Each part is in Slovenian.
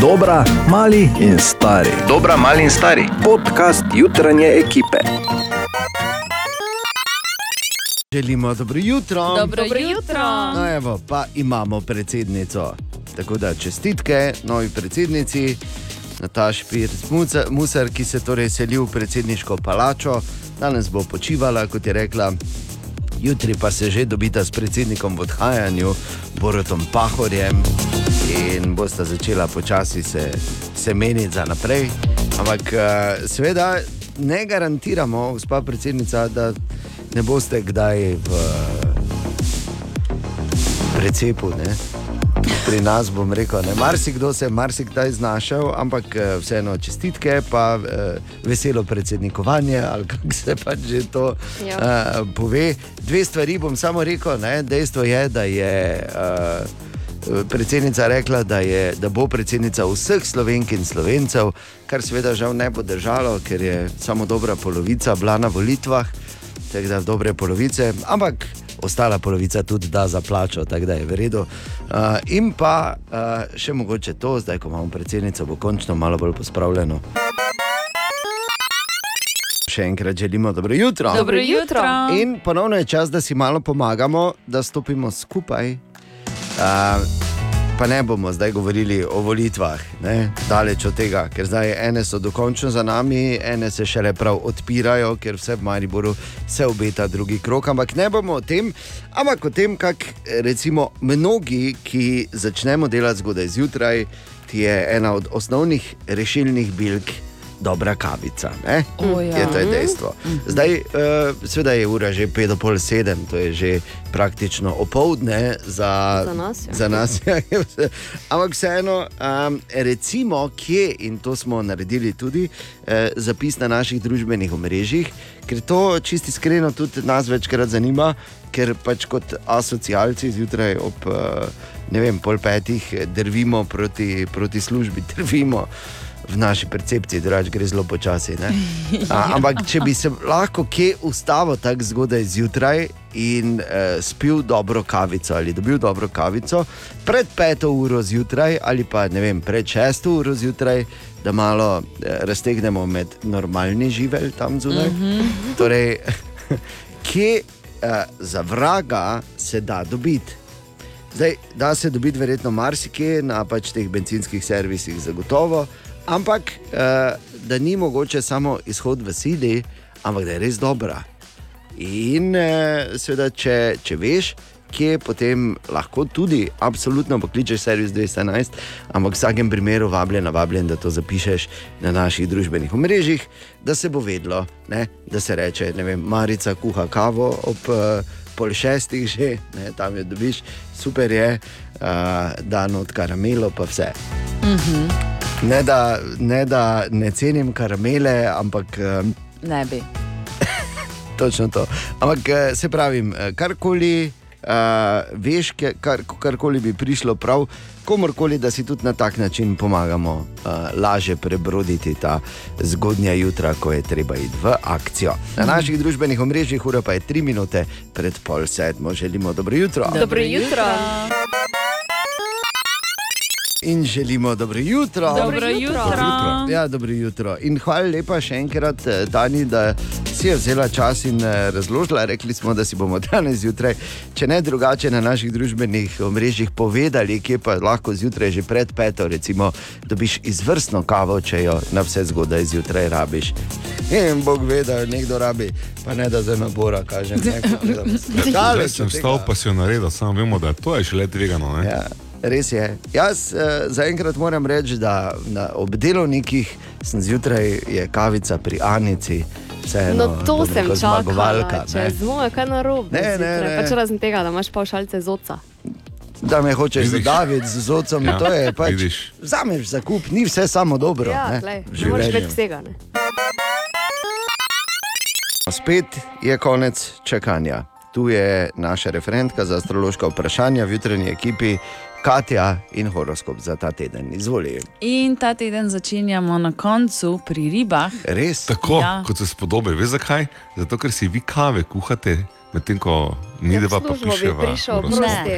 Dobra, mali in stari. Dobra, mali in stari. Podcast jutranje ekipe. Želimo dobro jutro. Dobro, Dobro jutro. No, evo, pa imamo predsednico. Tako da čestitke novi predsednici, Nataš Pirc Musar, ki se torej seli v predsedniško palačo. Danes bo počivala, kot je rekla, jutri pa se že dobita s predsednikom v odhajanju, Borotom Pahorjem in bosta začela počasi se, se meniti za naprej. Ampak eh, seveda ne garantiramo, gospa predsednica, da ne boste kdaj v precepu. Ne? Pri nas bom rekel, da marsikdo se je marsikdaj znašel, ampak eh, vseeno čestitke, pa eh, veselo predsednikovanje, ali kako se pač že to Ja. uh, pove. Dve stvari bom samo rekel. Ne? Dejstvo je, da je uh, predsednica rekla, da, je, da bo predsednica vseh slovenk in slovencev, kar seveda žal ne bo držalo, ker je samo dobra polovica bila na volitvah, tako da dobre polovice, ampak ostala polovica tudi da za plačo, tako da je v redu. Uh, in pa uh, še mogoče to, zdaj ko imamo predsednico, bo končno malo bolj pospravljeno. Še enkrat želimo dobro jutro. Dobro jutro. In ponovno je čas, da si malo pomagamo, da stopimo skupaj. Pa ne bomo zdaj govorili o volitvah, ne? daleč od tega, ker zdaj ene so dokončno za nami, ene se šele prav odpirajo, ker vse v Mariboru se obeta drugi krok. Ampak ne bomo o tem, ampak o tem, kako recimo mnogi, ki začnemo delati zgodaj zjutraj, ti je ena od osnovnih rešilnih bilk. Dobra kavica. ne? O, ja. Je to je dejstvo. Zdaj, uh, seveda je ura že 5 do pol 7, to je že praktično opoldne za, Za nas, ja. Za nas ja. Ampak vseeno, um, recimo, kje, in to smo naredili tudi, eh, zapis na naših družbenih omrežjih, ker to čisto iskreno tudi nas večkrat zanima, ker pač kot asocialci zjutraj ob eh, ne vem, pol petih drvimo proti, proti službi, drvimo. V naši percepciji, da gre zelo počasi. A, ampak, če bi se lahko kje ustavil tako zgodaj zjutraj in eh, spil dobro kavico ali dobil dobro kavico pred peto uro zjutraj ali pa ne vem, pred šesto uro zjutraj, da malo eh, raztegnemo med normalni živelj tam zunaj. Torej, kje eh, za vraga se da dobiti? Zdaj, da se dobiti verjetno marsikje na pač teh benzinskih servisih, zagotovo, ampak eh, da ni mogoče samo izhod v sili, ampak da je res dobra. In eh, seveda, če, če veš, kje potem lahko tudi, absolutno pokličeš servis 211, ampak v vsakem primeru vabljen, vabljen, da to zapišeš na naših družbenih omrežjih, da se bo vedlo, ne? da se reče, ne vem, Marica kuha kavo ob uh, pol šestih že, ne? tam jo dobiš, super je, uh, dan od karamelo pa vse. Ne da, ne da ne cenim karamele, ampak um, Ne bi. točno to. Ampak eh, se pravi, karkoli uh, veš, kar, karkoli bi prišlo prav, komorkoli, da si tudi na tak način pomagamo uh, lažje prebroditi ta zgodnja jutra, ko je treba iti v akcijo. Na naših družbenih omrežjih ura pa je tri minute pred pol sedmo. Želimo dobro jutro. Dobro jutro. In želimo dobro jutro. Dobro jutro. Ja, dobro jutro. In hvala lepa še enkrat, eh, Dani, da si je vzela čas in eh, razložila. Rekli smo, da si bomo danes zjutraj, če ne drugače, na naših družbenih omrežjih povedali, kje pa lahko zjutraj, že pred peto, recimo, dobiš izvrstno kavo, če jo na vse zgodaj zjutraj rabiš. In Bog ve, da jo nekdo rabi, pa ne da za nabora kažem. Ne, Daleč sem vstal, pa si jo naredil, samo vemo, da to je šele tvegano. ne? Ja, res je. Jaz uh, zaenkrat moram reči, da na, ob delovnikih sem zjutraj je kavica pri Anici. Vseeno, No, to sem čakala, če ne. z mojo kaj narobe. Ne, ne, ne. Pač razen tega, da imaš pavšalce z oca. Da me hočeš zadaviti z ocem, Ja, to je pač. vidiš. Vzameš za kup, ni vse samo dobro. Ja, ne, glej, ne moreš več vsega. Ne? Spet je konec čakanja. Tu je naša referentka za astrološka vprašanja v jutranji ekipi, Katja in horoskop za ta teden. Izvoli. In ta teden začenjamo na koncu pri ribah. Res? Tako, Ja. ja. kot se spodobi. Veš zakaj? Zato, ker si vi kave kuhate Medtem ko mi dva pa Službo bi piševa. prišel, v razgovor. prosti.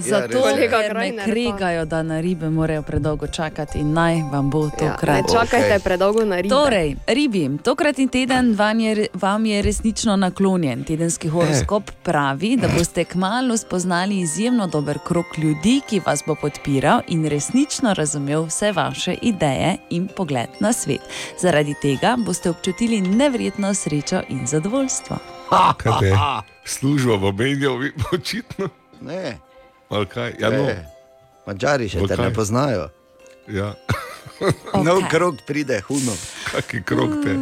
Zato, Kolega ker ne Krajner pa- kregajo, da na ribe morajo predolgo čakati in naj vam bo Ja, ne tokrat. čakajte Okej. predolgo na ribe. Torej, ribi, tokratni teden vam je, vam je resnično naklonjen. Tedenski horoskop pravi, da boste kmalo spoznali izjemno dober krok ljudi, ki vas bo podpiral in resnično razumel vse vaše ideje in pogled na svet. Zaradi tega boste občutili nevrjetno srečo in zadovoljstvo. Kaj te? Služba v Benju, očitno. Ne, Ali kaj? Ja, no, ne. Mačari še V te kaj? ne poznajo. ja. Okay. Nov krok pride, huno. Kaki krok te.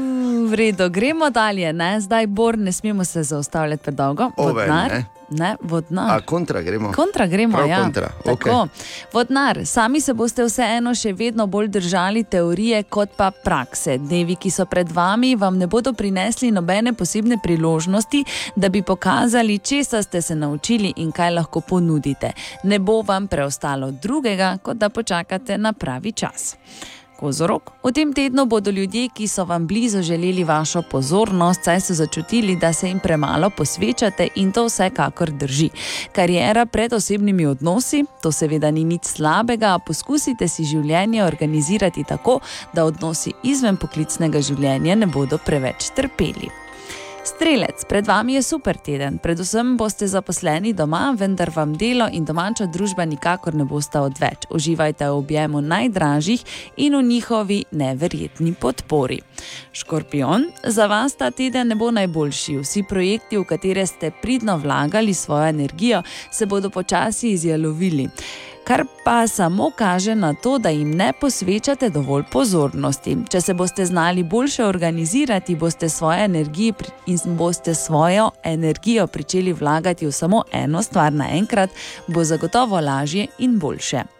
V redu, gremo dalje. Ne? Zdaj, Bor, ne smemo se zaustavljati predolgo. Vodnar, ne? vodnar. A kontra gremo. Kontra gremo, Prav ja. kontra, Tako. Vodnar, sami se boste vseeno še vedno bolj držali teorije kot pa prakse. Dnevi, ki so pred vami, vam ne bodo prinesli nobene posebne priložnosti, da bi pokazali, česa ste se naučili in kaj lahko ponudite. Ne bo vam preostalo drugega, kot da počakate na pravi čas. Kozorok. V tem tednu bodo ljudje, ki so vam blizu, želeli vašo pozornost, saj so začutili, da se jim premalo posvečate in to vsekakor drži. Karijera pred osebnimi odnosi, to seveda ni nič slabega, a poskusite si življenje organizirati tako, da odnosi izven poklicnega življenja ne bodo preveč trpeli. Strelec, pred vami je super teden, predvsem boste zaposleni doma, vendar vam delo in domača družba nikakor ne bosta odveč. Uživajte v objemu najdražjih in v njihovi neverjetni podpori. Škorpion, za vas ta teden ne bo najboljši. Vsi projekti, v katere ste pridno vlagali svojo energijo, se bodo počasi izjalovili kar pa samo kaže na to, da jim ne posvečate dovolj pozornosti. Če se boste znali boljše organizirati, boste svojo energijo in boste svojo energijo pričeli vlagati v samo eno stvar naenkrat, bo zagotovo lažje in boljše.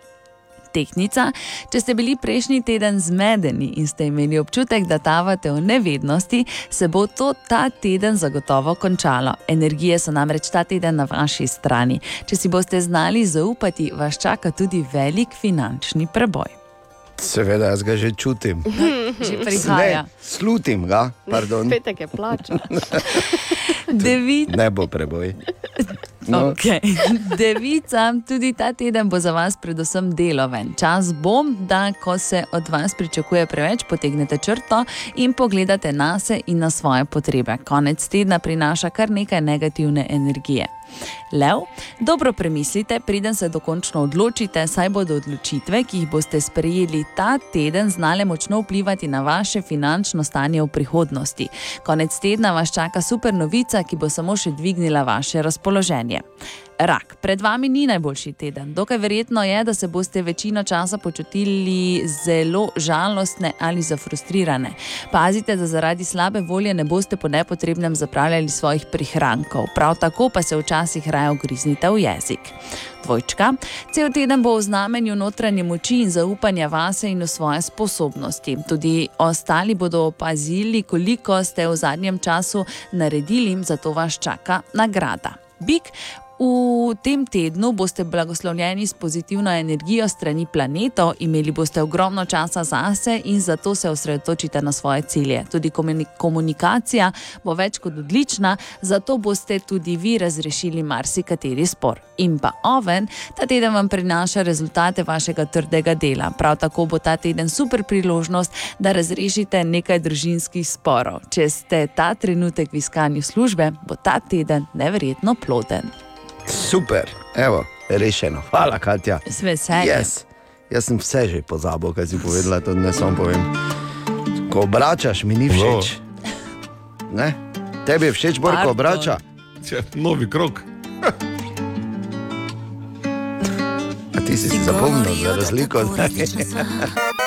Tehnica, če ste bili prejšnji teden zmedeni in ste imeli občutek, da tavate v nevednosti, se bo to ta teden zagotovo končalo. Energije so namreč ta teden na vaši strani. Če si boste znali zaupati, vas čaka tudi velik finančni preboj. Seveda, jaz ga že čutim. Že prihaja. Ne, slutim ga, pardon. Petek je plača. Devi, Ne bo preboj. No, Okay. Devica, tudi ta teden bo za vas predvsem deloven. Čas bo, da ko se od vas pričakuje preveč, potegnete črto in pogledate na se in na svoje potrebe. Konec tedna prinaša kar nekaj negativne energije. Lev, dobro premislite, preden se dokončno odločite, saj bodo odločitve, ki jih boste sprejeli ta teden, znale močno vplivati na vaše finančno stanje v prihodnosti. Konec tedna vas čaka super novica, ki bo samo še dvignila vaše razpoloženje. Rak, pred vami ni najboljši teden. Dokaj verjetno je, da se boste večino časa počutili zelo žalostne ali zafrustrirane. Pazite, da zaradi slabe volje ne boste po nepotrebnem zapravljali svojih prihrankov. Prav tako pa se včasih raje ogriznite v jezik. Dvojčka, cel teden bo v znamenju notranje moči in zaupanja vase in v svoje sposobnosti. Tudi ostali bodo opazili, koliko ste v zadnjem času naredili, zato vas čaka nagrada. Bik, V tem tednu boste blagoslovljeni s pozitivno energijo strani planetov, imeli boste ogromno časa zase in zato se osredotočite na svoje cilje. Tudi komuni- komunikacija bo več kot odlična, zato boste tudi vi razrešili marsikateri spor. In pa oven, ta teden vam prinaša rezultate vašega trdega dela. Prav tako bo ta teden super priložnost, da razrešite nekaj družinskih sporov. Če ste ta trenutek v iskanju službe, bo ta teden neverjetno ploden. Super, evo, rešeno. Hvala, Katja. Z veseljem. Yes. Jaz sem vse že pozabil, kaj si povedala, to ne samo povem. Ko obračaš, mi ni všeč. Ne? Tebi je všeč, bolj ko obrača. Če, novi krok. A ti si si zapomnil, za razliko od mene.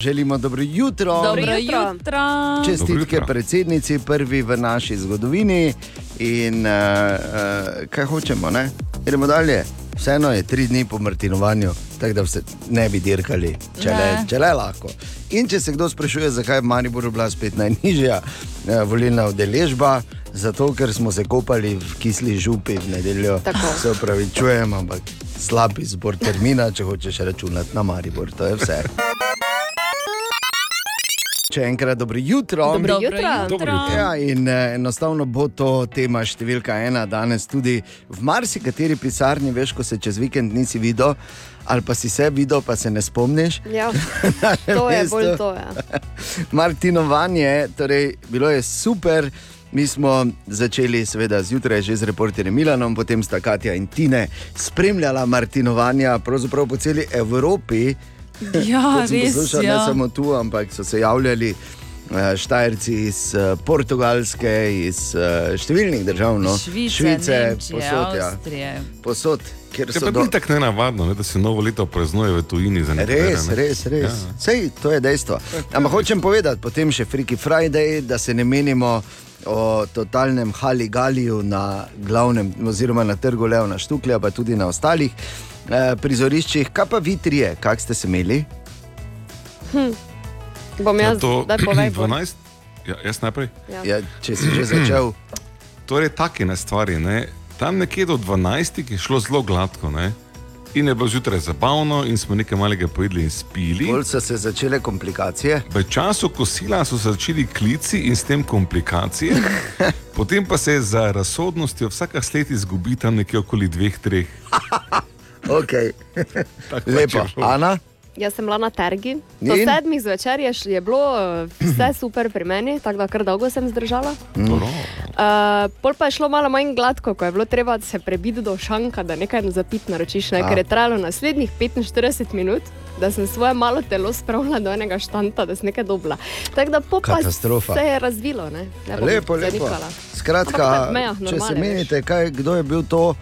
Želimo dobro jutro. Dobro jutro. jutro. Čestitke Dobro jutro. predsednici, prvi v naši zgodovini. In uh, uh, kaj hočemo, ne? Gremo dalje. Vseeno je tri dni po Martinovanju, tako da se ne bi dirkali, če le, če le lahko. In če se kdo sprašuje, zakaj je v Mariboru bila spet najnižja uh, volilna udeležba, zato ker smo se kopali v kisli župi v nedeljo. Tako. Se upravičujem, ampak slab izbor termina, če hočeš računati na Maribor, to je vse. Še enkrat dobro jutro. Dobro jutro. Dobro jutro. Ja, in eh, enostavno bo to tema številka ena danes tudi v marsikateri pisarni, veš, ko se čez vikend nisi videl, ali pa si se videl, pa se ne spomniš. Ja, to je mestu. bolj to. Ja. Martinovanje, torej bilo je super. Mi smo začeli, seveda, zjutraj že z reporterjem Milanom, potem sta Katja in Tine spremljala Martinovanja, pravzaprav po celi Evropi. Ja, res. poslušal, Ja. Ne samo tu, ampak so se javljali eh, Štajerci iz eh, Portugalske, iz eh, številnih držav, no, Švice, Švice Nemčije, posod, ja. Avstrije. posod, kjer Je so pa do... tako nenavadno, ne, da se novo leto praznuje v tujini za nekaj. Res, res, res. Ja. Sej, to je dejstvo. Ampak hočem povedati, potem še Freaky Friday, da se ne menimo o totalnem haligaliju na glavnem, oziroma na trgu Leona Štuklja, pa tudi na ostalih eh, prizoriščih. Kaj pa vi trije, kak ste se imeli? Bom Ja, jaz, to da povej. bolj. 12, ja, jaz najprej. Ja. Ja, če si že začel. Torej, take ne stvari. Ne. Tam nekje do 12 je šlo zelo gladko. Ne. In je bilo zjutraj zabavno, in smo nekaj malega pojedli in spili. Bolj so se začele komplikacije. V času kosila so se začeli klici in s tem komplikacije, potem pa se za razsodnostjo vsaka sled izgubi tam nekje okoli dveh, treh. Okay. Lepo. Ana? Jaz sem bila na tergi. Do In? sedmih zvečer je, je bilo eh, vse super pri meni, tako da kar dolgo sem zdržala. Dobro. Uh, pol pa je šlo malo manj gladko, ko je bilo treba se prebiti do šanka, da nekaj zapit naročiš, ne? Ker je trajalo naslednjih 45 minut. Da sem svoje malo telo spravila do enega štanta, da sem nekaj dobila. Tako da po pa Katastrofa. se je razvilo. Ne? Ne Lepo, lepo. zanikala. Skratka, Ampak mejah, če se menite, kaj, kdo je bil to,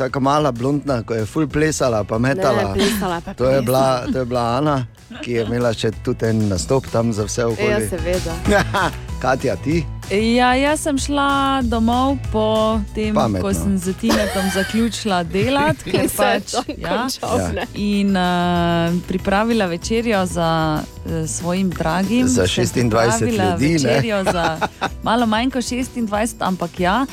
tako mala blondna, ko je full plesala, pa metala. Ne, plesala pa to, je plesala. bila, to je bila Ana, ki je imela še tudi en nastop tam za vse Ja, okolje. seveda. Katja, ti? Ja, jaz sem šla domov po tem, Pametno. ko sem z Tinetom zaključila delati, ker je pač. Ja, Ja. ne. in uh, pripravila večerjo za uh, svojim dragim. Za Sem 26 pripravila ljudi, ne? Večerjo za malo manj kot 26, ampak ja.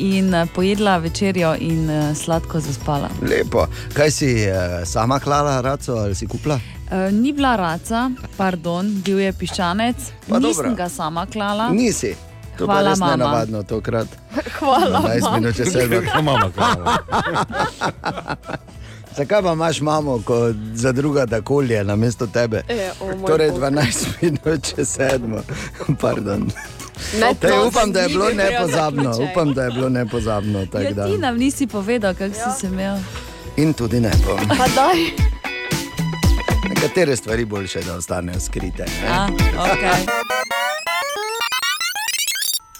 In uh, pojedla večerjo in uh, sladko zaspala. Lepo. Kaj si uh, sama klala, raco ali si kupla? Ni bila raca, pardon, bil je piščanec, Pa nisem dobro. ga sama klala. Nisi. To Hvala, res mama. nenavadno tokrat. Hvala. 12 minut čez sedem. Kako mama, kako? Zakaj pa imaš mamo, ko za druga da kolje na mesto tebe? E, o Torej bog. 12 minut čez sedmo. Pardon. Ne, upam, da je bilo bil nepozabno. Upam, da je bilo nepozabno. tak Ja, ti nam nisi povedal, kako ja. si se imel. In tudi ne bom. Pa daj. Nekatere stvari boljše, da ostanejo skrite. A, okay.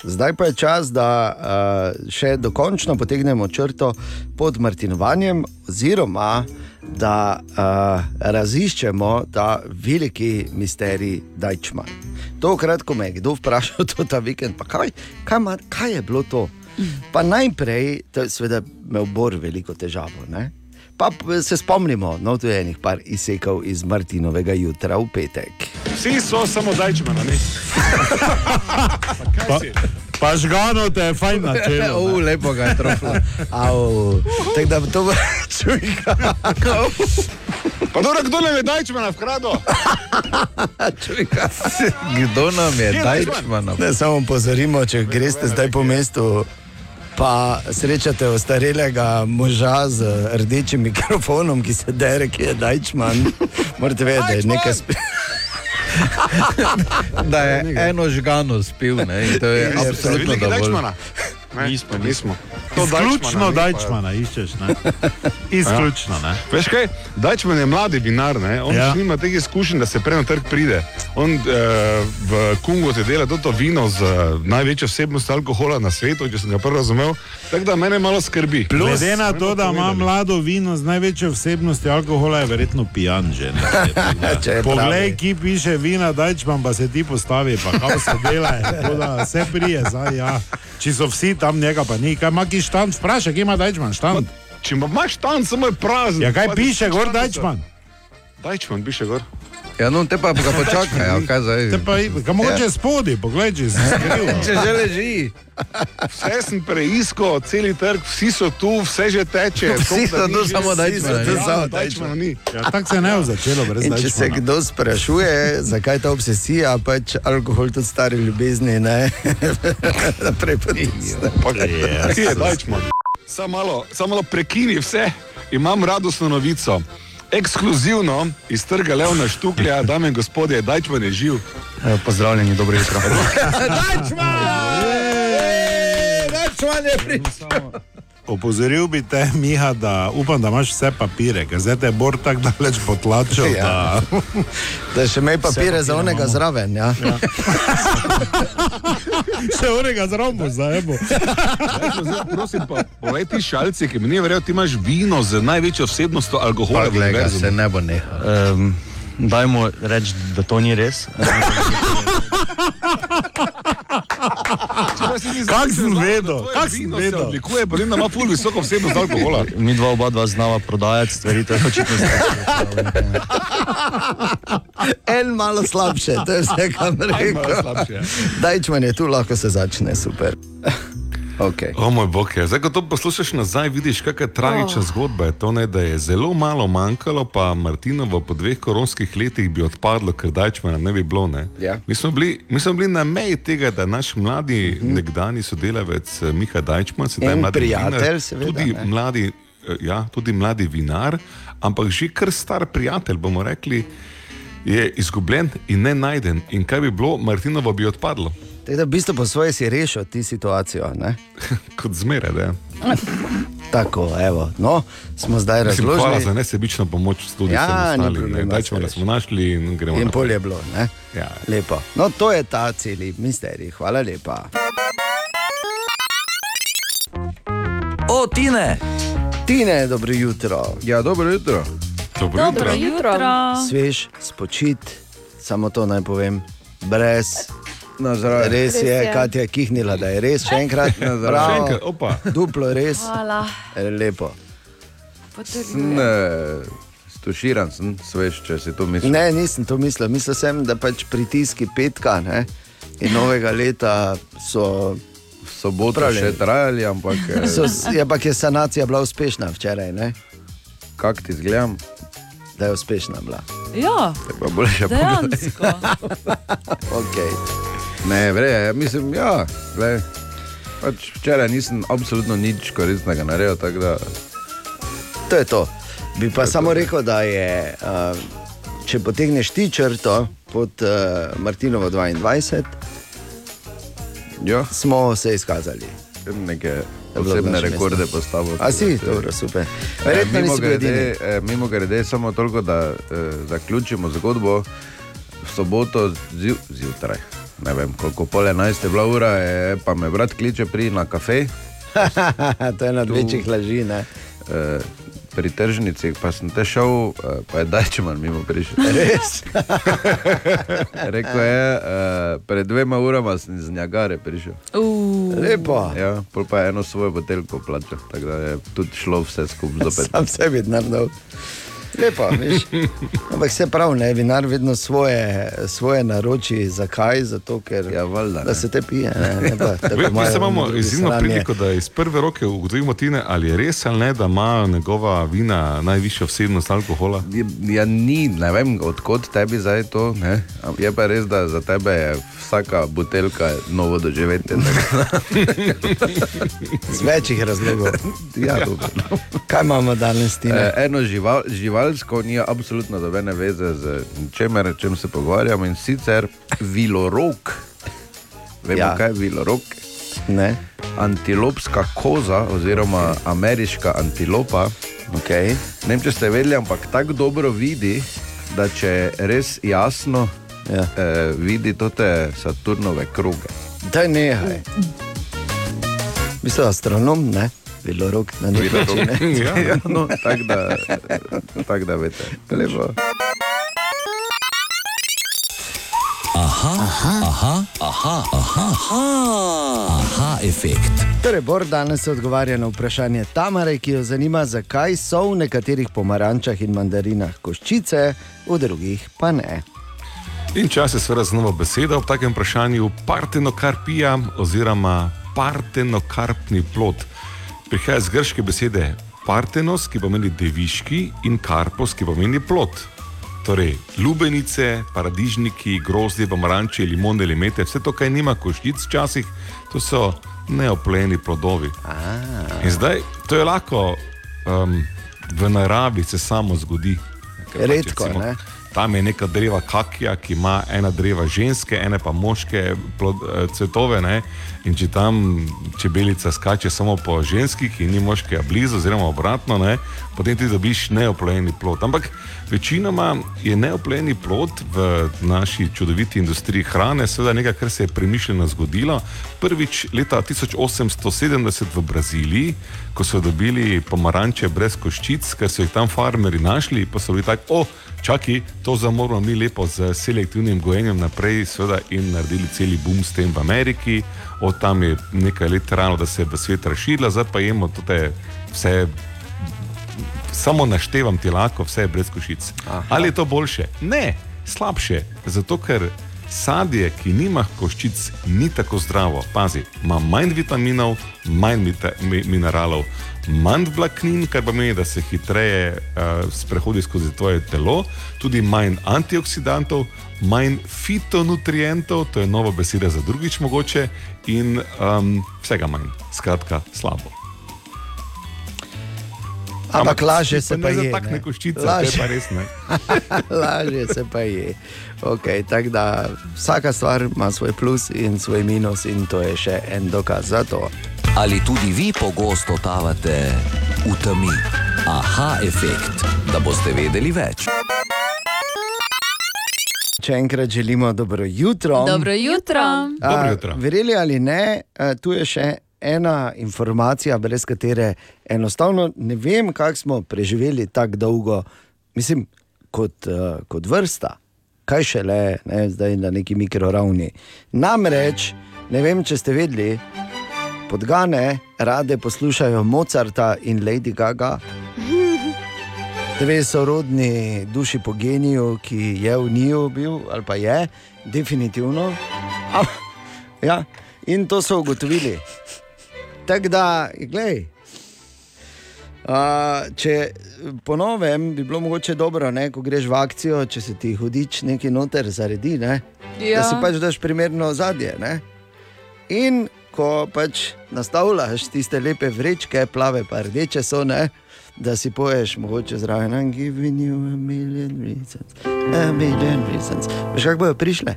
Zdaj pa je čas, da uh, še dokončno potegnemo črto pod Martinovanjem, oziroma da uh, raziščemo ta veliki misterij Dajčma. Tokrat, ko me je kdo vprašal to ta vikend, pa kaj, kaj, ma, kaj je bilo to? Pa najprej, to je seveda imel Bor veliko težavo. Ne? Pa se spomnimo, no, tu je enih par izsekov iz Martinovega jutra v petek. Vsi so samo dajčmana, ne? Pa, pa žgano te je fajn načelo. Uf, lepo ga je troflo. Tako da to bo čuj. Pa dobro, kdo nam je dajčmana vkradel? Kdo nam je dajčmana? Ne samo pozorimo, če greste zdaj po mestu. Pa srečate ostarelega moža z rdečim mikrofonom, ki se dere, ki je Dajčman. Morate vedeti, da je nekaj spe... Da je eno žgano spil, ne? in to je absolutno dovolj. Ne, Nismo, nismo. To Izključno Dajčmana iščeš, ne? Izključno, ne? Veš kaj, Dajčman je mladi vinar, ne? on Ja. ja. nima teh izkušenj, da se prej na trg pride. On uh, v Kungu se dela to vino z uh, največjo vsebnostjo alkohola na svetu, če sem ga prvo razumel. Tako da mene malo skrbi. Glede na to, da ima mlado vino z največjo vsebnostjo alkohola, je verjetno pijan že. ne. Poglej, ki piše vina, dajčman pa se ti postavi, pa kako se dela, da vse prije, zdaj ja. Če so vsi tam njega, pa ni, kaj ima ki štant, vprašaj, kje ima dajčman štant. Če ima- imaš tam, samo je prazen. Ja, kaj Pa- piše, gor dajčman? Dajčman piše gor. Ja, no, te pa ga počakaj, ja, kaj zdaj? Te pa, kam mogoče Ja. spodaj, poglej, če si skril. Če že leži. Vse sem preiskal, cel trg, vsi so tu, vse že teče. Vsi Toliko, da so ni tu, samo vsi so tu, ni. ni. Ja, tako se ne bo začelo brez In če se kdo sprašuje, zakaj ta obsesija, pač alkohol tudi stari ljubezni, ne, naprej pa tudi. Je Deichmann. Samo malo, samo malo prekini vse, imam radostno novico. Ekskluzivno iz trga Levna Štuklja, dame in gospodje, Dajčman je živ. Pozdravljeni, dobro jutro. Dajčman je prišel. Opozoril bi te, Miha, da upam, da imaš vse papire, ker zdaj te je Bor tako daleč potlačil. Ja. Da... Da še imej papire za onega imamo. zraven. Ja. Še onega zraven, zdaj bo. Prosim, pa, povej ti šalci, ki mi ni verjel, ti imaš vino z največjo vsebnostjo alkohola. ga, univerzumu. se ne bo nehal. Um, dajmo reči, da to ni res. Čeprav si mi Kak zdaj sem znal, da vedel, tvoje kak sem vino se vedel. Odlikuje, pa vem, da ima ful visoko vsebnost alkohola. Mi dva oba dva znava prodajati stvari, to je očitno. En malo slabše, to je vse, kar malo rekel. slabše. Dajčman je tu, lahko se začne, super. Okay. O moj bog, je. zdaj ko to poslušaš nazaj, vidiš, kakšna tragična oh. zgodba je to, ne, da je zelo malo manjkalo, pa Martinovo po dveh koronskih letih bi odpadlo, ker Dajčmana ne bi bilo. Ne. Ja. Mi, smo bili, mi smo bili na meji tega, da naš mladi mm -hmm. nekdani sodelavec eh, Miha Dajčman, sedaj mladi prijatelj, vinar, seveda, tudi ne. mladi, eh, ja, tudi mladi vinar, ampak že kar star prijatelj, bomo rekli, je izgubljen in ne najden. In kaj bi bilo, Martinovo bi odpadlo, Tako da v bistvu po svoje si rešil ti situacijo. Ne? kot zmeraj. da. Tako, evo. No, smo zdaj Mislim, hvala za razložili. nesebično pomoč tudi Ja, ostalim. ne. Dajčmana saj smo našli in gremo In naprej. pol je bilo. Ne? Ja. Lepo. No, to je ta celi misterij. Hvala lepa. O, Tine! Tine, dobro jutro. Ja, dobro jutro. Dobro Dobro jutro. jutro. Svež, spočit, samo to naj povem. Brez. Na zdravje. Res Res je, je. Katja kihnila, da je res. Še enkrat, Še bravo. enkrat, opa. Duplo res. Hvala. Lepo. Potrjujem. Ne, stuširan sem, svež, če si to misliš. Ne, nisem to mislil. Mislil sem, da pač pritiski petka ne, in novega leta so. Soboto Pravi. še trajali, ampak eh, so je pa je sanacija bila uspešna včeraj, ne? kak ti zgledam, da je uspešna bila. Ja, te pa boljše pogledaj. dejansko. Okay. Ne, vre, mislim, ja, glej, pač včeraj nisem absolutno nič koristnega naredil, tako da To je to. Bi pa samo rekel, da je, uh, če potegneš ti črto pod uh, Martinovo 22, jo, smo se izkazali. neke posebne rekorde mesto. postavil. A si, dobro, super. Eh, Verjetno Mimo bil edini. grede, eh, mimo grede, samo toliko, da eh, zaključimo zgodbo. V soboto zju, zjutraj, ne vem koliko, pol enajst je bila ura, je, pa me brat kliče pri na kafe. to je ena od večjih laži. Ne? Eh, Pri tržnici, pa sem te šel, eh, pa je Dajčman mimo prišel. Res? Rekel je, eh, pred dvema urama sem iz Njagare prišel. Uh, Lepo. Ja, pol pa je eno svojo botelko plačal, tako da je tudi šlo vse skupaj zopet. Sam sebi naredil. Lepo, veš. Ampak se pravi, ne, vinar vedno svoje, svoje naroči. Zakaj? Zato, ker Ja, valjda, da se te pije. Ne, ne pa, Ve- Mi imamo izjemno priliko, da iz prve roke ugotovimo, Tine, ali je res ali ne, da ima njegova vina najvišjo vsebnost alkohola. Ja, Ja, ni, ne vem, odkot tebi zdaj to. Ne? Je pa res, da za tebe je vsaka buteljka novo doživetje. Z večjih razlogov. Ja, dobro. Kaj imamo danes, ti? Eh, Eno žival, živalsko ni absolutno nobene veze z čemer, o čem se pogovarjamo in sicer vilorok. Vemo, Ja. kaj je vilorok. Ne? Antilopska koza, oziroma ameriška antilopa. Okay. Ne vem, če ste vedeli, ampak tako dobro vidi, da če je res jasno, Ja. eh, vidi te Saturnove kruge. Daj nehaj. Mislim, astronom, ne? Vilorok na nek način. Ne? Ja. Ja, no, tako da, tak da veste. Lepo. Aha, aha, aha, aha, aha, aha, aha efekt. Torej, Bor danes odgovarja na vprašanje Tamare, ki jo zanima, zakaj so v nekaterih pomarančah in mandarinah koščice, v drugih pa ne. In čas je seveda znova beseda ob takem vprašanju partenokarpija oziroma partenokarpni plot. Prihaja iz grške besede partenos, ki pomeni deviški, in karpos, ki pomeni plot. Torej, lubenice, paradižniki, grozdje, pomaranče, limone, limete, vse to, kar nima koščic včasih, to so neopleni plodovi. In zdaj, to je lahko um, v naravi se samo zgodi. Pač Redko, recimo, ne? Tam je neka dreva kakija, ki ima ena dreva ženske, ene pa moške plod, eh, cvetove. Ne? In če tam čebelica skače samo po ženskih in ni moškega blizu, oziroma obratno, ne? potem ti dobiš neoplojeni plod. Ampak večinoma je neoplojeni plod v naši čudoviti industriji hrane, seveda nekaj, kar se je premišljeno zgodilo. Prvič leta 1870 v Braziliji, ko so dobili pomaranče brez koščic, ker so jih tam farmeri našli, pa so bili tako, o, čakaj, to zamoramo mi lepo z selektivnim gojenjem naprej, seveda in naredili celi boom s tem v Ameriki. Od tam je nekaj let trajalo, da se je v svet razširila, zdaj pa jemo tudi vse. Samo naštevam ti lahko, vse je brez košic. Aha. Ali je to boljše? Ne, slabše. Zato, ker sadje, ki nima koščic, ni tako zdravo. Pazi, ima manj vitaminov, manj mineralov, manj vlaknin, kar pomeni, da se hitreje uh, sprehodi skozi tvoje telo, tudi manj antioksidantov, manj fitonutrientov, to je nova beseda za drugič mogoče, in um, vsega manj. Skratka, slabo. Ampak lažje se pa je. zatakne ne. koščice, to je Lažje. pa res ne. Lažje se pa je. Okay, tako da vsaka stvar ima svoj plus in svoj minus, in to je še en dokaz za to. Ali tudi vi pogosto totavate v temi? Aha efekt, da boste vedeli več. Če enkrat želimo dobro jutro. Dobro jutro. Dobro A, jutro. Verjeli ali ne, tu je še ena informacija, brez katere enostavno ne vem, kako smo preživeli tako dolgo, mislim, kot, kot vrsta. Kaj šele, ne, zdaj na neki mikroravni. Namreč, ne vem, če ste vedeli, podgane rade poslušajo Mozarta in Lady Gaga. Dve sorodni duši po geniju, ki je v njiju bil, ali pa je, definitivno. Am, ja, in to so ugotovili. Tako da, gledaj. Uh, če ponovem, bi bilo mogoče dobro, ne, ko greš v akcijo, če se ti hudič nekaj noter zaredi, ne. Ja. da si pač daš primerno zadje. Ne. In ko pač nastavljaš tiste lepe vrečke, plave pa rdeče so, ne, da si poješ mogoče zraven, I'm giving you a million reasons, a million reasons. Veš, kako bojo prišle?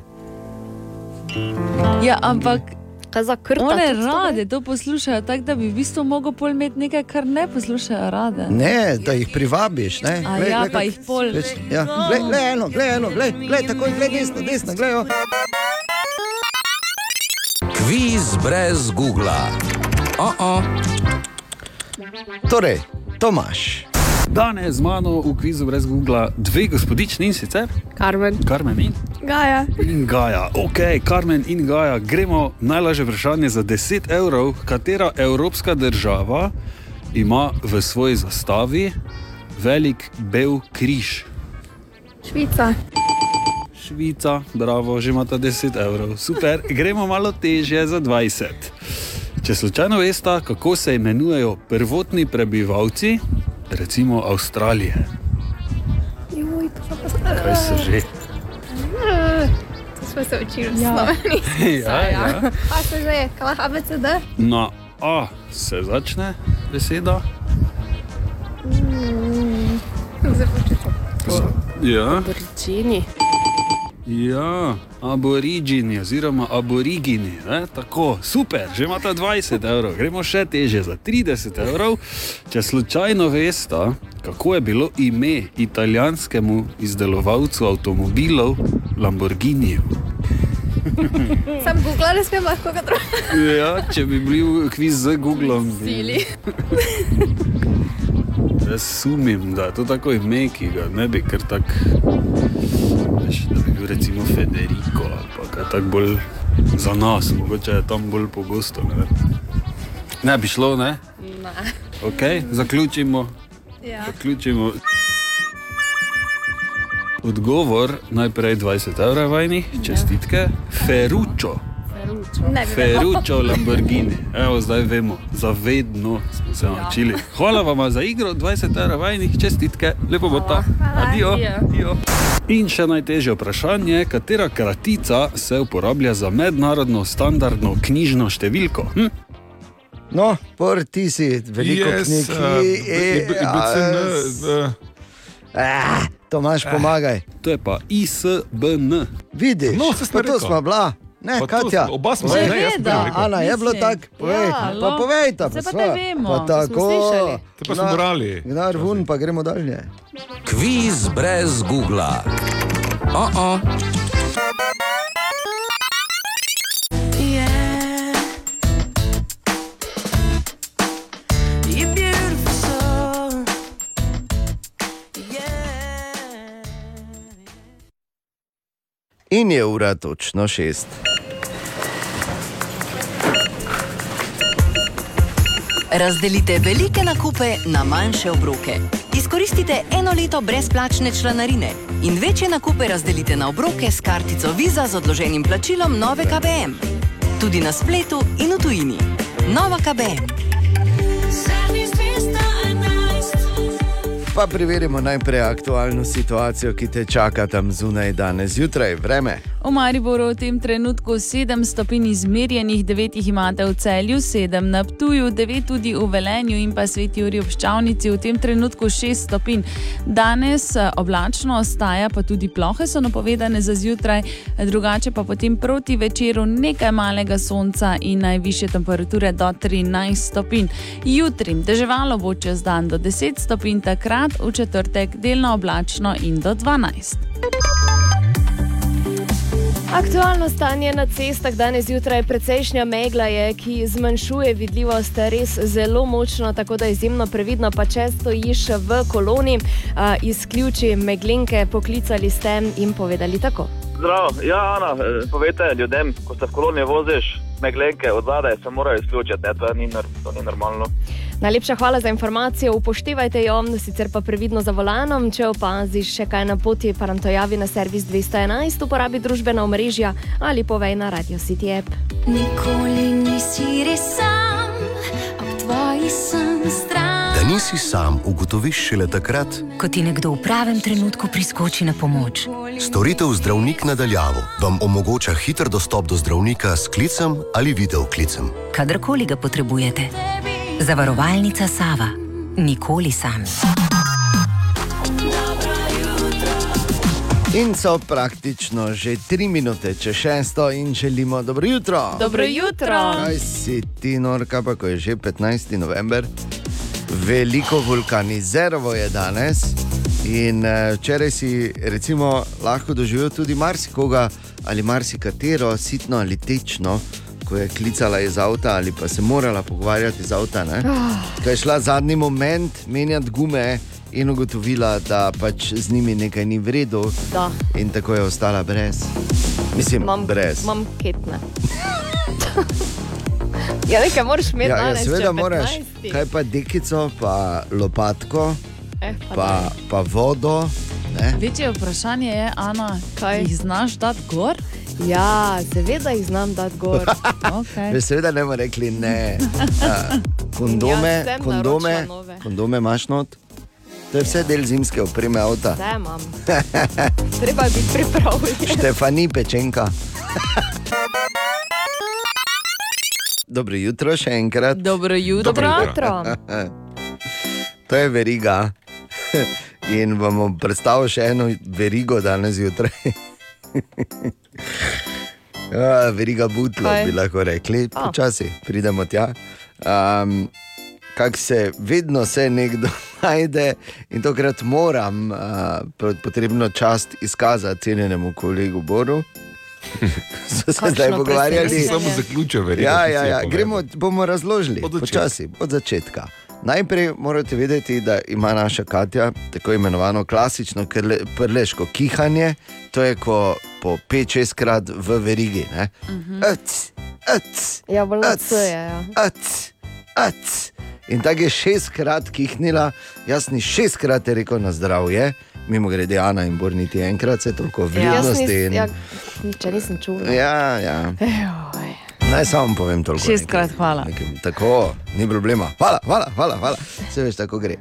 Ja, ampak Kaj za krta? one rade to poslušajo, tako da bi v bistvu mogel pol imeti nekaj, kar ne poslušajo rade. Ne, da jih privabiš. Ne? A Glej, ja, glej, pa jih pol. Veš, Ja, glej, glej eno, glej eno, glej, glej takoj, glej desno, desno, glej. jo. Kviz brez Google. Oh -oh. Torej, Tomaš, Danes z mano v kvizu brez Google dve gospodični in sicer Karmen. Karmen in, Gaja. in Gaja. Ok, Karmen in Gaja, gremo najlažje vprašanje za 10 evrov. Katera evropska država ima v svoji zastavi velik bel križ? Švica. Švica, bravo, že imata 10 evrov. Super, gremo malo težje za 20. Če slučajno veste, kako se imenujejo prvotni prebivalci, recimo Avstralije, pa kaj so že? To smo se učili v Ja. Sloveniji. Ja, ja. Pa se že, kaj ABCD? Na A se začne beseda. Zdaj počutim. Ja, Borčini. Ja, aborigini oziroma aborigini. Ne? Tako, super, že imate 20 evrov, gremo še teže za 30 evrov. Če slučajno veste, kako je bilo ime italijanskemu izdelovalcu avtomobilov Lamborghini. Sam Google, ne smem lahko ga drugače. Ja, če bi bil kviz z Googlom, bi Sili. Jaz sumim, da je to tako ime, ki ga ne bi kar tako. Veš, Da bi bil recimo Federico ali kaj tako bolj za nas, mogoče je tam bolj pogosto. Ne, ne bi šlo, ne? Ne. Ok, zaključimo. Ja. zaključimo. Odgovor najprej 20 evrov vajni, čestitke, Ferruccio. Ne bi Ferruccio Lamborghini, evo zdaj vemo, zavedno smo se naučili. Hvala vam za igro, 20 evrov vajnih, čestitke, lepo bo ta. Adijo. adijo. In še najtežje vprašanje, katera kratica se uporablja za mednarodno standardno knjižno številko? Hm? No, por ti si veliko Yes, knjig. ki- IBCN, uh, Ah, Tomaš, pomagaj. To je pa ISBN. Vidiš, No, to smo bila. Ne, Pa to Katja. smo- oba smo se, prej rekel. Ana, je bilo tako? Povej, Ja, pa no. povej ta, Saj pa te vemo, Pa tako. Te pa smo brali. Gnar vun, pa gremo dalje. Kviz brez Google. Oh -oh. In je ura točno šest. Razdelite velike nakupe na manjše obroke. Izkoristite eno leto brezplačne članarine in večje nakupe razdelite na obroke s kartico Visa z odloženim plačilom nove KBM. Tudi na spletu in v tujini. Nova KBM. Pa preverimo najprej aktualno situacijo, ki te čaka tam zunaj danes zjutraj. Vreme. V Mariboru v tem trenutku 7 stopinj izmerjenih, 9 jih imate v celju, 7 na Ptuju, 9 tudi v Velenju in pa Sveti Juri ob Ščavnici, v tem trenutku 6 stopinj. Danes eh, oblačno ostaja, pa tudi plohe so napovedane za zjutraj, eh, drugače pa potem proti večeru nekaj malega sonca in najviše temperature do 13 stopinj. Jutri deževalo bo čez dan do 10 stopinj, takrat v četrtek delno oblačno in do 12. Aktualno stanje na cestah danes zjutraj precejšnja megla je, ki zmanjšuje vidljivost res zelo močno, tako da izjemno previdno, pa če stojiš v koloni, a, izključi meglenke, poklicali ste in povedali tako. Zdravo, ja, Ana, eh, povejte ljudem, ko se v koloni voziš, meglenke od zadaj se morajo izključiti, ne, to, ni, to ni normalno. Najlepša hvala za informacijo, upoštevajte jo, sicer pa previdno za volanom. Če opaziš še kaj na poti, pa nam to javi na servis 211, uporabi družbena omrežja ali povej na Radio City app. Nikoli nisi res sam, ob tvoji sem stran. Da nisi sam, ugotoviš šele takrat, Ko ti nekdo v pravem trenutku priskoči na pomoč. storitev zdravnik nadaljavo vam omogoča hiter dostop do zdravnika s klicem ali videoklicem. Kadarkoli ga potrebujete. Zavarovalnica Sava. Nikoli sami. In so praktično že tri minute čez šesto in želimo dobro jutro. Dobro jutro. Kaj si ti, norka, pa ko je že 15. november, veliko vulkanizerovo je danes. In eh, včeraj si recimo lahko doživel tudi marsikoga ali marsikatero sitno ali tečno, ko je klicala iz avta ali pa se morala pogovarjati z avta. ne. Ah. Ko je šla zadnji moment menjati gume in ugotovila, da pač z njimi nekaj ni v redu, Da. in tako je ostala brez. Mislim, Imam, brez. imam ketne. ja, nekaj moraš imeti Ja, ja, danes. seveda če moraš. 15.. Kaj pa dekico, pa lopatko, Eh, pa pa, pa vodo. Ne? Večje vprašanje je, Ana, kaj jih znaš dati gor? Ja, seveda jih znam dati gor. okay. Ve, Seveda ne bomo rekli ne. A, kondome, Ja, kondome, kondome imaš not. To je vse del zimske opreme avta. Vse imam. Treba biti pripravljen. Štefani pečenka. Dobro jutro še enkrat. Dobro jutro. Dobro jutro. to je veriga. In vam bom predstavil še eno verigo danes zjutraj. Ja, veriga butlo Kaj? bi lahko rekli, počasi pridemo tja. Um, Kak se vedno se nekdo najde in tokrat moram uh, potrebno čast izkazati cenjenemu kolegu Boru. So se zdaj pogovarjali. presenečenje. Samo zaključil, verjetno, Ja, ja, ja. povedal. Gremo, bomo razložili Od začetka. počasi, od začetka. Najprej morate vedeti, da ima naša Katja tako imenovano klasično prleško kihanje, to je ko po 5-6 krat v verigi. ne. Ac, ac, Ja, bolj ac, je. Ja. ac, ac. In tako je šestkrat kihnila, jaz ni šestkrat rekel na zdravje, mimo grede Ana in Bor niti enkrat, se toliko vljudnosti. nis, in- ja, nič nisem čula. Ja, ja. Ejoj. Naj samo povem toliko. Šestkrat hvala. Nekim, tako, ni problema. Hvala, hvala, hvala. hvala. Vse veš, tako gre.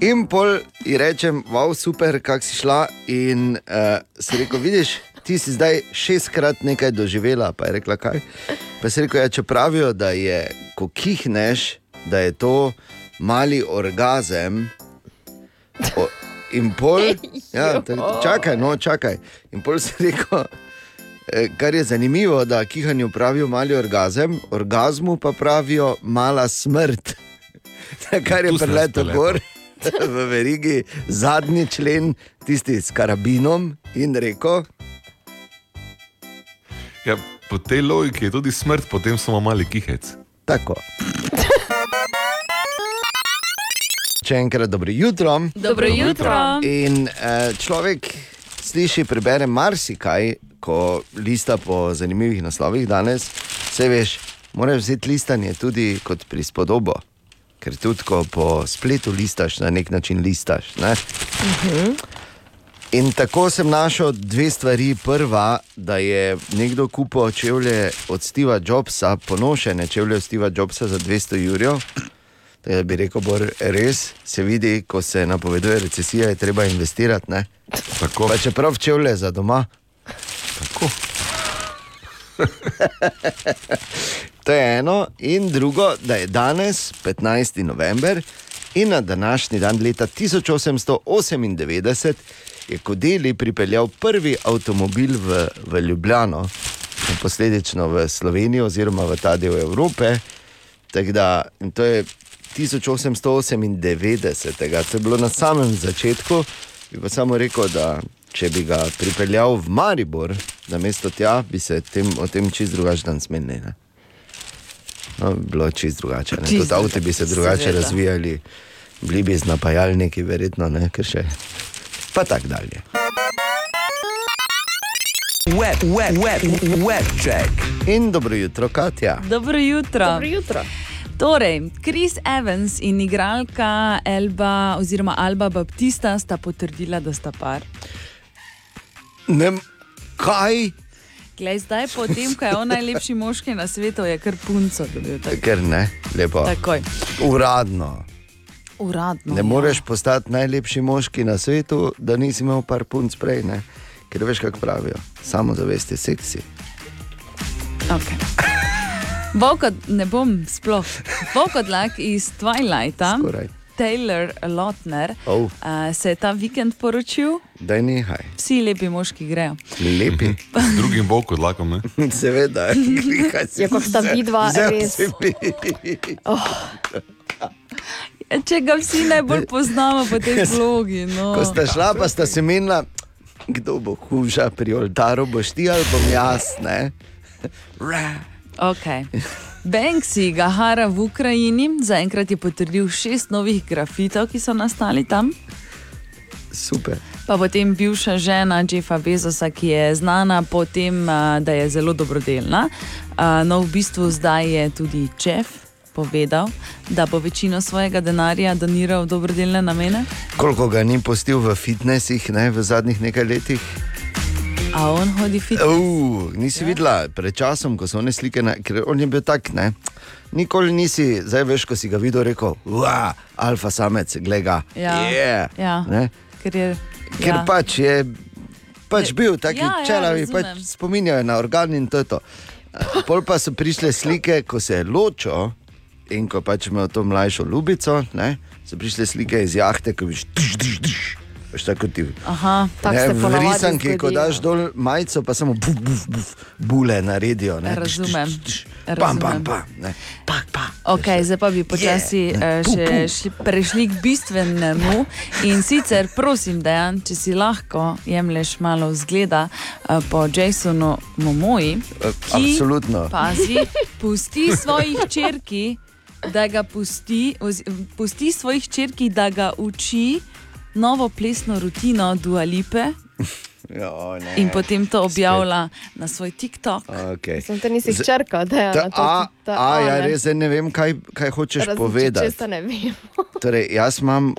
In pol ji rečem, wow, super, kak si šla. In uh, si rekel, vidiš, ti si zdaj šestkrat nekaj doživela. Pa je rekla, kaj. Pa si rekel, ja, če pravijo, da je, ko kihneš, da je to mali orgazem. O, in pol, ja, čakaj, no, čakaj. In pol si rekel. Eh, Kar je zanimivo, da kihanju pravijo mali orgazem, orgazmu pa pravijo mala smrt. Kar je preletel. gor v verigi, zadnji člen, tisti s karabinom in rekel. Ja, po tej logiki je tudi smrt, potem samo mali kihec. Tako. Če enkrat dobro jutro. Dobro jutro. In eh, človek sliši, prebere marsikaj, ko lista po zanimivih naslovih danes. Vse veš, moraš vzeti listanje tudi kot prispodobo. Ker tudi, ko po spletu listaš, na nek način listaš. Ne? In tako sem našel dve stvari. Prva, da je nekdo kupil čevlje od Steva Jobsa, ponošene čevlje od Steva Jobsa za 200 jurjev. Da bi rekel, bor, res se vidi, ko se napoveduje recesija, je treba investirati. Ne? Tako. Pa čeprav čevlje za doma. Tako. To je eno, in drugo, da je danes 15. november in na današnji dan leta 1898 je Kodeli pripeljal prvi avtomobil v, v Ljubljano, in posledično v Slovenijo oziroma v ta del Evrope. Da, to je 1898, to je bilo na samem začetku. Bi pa samo rekel, da če bi ga pripeljal v Maribor, na mesto tja, bi se tem, o tem čist drugače dan smenili. ne. No, bi bilo čist drugače. ne. Čisto Tudi avti bi se drugače seveda. razvijali, bili bi z napajalniki, verjetno ne, ker še. Pa tako dalje. Web, web, web, web check. In dobro jutro, Katja. Dobro jutro. Dobro jutro. Torej, Chris Evans in igralka Elba oziroma Alba Baptista sta potrdila, da sta par. Ne, kaj? Glej, zdaj, potem, ko je on najlepši moški na svetu, je kar punco dobil. Ker ne, lepo. takoj. Uradno. Uradno. Ne moreš postati najlepši moški na svetu, da nisi imel par punc prej, ne? ker veš, kako pravijo. Samo zavest je seksi. Okay. Volko, ne bom sploh. Volkodlak iz Twilighta, Skoraj. Taylor Lautner, Oh. uh, se je ta vikend poročil. Daj nehaj. Vsi lepi moški grejo. Lepi. Z drugim bokom odlakom, ne? Seveda, Ja, kot sta vidva, res. mi. Ja, Če ga vsi najbolj poznamo po tej vlogi. No. Ko sta šla, pa sta se menila, kdo bo huža pri oltaru, boš ti ali bom jaz. Ne? Okay. Banksy ga hara v Ukrajini, zaenkrat je potrdil šest novih grafitov, ki so nastali tam. Super. Pa potem bivša žena Jeffa Bezosa, ki je znana po tem, da je zelo dobrodelna. No, v bistvu zdaj je tudi Jeff povedal, da bo večino svojega denarja doniral v dobrodelne namene. Koliko ga ni postil v fitnesih ne, v zadnjih nekaj letih? A on hodi fitness. Uh, nisi ja. videla pred časom, ko so one slike, na, ker on je bil tak. Ne? Nikoli nisi, zdaj veš, ko si ga videl, rekel, wow, alfa samec, gleda. Ja. Yeah. Ja. Ne? Ker je. Ker ja. pač je pač bil taki Ja, ja, ja, čelavi, razumem. pač spominjajo na organ in to je to. Pol pa so prišle slike, ko se je ločil in ko pač imel to mlajšo ljubico, so prišle slike iz jahte, ko biš tiš, tiš, tiš. Veš, tako ti Aha, Tako ne, se v risanki, ko daš ja. dol majico, pa samo buf, buf, buf, bule naredijo. Ne, Razumem. Pam, pam, pam, ne. Okay, zdaj pa bi počasi yeah. Pu, še, še prešli k bistvenemu. In sicer, prosim, Dejan, če si lahko jemliš malo zgleda eh, po Jasonu Momoji, Eh, absolutno. pazi, pusti svoji črki, da ga pusti, oz, pusti svojih črki, da ga uči novo plesno rutino Dualipe Jo, ne. in potem to objavlja na svoj TikTok. Okay. Sem te nisi črka, da je Ta, a, a, ja, res ne vem, kaj, kaj hočeš povedati. Če ne vem. Torej, jaz imam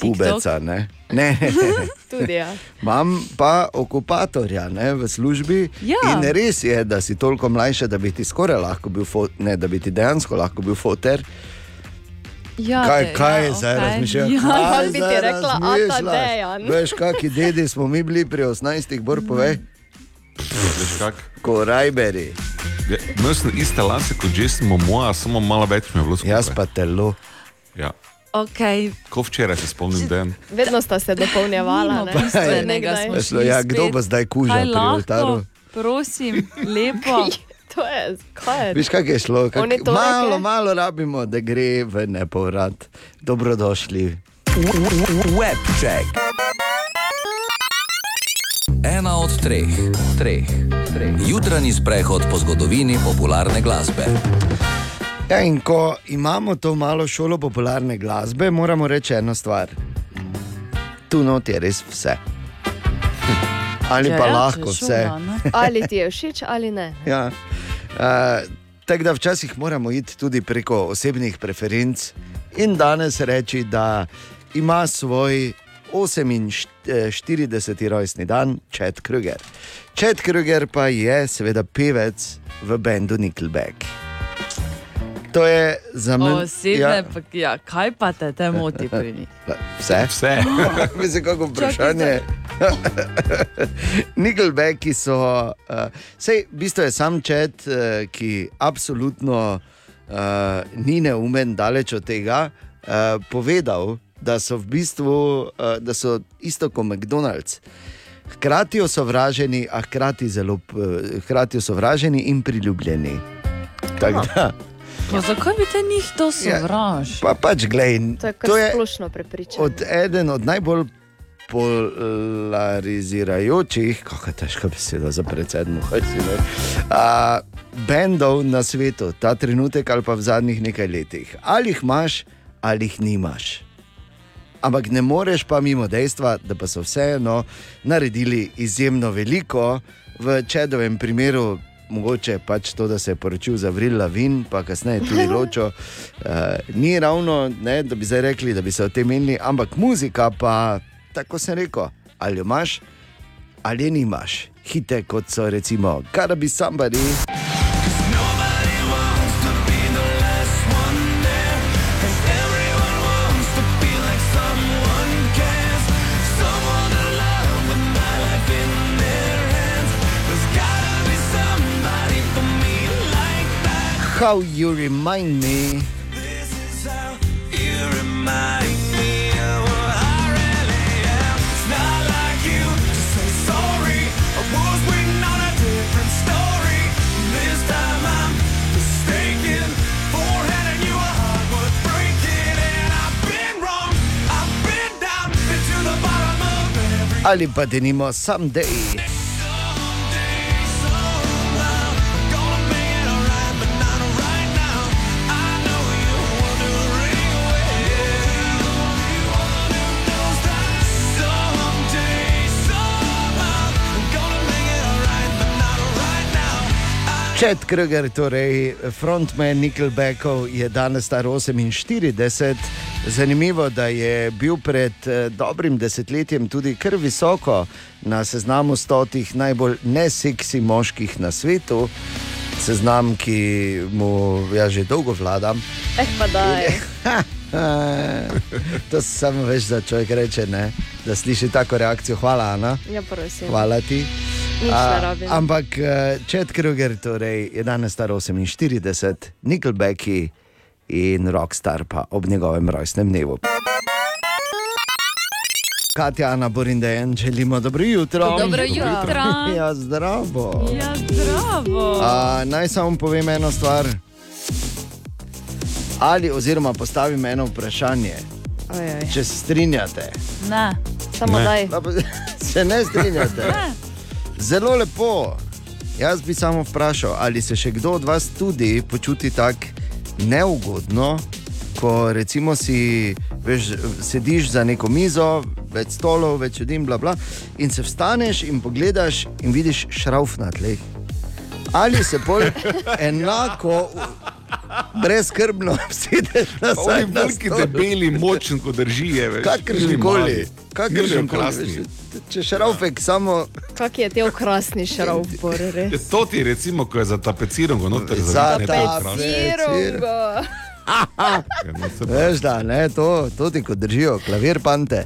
pubeca, ne. ne. Tudi ja. Imam pa okupatorja ne, v službi. Ja. In res je, da si toliko mlajši, da bi ti skoraj lahko bil, fo, ne, da bi ti dejansko lahko bil foter. Ja, kaj te- kaj ja, zdaj okej. razmišljaš? Ja, Kaj bi ti rekla, Ata? Dejan? Veš, kakšni dedi smo mi bili pri 18, bor povej. Veš kak? Korajberi. Ja, Imel sem iste lase kot Jason Momoa, samo malo več mi je bilo skupaj. Jaz pa telo. Ja. Okay. Ko včeraj se spomnim, da je. Vedno sta se dopolnjevala. Ne? bistvenega smo Veš, no, ja, kdo bo zdaj Kaj pri oltaru? Prosim, lepo. To je, kaj je? Viš, kako je šlo? Kak, to malo, reke? malo rabimo, da gre v nepovrat. Dobrodošli. Webček. Ena od treh, treh, treh. Jutranji sprehod po zgodovini popularne glasbe. Ja, in ko imamo to malo šolo popularne glasbe, moramo reči eno stvar. Tu not je res vse. Ali pa Ja, lahko če vse. ne? Ali ti je všeč ali ne. Ja. Uh, Tako da včasih moramo iti tudi preko osebnih preferenc in danes reči, da ima svoj 48. rojstni dan Čet Kruger. Čet Kruger pa je seveda pevec v bendu Nickelback. To je za me. Osebne, pa, ja, kaj pa te, te moti pri njih? Vse. Vse. Mislim, kako vprašanje. Nickelbacki so, uh, sej, v bistvu je sam čet, uh, ki absolutno uh, ni neumen, daleč od tega, uh, povedal, da so v bistvu uh, da so isto kot McDonald's. Hkrati osovraženi, a hkrati zelo hkrati osovraženi in priljubljeni. Tako da, Ja, zakaj bi te njih to Ja, sovraž? pa pač glej, To je to je splošno prepričanje. od eden od najbolj polarizirajočih, kako je težko beseda za predsednik, bendov na svetu, ta trenutek ali pa v zadnjih nekaj letih. Ali jih imaš, ali jih nimaš. Ampak ne moreš pa mimo dejstva, da pa so vseeno naredili izjemno veliko, v čedovem primeru. Mogoče pač to, da se je poročil za Vril Lavin, pa kasneje tudi ločo. Uh, ni ravno, ne, da bi zdaj rekli, da bi se o tem menili, ampak muzika pa, tako sem rekel, ali jo imaš, ali je nimaš. Hite kot so recimo Karabi Sambari. How you remind me. Ali pa denimo someday. Čet Kruger, torej frontman Nickelbackov, je danes star 48. Zanimivo, da je bil pred eh, dobrim desetletjem tudi kar visoko na seznamu stotih najbolj neseksi moških na svetu, seznam, ki mu jaz že dolgo vladam. Eh, pa da je. to samo veš, da človek reče, ne? da sliši tako reakcijo. Hvala, Ana. Ja, prosim. Hvala ti. Rabim. ampak Čet Kruger torej, je danes star 48, Nickelbacki in Rockstar pa ob njegovem rojstnem dnevu. Katja, Ana, Borindejen, želimo dobro jutro. Dobro jutro. Ja, zdravo. Ja, zdravo. A, naj samo povem eno stvar. Ali, oziroma postavim eno vprašanje, Ojoj. če se strinjate. Ne. Samo Ne. daj. Se ne strinjate? Zelo lepo. Jaz bi samo vprašal, ali se še kdo od vas tudi počuti tako neugodno, ko recimo si, veš, sediš za neko mizo, več stolov, več ljudi, bla, bla, in se vstaneš in pogledaš in vidiš šrauf na tleh. Ali se bolj enako, brezkrbno sedeš na Oni zadnji veliki, debeli, močni, ko drži je. Kakršen Ni koli, kakršen Ni koli. Če šraufek samo Kak je te okrasni šrauf, bor, res. Ja, To ti je recimo, ko je za tapecirango noter Za je. Cirongo. Ja, no. Veš, da ne, to, to ti kot držijo, klavir pante.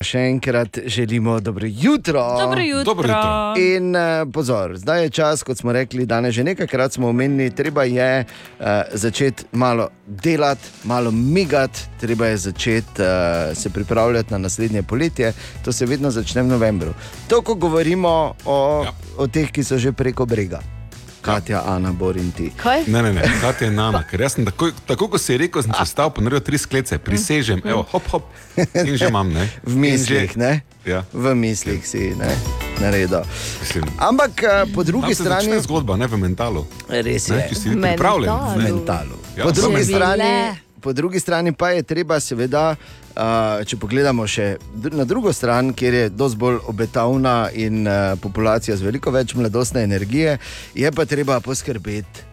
Še enkrat želimo dobro jutro. Dobro jutro. Dobro jutro. In uh, pozor, zdaj je čas, kot smo rekli, danes že nekajkrat smo omenili, treba je uh, začeti malo delati, malo migati, treba je začeti uh, se pripravljati na naslednje poletje. To se vedno začne v novembru. To, ko govorimo o, ja. o teh, ki so že preko brega. Katja, Ana, Bor in ti. Kaj? Ne, ne, ne, kaj je nama, ker jaz sem tako, tako kot si rekel, sem se stal, ponaredil tri sklece, prisežem, evo, hop, hop, in že imam, ne. V mislih, že- ne? Ja. V mislih si ne, naredil. Mislim, Ampak eh, po drugi strani. začne zgodba, ne v mentalu. Res Ne, je. če si pripravljen. V ne. mentalu. Ja, Po v drugi, strani, po drugi strani pa je treba, seveda, uh, če pogledamo še na drugo stran, kjer je dosti bolj obetavna in uh, populacija z veliko več mladostne energije, je pa treba poskrbeti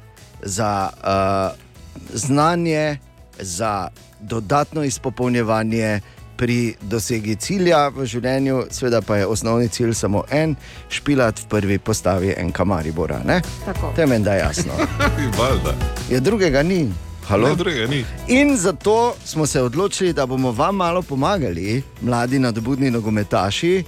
za uh, znanje, za dodatno izpopolnjevanje. Pri dosegi cilja v življenju, seveda pa je osnovni cilj samo en, špilat v prvi postavi en kamaribora. ne? Tako. To je da jasno. Ja, drugega ni. Halo? Ne, drugega ni. In zato smo se odločili, da bomo vam malo pomagali, mladi nadobudni nogometaši.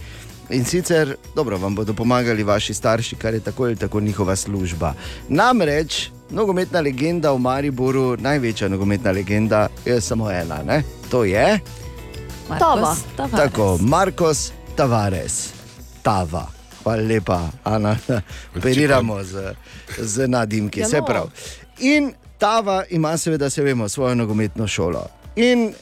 In sicer, dobro, vam bodo pomagali vaši starši, kar je tako ali tako njihova služba. Namreč, nogometna legenda v Mariboru, največja nogometna legenda, je samo ena, ne? to je Tava. tako, Markos Tavares, Tava. Hvala lepa, Ana, operiramo z, z nadimki, vse prav. In Tava ima, seveda, se vemo, svojo nogometno šolo. In uh,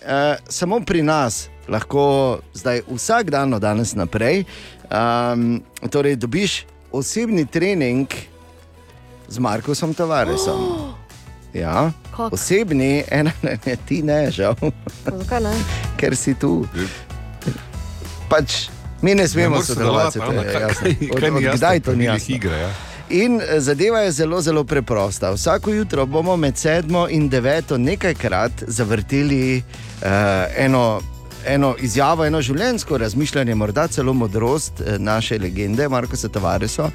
samo pri nas lahko zdaj vsak dan od danes naprej um, torej dobiš osebni trening z Markosom Tavaresom. Ja, Kako? osebni, ena ne, ne, ti ne, žal, Zakaj ne? ker si tu. Pač mi ne smemo sodelovati, to je jasno. Od, od jasno kdaj to ni jasno? igre, ja? In eh, zadeva je zelo, zelo preprosta. Vsako jutro bomo med sedmo in deveto nekajkrat zavrteli uh, eno, eno izjavo, eno življenjsko razmišljanje, morda celo modrost eh, naše legende, Marko Tavareso,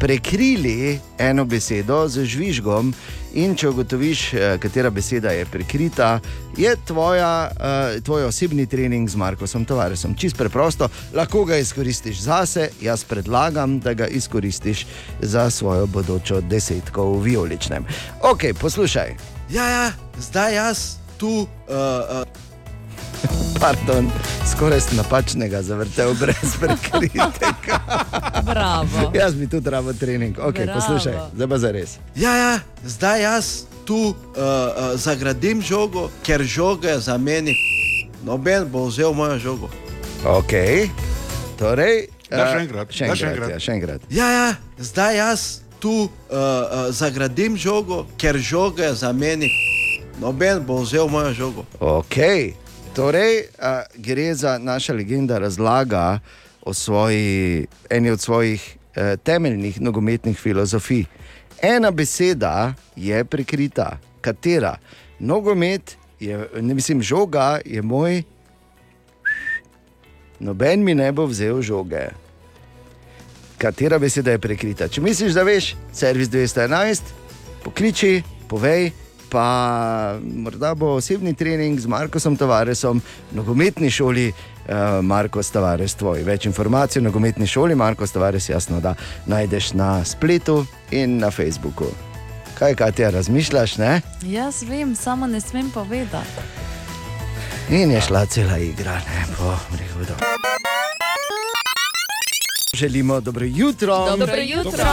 prekrili eno besedo z žvižgom. In če ugotoviš, eh, katera beseda je prekrita, je tvoja, uh, tvoj osebni trening z Markosom Tavaresom. Čist preprosto, lahko ga izkoristiš zase, jaz predlagam, da ga izkoristiš za svojo bodočo desetko v vijoličnem. Ok, poslušaj. Ja, ja, zdaj jaz tu. Uh, uh... Pardon, skoraj sem napačnega zavrtel brez prekritega. Bravo. jaz bi tudi rabo trening. Ok, Bravo. poslušaj, zdaj pa za res. Ja, ja, zdaj jaz tu uh, uh, zagradim žogo, ker žoga je za meni. Noben bo vzel mojo žogo. Ok, torej. Da, še eh, enkrat, Še da, še enkrat, enkrat. ja, še enkrat. Ja, ja, zdaj jaz tu uh, uh, zagradim žogo, ker žoga je za meni. Noben bo vzel mojo žogo. Ok, torej uh, gre za naša legenda razlaga o svoji, eni od svojih uh, temeljnih nogometnih filozofij. Ena beseda je prekrita, katera? Nogomet je, ne mislim, žoga je moj. Noben mi ne bo vzel žoge. Katera beseda je prekrita? Če misliš, da veš, servis 211, pokliči, povej, pa morda bo osebni trening z Markosom Tavaresom, nogometni šoli uh, Markos Tavares tvoj. Več informacij o nogometni šoli Markos Tavares jasno da najdeš na spletu in na Facebooku. Kaj, kaj ti razmišljaš, ne? Jaz vem, samo ne smem povedati. In je šla cela igra, ne po prihodu. Želimo dobro jutro. Dobro jutro.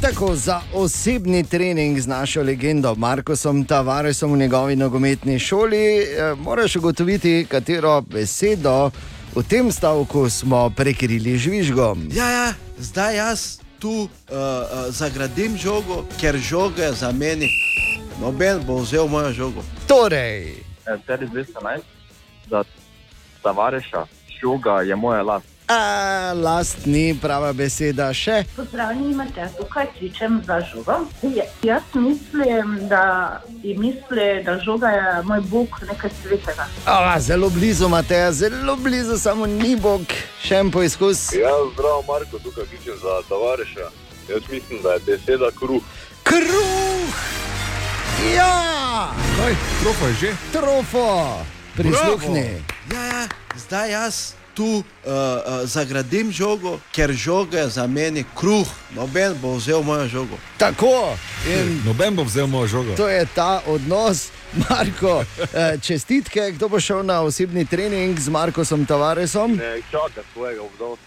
Tako za osebni trening z našo legendo Markosom Tavaresom v njegovi nogometni šoli, eh, moraš ugotoviti, katero besedo v tem stavku smo prekrili žvižgom. Ja, ja, zdaj jaz tu uh, uh, zagradim žogo, ker žoga za meni. Noben bo vzel mojo žogo. Torej, Tebi 211, za tavareša, žoga je moja last. A, last ni prava beseda še. Pozdravljeni, imate tukaj kličem za žogo. Ja, Jaz mislim, da, in misli, da žoga je moj bog nekaj svetega. A, zelo blizu, Mateja, zelo blizu, samo ni bog. Še en poizkus. Ja, zdravo, Marko, tukaj kličem za tovariša. Jaz mislim, da je beseda kruh. Kruh! Ja! Kaj, trofo je že? Trofo! Prisluhni. Bravo. Ja, ja, zdaj jaz tu uh, uh, zagradim žogo, ker žoga je za meni kruh. Noben bo vzel mojo žogo. Tako. In Noben bo vzel mojo žogo. to je ta odnos. Marko, eh, čestitke, kdo bo šel na osebni trening z Markosom Tavaresom? Ne, čaka svojega obdobja.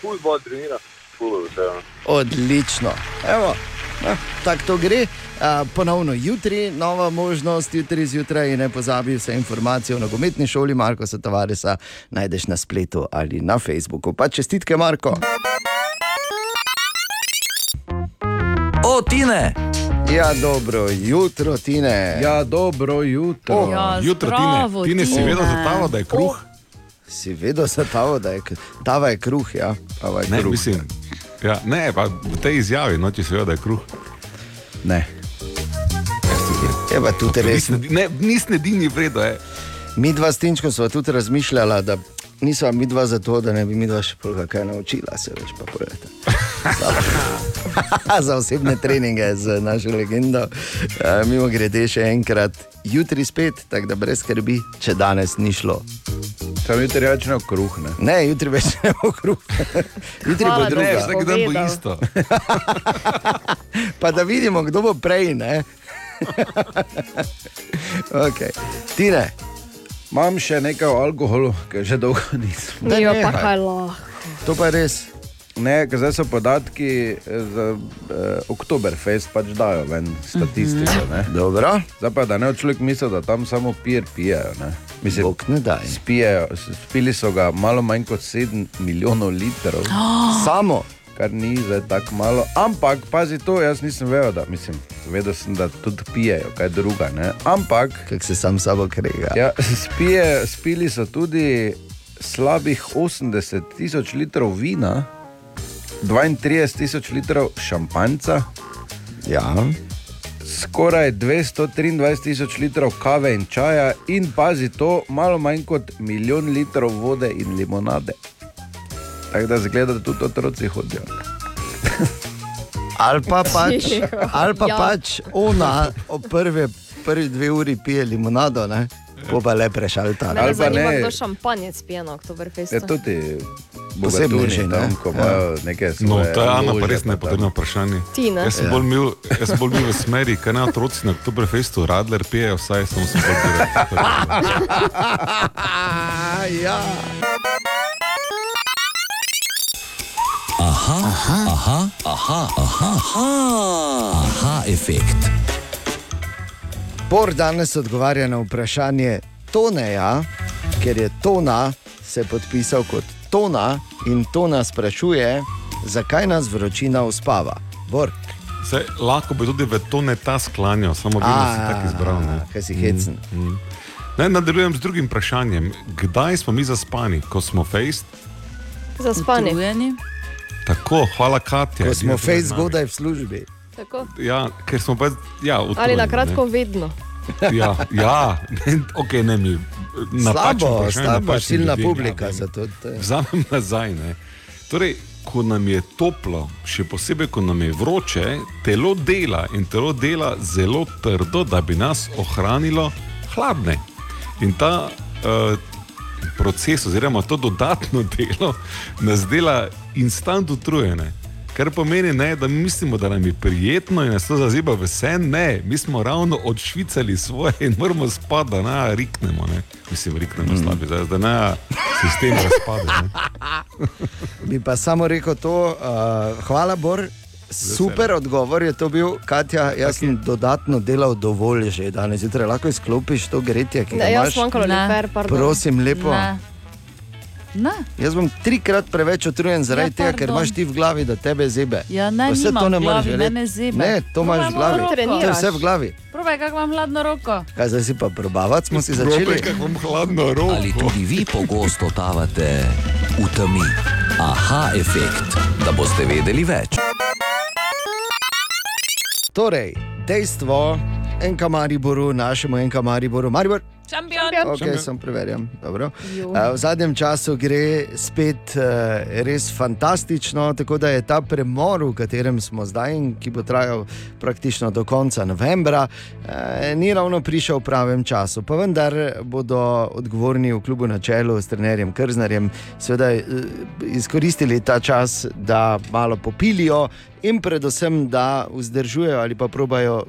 Ful bo trenira, ful bo vse. Odlično. Evo, no, tako to gre. A, ponovno jutri, nova možnost, jutri zjutraj. Ne pozabi vse informacije o nogometni šoli Marko Tavaresa, najdeš na spletu ali na Facebooku. Pa čestitke, Marko. O, Tine! Ja, dobro jutro, Tine. Ja, dobro jutro. Ja, Jutro, zdravo, Tine, Tine si Tine. vedel za tavo, da je kruh? Si vedel za tavo, da je, tava je kruh, ja. Tava je Ne, kruh. mislim. Ja, ne, pa v tej izjavi, no, če si vedel, da je kruh. Ne. Je pa tudi res. Ne, nisem edini vredo, je. Mi dva s Tinčkom smo tudi razmišljali, da nismo mi dva zato, da ne bi mi dva še pol kaj naučila, se več pa povedati. Za osebne treninge z našo legendo. E, mimo grede še enkrat, jutri spet, tako da brez skrbi, če danes ni šlo. Tam jutri rečemo kruh. Ne? Ne, jutri več ne bo kruh. jutri bo Hvala, druga. ne, vsak dan bo isto. pa da vidimo, kdo bo prej. Ne? okay. Tine. Imam še nekaj o alkoholu, ker že dolgo nisem. Jo, pa kaj lahko. To pa je res. Ne, ker zdaj so podatki eh, za eh, Oktoberfest, pač dajo ven statistiko. Mhm. Ne? Dobro. Zdaj pa da ne človek misli, da tam samo pijer pijejo. Ne? Mislim, Bog ne daj. Spijejo, spili so ga malo manj kot 7 milijonov litrov. Samo. Kar ni zdaj tako malo. Ampak, pazi to, jaz nisem vedel, da mislim. Vedel sem, da tudi pijejo, kaj druga. Ne? Ampak. Kako se sam sabo krega. Ja, spije, spili so tudi slabih 80 tisoč litrov vina, 32 tisoč litrov šampanjca. Ja. Skoraj 223 tisoč litrov kave in čaja, in pazi to, malo manj kot milijon litrov vode in limonade. Tako da zgleda, da tudi otroci hodijo. Ali pa pač, ali pa Ja. pač ona ob prve, prvi dve uri pije limonado, ne? Ko pa le prešalta. Mene zanima, kdo šampanjec pije na Oktoberfestu. Je tudi Posebneži, bogatuni ne? tam, ko imajo neke No, svoje to je Ana, pa lože res pa nepotrebno vprašanje. Ti, ne? Jaz sem Ja. bolj mil, jaz sem bolj mil v smeri, kaj na otroci na Oktoberfestu, Radler pijejo, vsaj samo sem bolj direkt. ja. Aha, aha, aha, aha, aha, aha, aha efekt. Bor danes odgovarja na vprašanje Toneja, ker je Tona se podpisal kot Tona in Tona sprašuje, zakaj nas vročina uspava. Bor, Se, lahko bi tudi v to ne ta sklanjal, samo vedno si tako izbral. kaj si hecen. Mm, mm. Ne, nadaljujem z drugim vprašanjem. Kdaj smo mi zaspani, ko smo fejst? Za spanje. Tako, hvala Katja. Ko smo fejs zgodaj v službi. Tako. Ja, ker smo pa. Ja, Ali utrujeni, na ne. kratko vedno. Ja, ja. Ne, ok, ne mi. Slabo, napačni silna publika. ja, zato to je- Vzamem nazaj. Ne. Torej, ko nam je toplo, še posebej, ko nam je vroče, telo dela in telo dela zelo trdo, da bi nas ohranilo hladne. In ta uh, proces, oziroma to dodatno delo, nas dela instant utrujene. Kar pomeni, ne, da mi mislimo, da nam je prijetno in nas to zaziba v sen. Ne, mi smo ravno odšvicali svoje in moramo spati, da ne riknemo. Ne. Mislim, riknemo mm. slabi, zdaj, da ne sistem razpade. Ne. Bi pa samo rekel to, uh, hvala, Bor. Super odgovor je to bil, Katja. Jaz sem dodatno delal dovolj že danes zjutraj. Lahko izklopiš to gretje, ki ga Ne, jaz imaš. Ne. pardon. Prosim, lepo. Ne. Ne. Jaz bom trikrat preveč utrujen zaradi Ja, tega, ker imaš ti v glavi, da tebe zebe. Ja, ne, vse to ne moreš verjeti. mene zebe. Ne, to imaš v Probaj glavi. malo To je vse v glavi. Probaj, kako imam hladno roko. Kaj zdaj si pa probavati, smo si začeli. Ali tudi vi pogosto totavate v temi? Aha, efekt, da boste vedeli več. Torej, dejstvo, enka Mariboru, našemu enka Mariboru, Maribor. Šampion. Ok, sem preverjam. Dobro. Eh, V zadnjem času gre spet eh, res fantastično, tako da je ta premor, v katerem smo zdaj in ki bo trajal praktično do konca novembra, eh, ni ravno prišel v pravem času. Pa vendar bodo odgovorni v klubu na čelu s trenerjem Krznarjem seveda eh, izkoristili ta čas, da malo popilijo. In predvsem, da vzdržujejo ali pa probajo uh,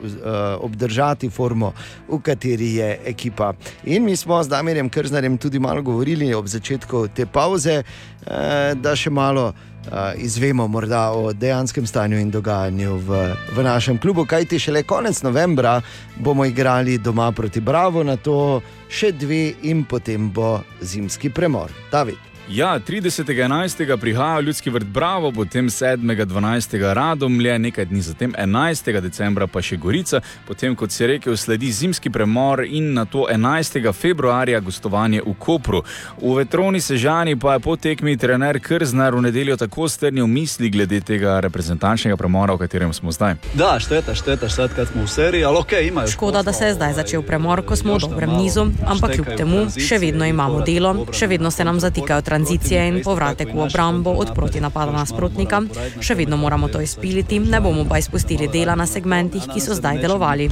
obdržati formo, v kateri je ekipa. In mi smo z Damirjem Krznarjem tudi malo govorili ob začetku te pauze, uh, da še malo uh, izvemo o dejanskem stanju in dogajanju v, v našem klubu. Kajti šele konec novembra bomo igrali doma proti Bravo, na to še dve in potem bo zimski premor. David. Ja, 30.11. prihaja ljudski vrt Bravo, potem 7.12. Radomlje, nekaj dni zatem 11. decembra pa še Gorica, potem kot si rekel, sledi zimski premor in na to 11. februarja gostovanje v Kopru. V vetroni Sežani pa je po tekmi trener Krznar v nedeljo tako strnil misli glede tega reprezentančnega premora, v katerem smo zdaj. Da, šteta, šteta, sad kad smo u seriji, ali ok, imajo. Škoda, da se je zdaj začel premor, ko smo v dobrem nizu, ampak kljub temu še vedno imamo delo, še vedno se nam zatikajo tranzicije in povratek v obrambo od proti napada nasprotnika. Še vedno moramo to izpiliti, ne bomo pa izpustili dela na segmentih, ki so zdaj delovali.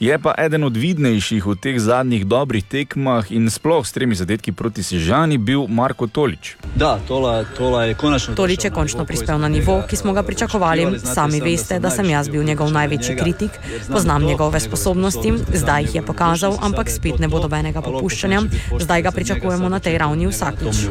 Je pa eden od vidnejših v teh zadnjih dobrih tekmah in sploh s tremi zadetki proti Sežani bil Marko Tolič. Da, Tola, Tola je konačno... Tolič je končno prispel na nivo, ki smo ga pričakovali. Sami veste, da sem jaz bil njegov največji kritik, poznam njegove sposobnosti, zdaj jih je pokazal, ampak spet ne bo dobenega popuščanja. Zdaj ga pričakujemo na tej ravni vsakič.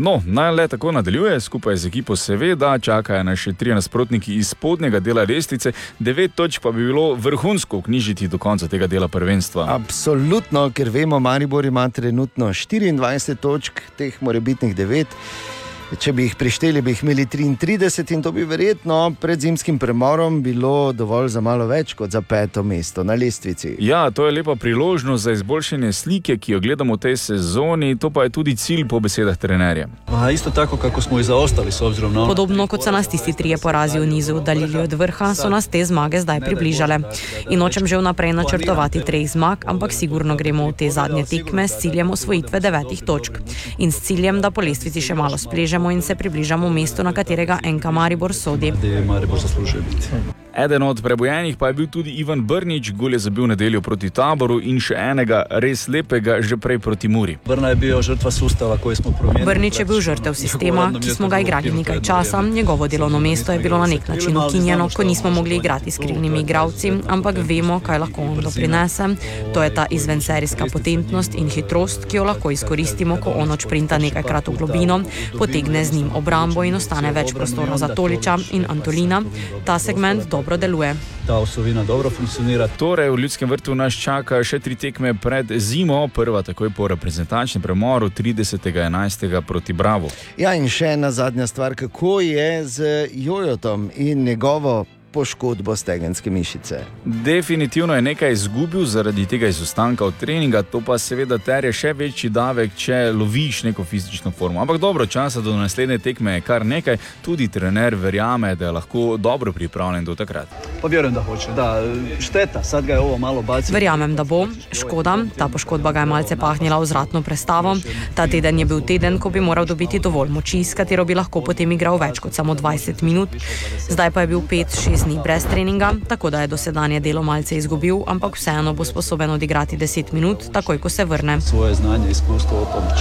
No, naj le tako nadaljuje, skupaj z ekipo seveda, čakajo nas še tri nasprotniki iz spodnjega dela lestvice, devet točk pa bi bilo vrhunsko knjižiti do konca tega dela prvenstva. Absolutno, ker vemo, Maribor ima trenutno 24 točk, teh morebitnih 9. Če bi jih prišteli, bi jih imeli 33 in to bi verjetno pred zimskim premorom bilo dovolj za malo več kot za peto mesto na lestvici. Ja, to je lepa priložnost za izboljšanje slike, ki jo gledamo v tej sezoni, to pa je tudi cilj po besedah trenerja. A isto tako kako smo i zaostali s obzirom na. Podobno kot so nas tisti trije porazi v nizu oddaljili od vrha, so nas te zmage zdaj približale. In nočem že vnaprej načrtovati treh zmag, ampak sigurno gremo v te zadnje tekme s ciljem osvojitve devetih točk. In s ciljem, da po lestvici še malo spležemo in se približamo mestu, na katerega enka Maribor sodi. Maribor zaslužuje biti. Eden od prebojenih pa je bil tudi Ivan Brnič, gol je zabil nedeljo proti taboru in še enega res lepega že prej proti Muri. Brna je bio žrtva sustava koji smo promijenili. Brnič je bil žrtev sistema, ki smo ga igrali nekaj časa. Njegovo delovno mesto je bilo na nek način ukinjeno, ko nismo mogli igrati s krilnimi igravci, ampak vemo, kaj lahko on doprinese. To je ta izvenserijska potentnost in hitrost, ki jo lahko izkoristimo, ko on odšprinta nekajkrat v globino, potegne z njim obrambo in ostane več prostora za Toliča in Antolina. Ta segment dobro deluje. Ta osovina dobro funkcionira. Torej, v ljudskem vrtu nas čaka še tri tekme pred zimo, prva takoj po reprezentančnem premoru 30.11. proti Bravo. Ja, in še ena zadnja stvar, kako je z Jojotom in njegovo poškodbo stegenske mišice. Definitivno je nekaj izgubil zaradi tega izostanka od treninga, to pa seveda terje še večji davek, če loviš neko fizično formo. Ampak dobro, časa do naslednje tekme je kar nekaj, tudi trener verjame, da je lahko dobro pripravljen do takrat. Pa vjerujem da hoće, da. Šteta, sad ga je ovo malo bacilo. Verjamem, da bo. Škoda, ta poškodba ga je malce pahnila v zratno prestavo. Ta teden je bil teden, ko bi moral dobiti dovolj moči, s katero bi lahko potem igral več kot samo 20 minut. Zdaj pa je bil 5-6 dni brez treninga, tako da je dosedanje delo malce izgubil, ampak vseeno bo sposoben odigrati 10 minut, takoj ko se vrne. Svoje znanje, izkustvo, pomoč.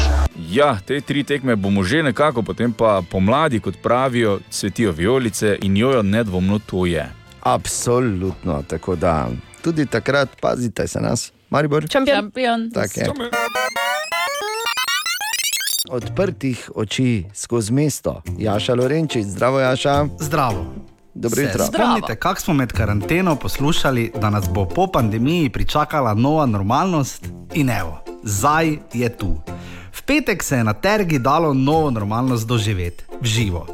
Ja, te tri tekme bomo že nekako, potem pa pomladi, kot pravijo, cvetijo vijolice in jojo nedvomno to je. Absolutno, tako da tudi takrat pazite se nas, Maribor. Šampion. Tak je. Odprtih oči skozi mesto, Jaša Lorenčič, zdravo Jaša. Zdravo. Dobro jutro. Spomnite, kako smo med karanteno poslušali, da nas bo po pandemiji pričakala nova normalnost in evo, zdaj je tu. V petek se je na tergi dalo novo normalnost doživeti, v živo.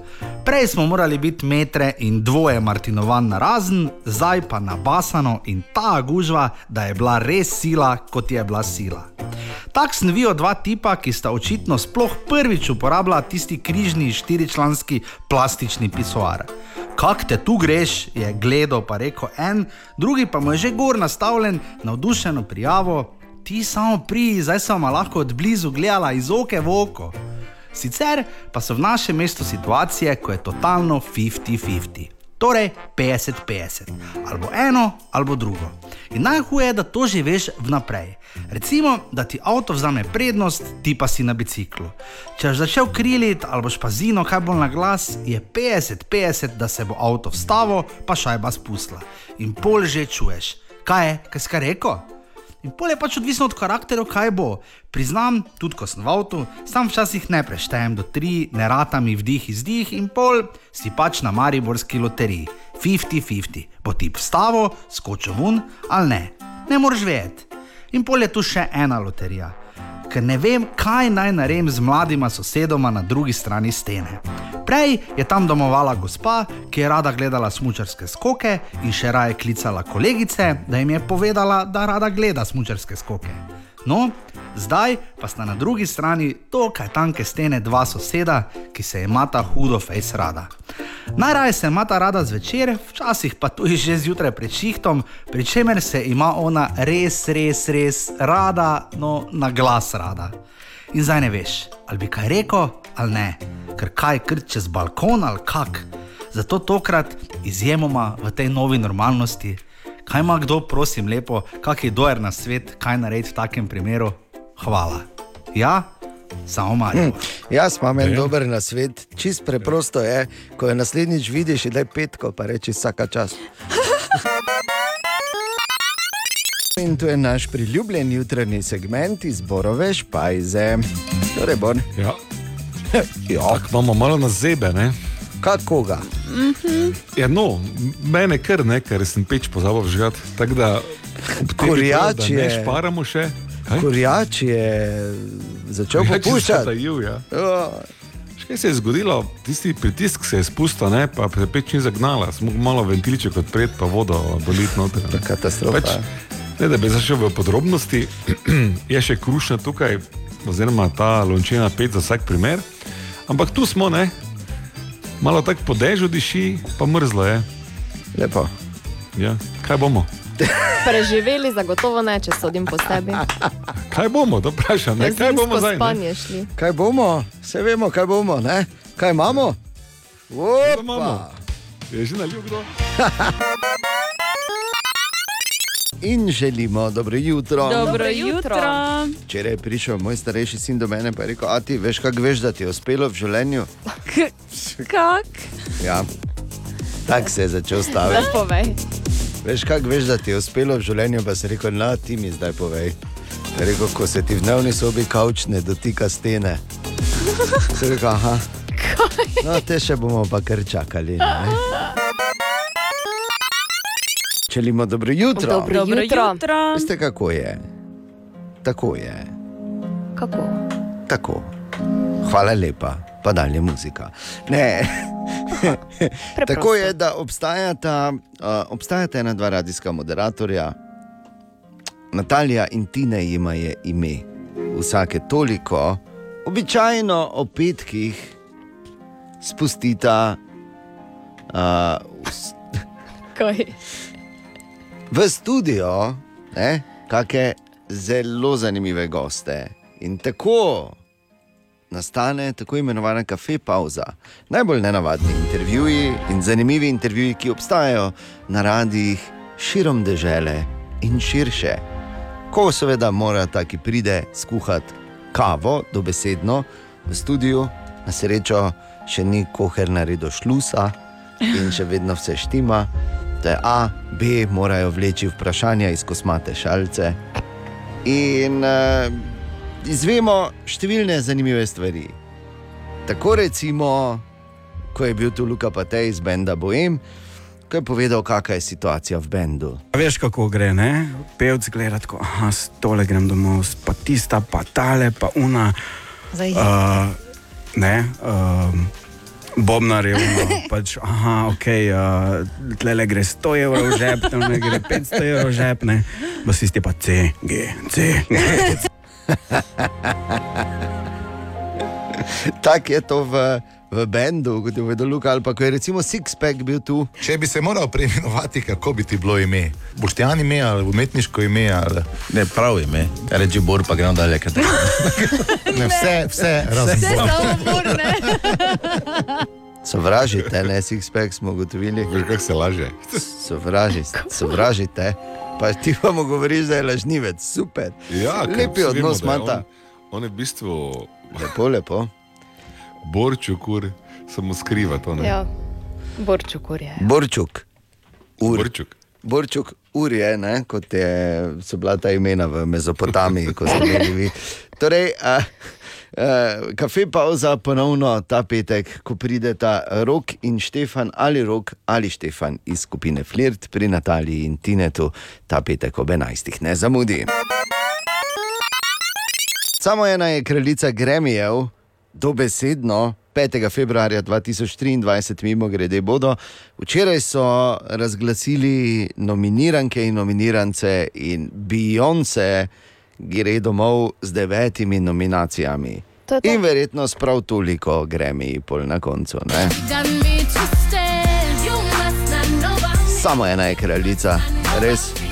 Prej smo morali biti metre in dvoje Martinovan na razen, zdaj pa nabasano in ta gužva, da je bila res sila, kot je bila sila. Tak snovijo dva tipa, ki sta očitno sploh prvič uporabljala tisti križni štiričlanski plastični pisoar. Kak te tu greš, je gledal pa rekel en, drugi pa mu je že gor nastavljen, navdušeno prijavo, ti samo pri, zdaj sem lahko od blizu gledala iz oke v oko. Sicer pa so v našem mestu situacije, ko je totalno 50-50. Torej 50-50, ali eno ali drugo. In najhuje je, da to že veš vnaprej. Recimo, da ti avto vzame prednost, ti pa si na biciklu. Če boš začel kriliti ali boš pa zino kaj bolj na glas, je 50-50, da se bo avto vstavo, pa šajba spustila. In pol že čuješ, kaj je, kaj si rekel? In pol je pač odvisno od karakterja, kaj bo. Priznam, tudi ko sem v avtu, sam včasih ne preštejem do tri, ne ratami vdih izdih in pol si pač na mariborski loteriji. 50-50, bo ti vstavo, skočil ven ali ne. Ne moreš vedeti. In pol je tu še ena loterija. Ker ne vem, kaj naj naredim z mladima sosedoma na drugi strani stene. Prej je tam domovala gospa, ki je rada gledala smočarske skoke in še raje klicala kolegice, da jim je povedala, da rada gleda smočarske skoke. No, zdaj pa sta na drugi strani dokaj tanke stene dva soseda, ki se imata hudo face rada. Najraje se imata rada zvečer, včasih pa tudi že zjutraj pred šihtom, pri čemer se ima ona res, res, res rada, no na glas rada. In zdaj ne veš, ali bi kaj rekel ali ne, ker kaj krt čez balkon ali kak. Zato tokrat izjemoma v tej novi normalnosti. Kaj ima kdo, prosim, lepo, kakšen dojer na svet, kaj narediti v takem primeru? Hvala. Ja, samo malo. Hm, jaz imam en dober na svet, čist preprosto je, ko je naslednjič vidiš, da je petko, pa reči vsaka čas. In to je naš priljubljen jutranji segment iz Borove špajze. Torej, bon. Ja. ja. Tako imamo malo na zebe, ne? Kako ga? Ja, no, mene kar ne, ker sem peč pozabil žgati. Tako da, tem, Kurjač da ne je- šparamo še. Kaj? Kurjač je začel Kurjač je popuščati. zatajil, ja. Ja. Kaj se je zgodilo? Tisti pritisk se je spustil, ne, pa se peč ni zagnala, smo malo ventilček odpret, pa vodo doliti noter. ne. Katastrofa. Pač, ne, da bi zašel v podrobnosti, je še krušna tukaj, oziroma ta lončena pet za vsak primer. Ampak tu smo, ne, malo tako po dežju diši, pa mrzlo je. Lepo. Ja, kaj bomo? Preživeli zagotovo ne, če sodim po sebi. Kaj bomo, da vprašam, ne, kaj bomo zdaj? Ne? šli. Kaj bomo? Vse vemo, kaj bomo, ne? Kaj imamo? imamo. Je že na ljubdo. In želimo dobro jutro. Dobro jutro. Včeraj je prišel moj starejši sin do mene in rekel: A ti veš, kako veš, da ti je uspelo v življenju? Kak? Ja, tako se je začel staviti. Povej. Veš, kako veš, da ti je uspelo v življenju, pa si rekel, no, ti mi zdaj povej. Je Rekel, ko se ti v dnevni sobi kavč ne dotika stene. Si rekel, aha. No, te še bomo pa kar čakali. Ne? Želimo dobro jutro. Dobro Dobro jutro. jutro. Veste, kako je? Tako je. Kako? Tako. Hvala lepa, pa dalje muzika. Ne. Tako je, da obstajata, uh, obstajata ena dva radijska moderatorja, Natalija in Tina jima je ime. Vsake toliko, običajno o petkih, spustita uh, Kaj? V studio ne, kakšne zelo zanimive goste. In tako nastane tako imenovana kafe pauza. Najbolj nenavadni intervjuji in zanimivi intervjuji, ki obstajajo na radijih širom dežele in širše. Ko seveda mora ta, ki pride skuhati kavo, dobesedno v studiu, na srečo še ni koher naredil šlusa in še vedno vse štima. Je A, B, morajo vleči vprašanja iz kosmate šalce. In uh, izvemo številne zanimive stvari. Tako recimo, ko je bil tu Luka Patej iz Benda Boem, ko je povedal, kakšna je situacija v bendu. A veš, kako gre, ne? Pevc gleda tako, ah, tole grem domov, pa tista, pa tale, pa una. Zdaj, Uh, ne, um, Bobnarjev, no, pač, aha, ok, uh, tle gre 100 evrov v žep, tam ne gre 500 evrov v žep, ne, basisti pa C, G, C. Tako je to v, v bendu, kot je vedel Luka, ali pa ko je recimo Sixpack bil tu. Če bi se moral preimenovati, kako bi ti bilo ime? Boštjan ime ali umetniško ime? Ali... Ne, prav ime. Reči Bor, pa gremo dalje. tako. Ne, vse, vse, razen Vse Bor. samo burne. Sovražite, ne Sixpack smo ugotovili. Kako se laže. Sovražite, sovražite. Pa ti pa mu govoriš, da je lažnivec, super. Ja, Lepi odnos imata. On, on je v bistvu. Lepo, lepo. Borčuk, ur, samo skriva to. Ne? Ja, Borčuk je. Borčuk. Ur. Borčuk. Borčuk ur je, ne, kot je, so bila ta imena v Mezopotamiji, ko ste imeli vi. Torej, a, a, kafe pauza ponovno ta petek, ko prideta Rok in Štefan ali Rok ali Štefan iz skupine Flirt pri Nataliji in Tinetu ta petek ob 11. Ne zamudi. Samo ena je kraljica Gremijev, dobesedno 5. februarja 2023, mimo grede bodo. Včeraj so razglasili nominiranke in nominirance, in Beyoncé gre domov z devetimi nominacijami. To to. In verjetno s prav toliko Gremi pol na koncu. Ne? Samo ena je kraljica, res.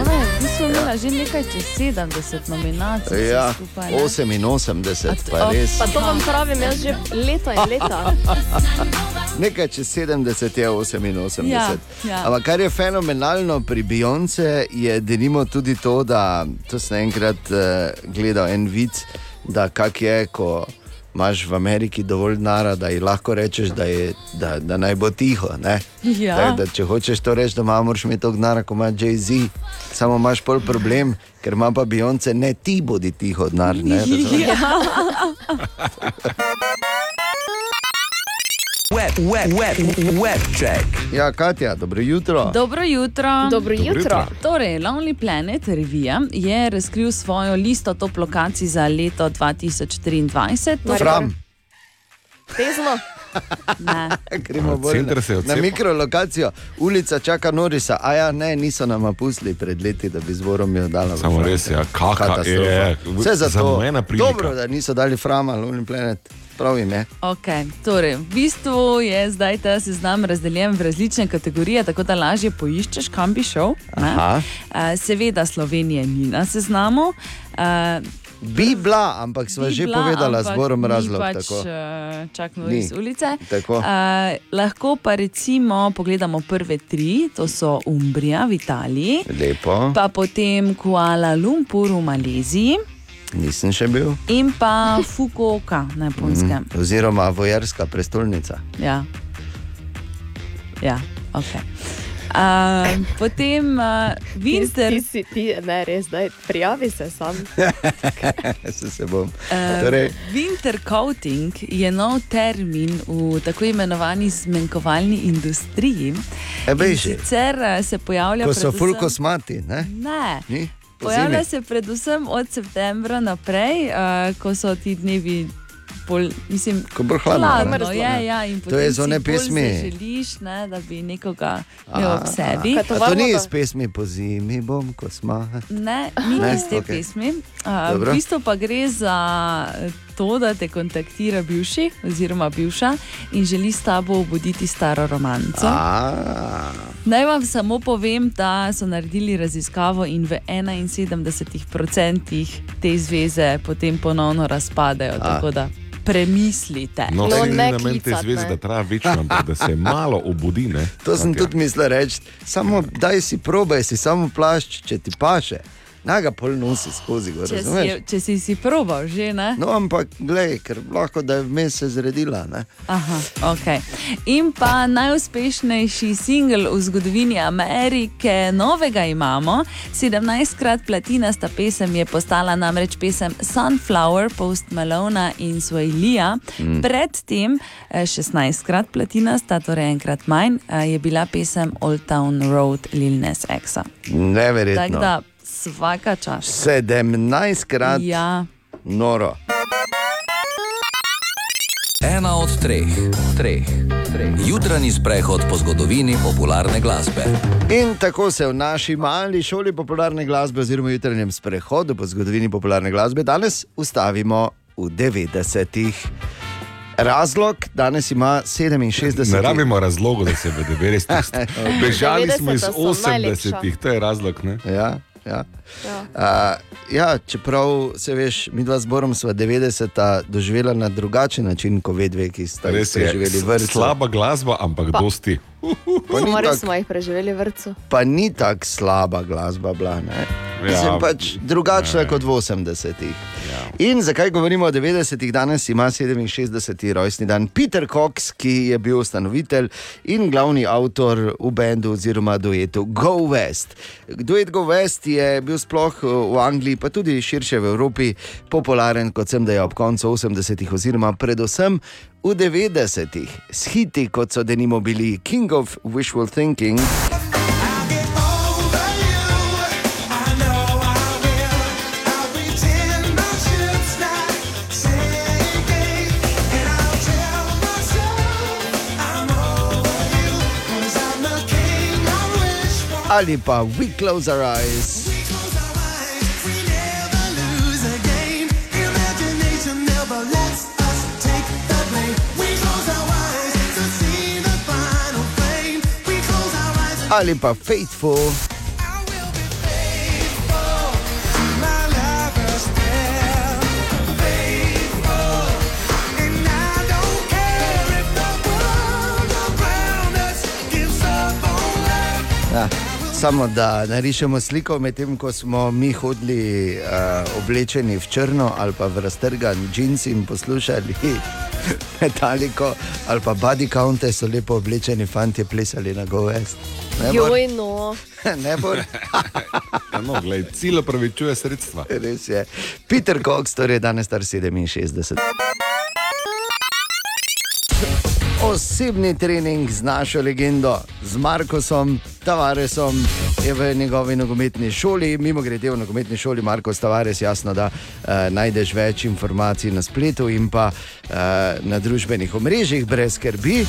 Ona je v bistvu imela že nekaj čez 70 nominacij. Ja, skupaj, ne? 88, pa O, res. Pa to vam pravim jaz že leta in leta. Nekaj čez 70 je 88. Ja, ja. Ampak kar je fenomenalno pri Beyoncé, je denimo tudi to, da to sem enkrat uh, gledal en vic, da kak je, ko imaš v Ameriki dovolj denarja, da ji lahko rečeš, da, je, da, da naj bo tiho. ne. Ja. Tako Da, če hočeš to reči doma, moraš imeti toliko denarja, kot ima Jay-Z. Samo imaš pol problem, ker ima pa Beyoncé, ne ti bodi tiho denar. ne, razumeš? Web, web, web, web check. Ja, Katja, dobro jutro. Dobro jutro. Dobro jutro. jutro. Torej, Lonely Planet revija je razkril svojo listo top lokacij za leto 2023. To- Fram. Tezno. Ne. Gremo bolj je na, na mikrolokacijo, ulica čaka Norisa, a ja, ne, niso nam pustili pred leti, da bi zborom jo dala. Samo res, ja, kaka Katastrofa. je. Vse za to. Dobro, da niso dali Frama, Lonely Planet, prav jim je. Okay. Torej, v bistvu je zdaj ta seznam razdeljen v različne kategorije, tako da lažje poiščeš, kam bi šel. Seveda Slovenija ni na seznamu. Bi bila, ampak sva bi že bila, povedala zborom razlog. Pač, eh, čak Ni. Noris ulice. Tako. Uh, lahko pa recimo pogledamo prve tri, to so Umbrija v Italiji, Lepo, pa potem Kuala Lumpur v Maleziji nisem še bil. in pa Fukuoka na Japonskem. Mm, oziroma vojarska prestolnica. Ja. Ja, ok. Uh, potem uh, Winter. Ti, si, ti, ne, res, daj, prijavi se sam. se, se bom. Uh, Torej, winter coating je nov termin v tako imenovani zmenkovalni industriji. E, In. Sicer se pojavlja ko so predvsem- ful kosmati, ne? Ne. Ni? Pojavlja se predvsem od septembra naprej, uh, ko so ti dnevi. Pol, mislim, Ko bo hladno, ne? hladno je, ja, in To je potem iz one si bolj pesmi. zaželiš, ne, da bi nekoga imel ob sebi. A, a to ni iz pesmi po zimi, bom kosmat. Ne, ni iz te okay. pesmi. Uh, v bistvu pa gre za to, da te kontaktira bivši oziroma bivša in želi s tabo obuditi staro romanco. Naj vam samo povem, da so naredili raziskavo in v 71% te zveze potem ponovno razpadejo. A. Tako da premislite. No, no ne namen te zveze, da traja večno, ampak da se malo obudi. Ne? To sem Katja. tudi mislil reči. Samo daj si probaj, si samo plašč, če ti paše. Naga pol nosi skozi, gor, Če si, če si si probal, že ne. No, ampak gledaj, ker lahko da je vmes se zredila. Ne? Aha, okay. In pa najuspešnejši singel v zgodovini Amerike, novega imamo. 17krat platinasta pesem je postala namreč pesem Sunflower, Post Malona in Swahilija. Mm. Predtem, eh, 16krat platinasta, torej enkrat manj, eh, je bila pesem Old Town Road Lil Nas Exa. Neverjetno. da, svaka čast. 17krat Ja. noro. Ena od treh, treh, treh. Jutranji sprehod po zgodovini popularne glasbe. In tako se v naši mali šoli popularne glasbe, oziroma jutranjem sprehodu po zgodovini popularne glasbe, danes ustavimo v 90-ih. Razlog danes ima 67. Ne rabimo razlogov, da se v 90-ih. Bežali smo iz 90-ta so 80-ih, to je razlog. Ne? Ja, ja. Uh, ja, čeprav se veš, mi dva zborom smo 90-ta doživela na drugačen način, kot ve dve, ki sta jih Res je, preživeli v vrtu. slaba glasba, ampak Pa- dosti. Pa ni Mori tak- smo jih preživeli v vrtu. Pa ni tako slaba glasba bila. Ne? Ja, Ja, pač drugačna ne. kot v 80-ih. Ja. In zakaj govorimo o 90-ih? Danes ima 67. rojstni dan Peter Cox, ki je bil ustanovitelj in glavni avtor v bendu oziroma duetu Go West. Duet Go West je bil sploh eh, v Angliji, pa tudi širše v Evropi, popularen, kot sem dejal, ob koncu 80-ih, oziroma predvsem v 90-ih, s hiti, kot so denimo bili King of Wishful Thinking. Ali pa We Close Our Eyes. Ali pa Faithful. Ja, samo da narišemo sliko, medtem ko smo mi hodili uh, oblečeni v črno ali pa v raztrgan džins in poslušali metaliko ali pa body counte, so lepo oblečeni fanti plesali na GoWest. Joj, no. ne bo. Ja, no, glej, cilj opravičuje sredstva. Res je. Peter Cox, torej danes star 67. Osebni trening z našo legendo, z Markosom Tavaresom, je v njegovi nogometni šoli. Mimo grede v nogometni šoli Marko Tavares, jasno, da uh, najdeš več informacij na spletu in pa uh, na družbenih omrežjih, brez skrbi.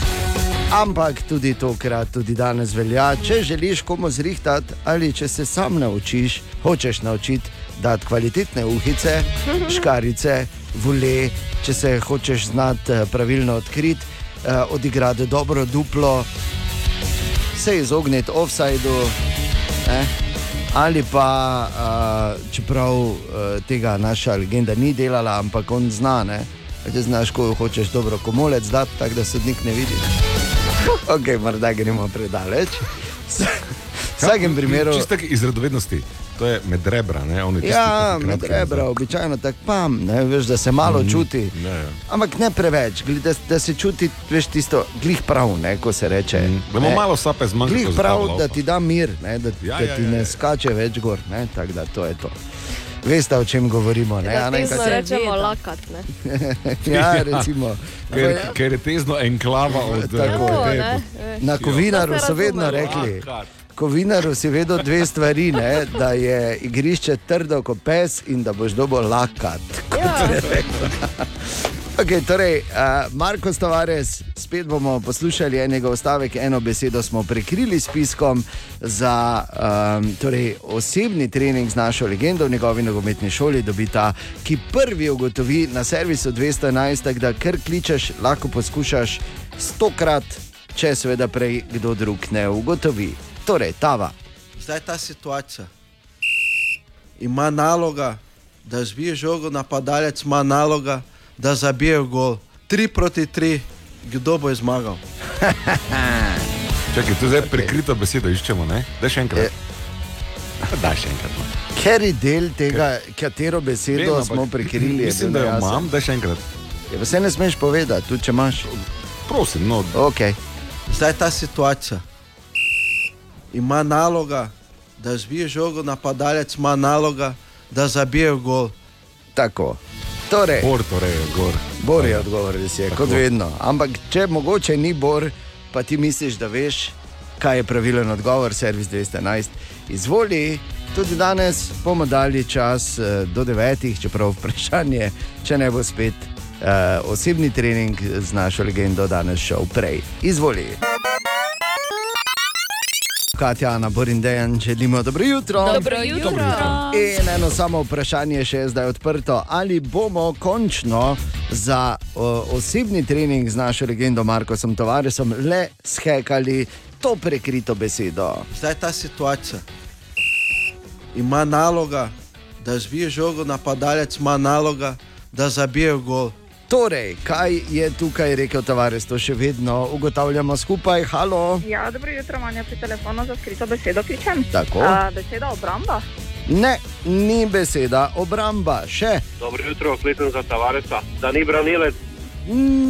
Ampak tudi tokrat, tudi danes velja, če želiš komu zrihtati ali če se sam naučiš, hočeš naučiti dati kvalitetne uhice, škarice, vule, če se hočeš znati eh, pravilno odkriti, eh, odigrati dobro duplo, se izogniti offsajdu. Eh? Ali pa, uh, čeprav uh, tega naša legenda ni delala, ampak on zna, ne? Če znaš, ko hočeš dobro komolec dati, tako da sodnik ne vidi. Ok, morda gremo predaleč. V vsakem primeru. Čisto tako iz radovednosti. To je med rebra, ne? Oni tisti, Ja, so med rebra, običajno tako pam, ne, veš, da se malo mm, čuti. ne. Ampak ne preveč, da, da se čuti veš, tisto glih prav, ne, ko se reče. Da mu malo sape zmanjka, Glih prav, zapava da ti da mir, ne, da, Ja, da ja, ti ja, ne ja. skače več gor. Ne, tako da to je to. Veste, o čem govorimo? Ne, in tezno kaj- rečemo lakat. Ne? ja, recimo. Ker, ker je tezno enklava od Tako, eh, ne, tebe. Na Kovinaru se so vedno rekli. Kovinaru si vedel dve stvari, ne? da je igrišče trdo kot pes in da boš dobo lakat. Ja. Okay, torej, uh, Marko Stavares, spet bomo poslušali enega stavka, eno besedo smo prekrili s piskom za um, torej, osebni trening z našo legendo v njegovi nogometni šoli. Dobita, ki prvi ugotovi na servisu 211, tako da kar kličeš, lahko poskušaš stokrat, če seveda prej kdo drug ne ugotovi. Torej, tava. Zdaj ta situacija ima naloga, da zbije žogo, napadalec ima naloga, da zabije gol. 3 proti 3, kdo bo zmagal? Čakaj, to je zdaj prekrito besedo, iščemo, ne? Da še enkrat. E. Da še enkrat. No. Ker je del tega, katero besedo Vem, smo prekrili, je mislim, da jo imam, da še enkrat. Ja, pa se ne smeš povedati, tudi če imaš. Prosim, no. Okay. Zdaj ta situacija ima naloga, da zbije žogo, napadalec ima naloga, da zabije gol. Tako. Torej, Bor, torej, gor. Bor je odgovor, res je, kot vedno. Ampak če mogoče ni Bor, pa ti misliš, da veš, kaj je pravilen odgovor, servis 211. Izvoli, tudi danes bomo dali čas eh, do devetih, čeprav vprašanje, če ne bo spet osebni trening z našo legendo danes šel prej. Izvoli. Katja, Ana, Borin, Dejan, želimo dobro jutro. Dobro jutro. Dobro jutro. In eno samo vprašanje še je zdaj odprto. Ali bomo končno za o, osebni trening z našo legendo Markosom Tovaresom le skekali to prekrito besedo? Zdaj ta situacija. Ima naloga, da zbije žogo, napadalec ima naloga, da zabije gol. Torej, kaj je tukaj rekel Tavares, to še vedno ugotavljamo skupaj. Halo. Ja, dobro jutro, manja pri telefonu za skrito besedo kličem. Tako. A, beseda obramba. Ne, ni beseda obramba, še. Dobro jutro, kličem za Tavaresa, da ni branilec.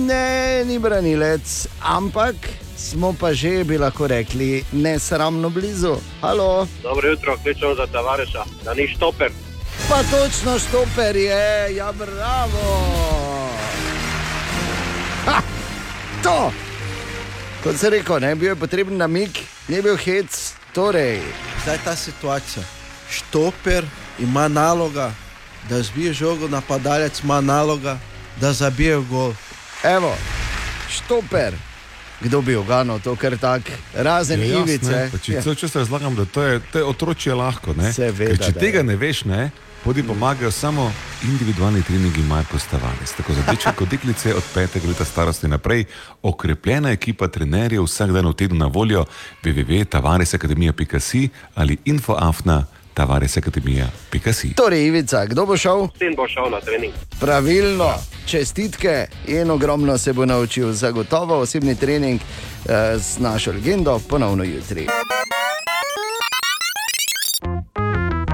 Ne, ni branilec, ampak smo pa že, bi lahko rekli, nesramno blizu. Halo. Dobro jutro, kličem za Tavaresa, da ni štoper. Pa točno štoper je, ja, bravo. To! Kot se rekel, ne bil je potreben namik, ni bil hec, torej. Zdaj ta situacija. Štoper ima naloga, da zbije žogo, napadalec ima naloga, da zabije gol. Evo, štoper. Kdo bi oganil to, ker tako, razen Ja, jasno, ivice. ne. Pa Če čas razlagam, da to je, to je otročje lahko. Ne? Seveda, Ker če tega je. ne veš, ne, podi pomagajo samo individualni treningi Marko Stavares. Tako za dečke kot deklice od petega leta starosti naprej, okrepljena ekipa trenerjev vsak dan v tednu na voljo www.tavaresakademija.si ali infoafna tavaresakademija.si. Torej, Ivica, kdo bo šel? Sin bo šel na trening. Pravilno, čestitke in ogromno se bo naučil. Zagotovo osebni trening eh, z našo legendo, ponovno jutri.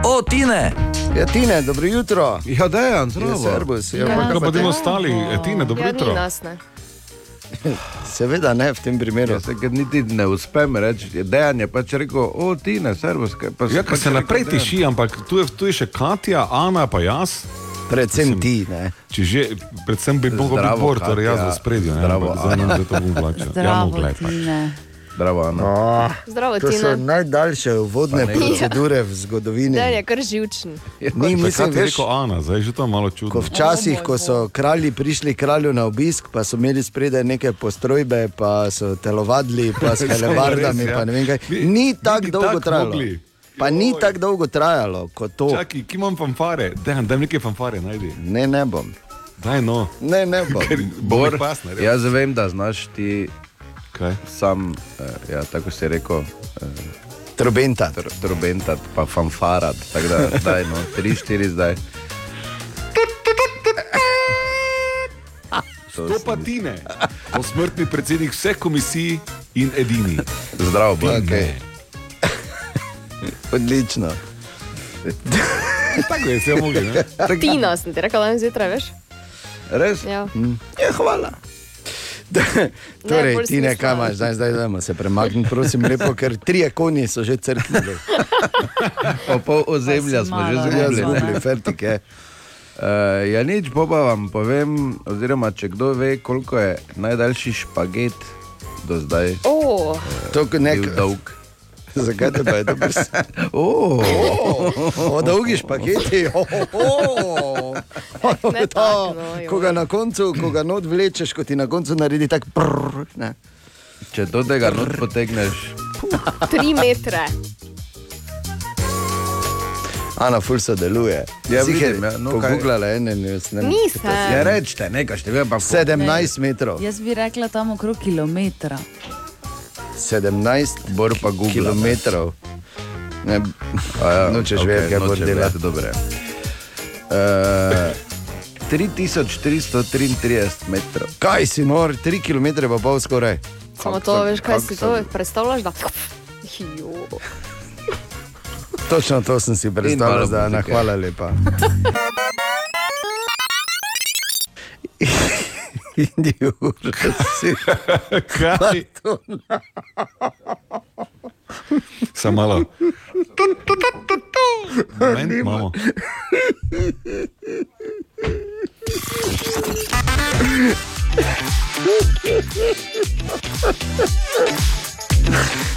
O, Tine! Ja, Tine, dobro jutro. Ja, dejan, zdravo. Ja, servus. Ja, Ja. pa kaj pa te? temu ostali, E, Tine, dobro Ja, jutro. nas, ne. Seveda ne v tem primeru. Ja, se, ker niti ne uspem reči, je dejan je pač rekel, o, ti ne, servus. kaj Pa Ja, pač se naprej rekel, Dejan. tiši, ampak tu je, tu je še Katja, Ana, pa jaz. Predvsem ti, ne. Če že, predvsem bi mogel biti torej jaz v spredju. ne, Zdravo, ampak Zdaj nam Ana. zdaj to bom plačal. Ja, Zdravo, mogle pač. Tine. Zdravo, Ana. Oh, Zdravo, to so Tina. najdaljše uvodne Pa ne. procedure v zgodovini. Den je kar živčen. Ni, mislim, ti veš, rekel Ana, zdaj je že to malo čudno. Ko včasih, ko so kralji prišli kralju na obisk, pa so imeli spredaj neke postrojbe, pa so telovadili, pa s res, ja. pa ne vem kaj. Ni- tako dolgo tako trajalo. mogli. Pa ni tako dolgo trajalo kot to. Čakaj, ki imam fanfare, daj, daj neke fanfare, najdi. Ne, ne bom. Daj no. Ne, ne bom. Bor, bom pas naredil. jaz vem, da znaš ti Kaj? sam, eh, ja, tako si rekel, eh, Trobentat. tr trobentat, pa fanfarat. Tako da, daj no, tri, štiri zdaj. To pa Tine, posmrtni predsednik vseh komisij in edini. Zdravo. Okay. Odlično. Tako je, vse mogli, ne? Tina, sem ti rekel danes zjutraj, veš? Res? Ja. Ja, hvala. torej, bolj ti ne kaj imaš, zdaj, zdaj dajmo se premakniti, prosim, lepo, ker trije konji so že crknili. Pa pol ozemlja smo že malo, ne, zgubili. ne. Zgubili, fertik je. Uh, ja, nič, pa vam povem, oziroma če kdo ve, koliko je najdaljši špaget do zdaj. O, To je nek dolg. Zakaj te je to brez? Oh. O, dolgi špageti. Oh, oh, oh. Ne To, tako, no, joj. ko ga na koncu, ko ga not vlečeš, ko ti na koncu naredi tak prr. Ne. Če do tega not potegneš, tri metre. Ana, ful sodeluje. Ja, vidim, ja, no, Pogooglala je, ne, ne, ne. Nisem. ja, rečete, nekaj število pa 17 metrov. Jaz bi rekla tam okrog kilometra. 17 Bor pa Google. kilometrov. Ne, Ja, nočeš vedeti, kaj bo delati. Dobre. Uh, 3433 metrov. Kaj si nor, 3 km pa pol skoraj. Samo to, veš, kaj si to predstavljaš, da. Jo. Točno to sem si predstavljal, da je muzike. hvala lepa. Indijur, si Kaj? Sam malo. Moment, imamo.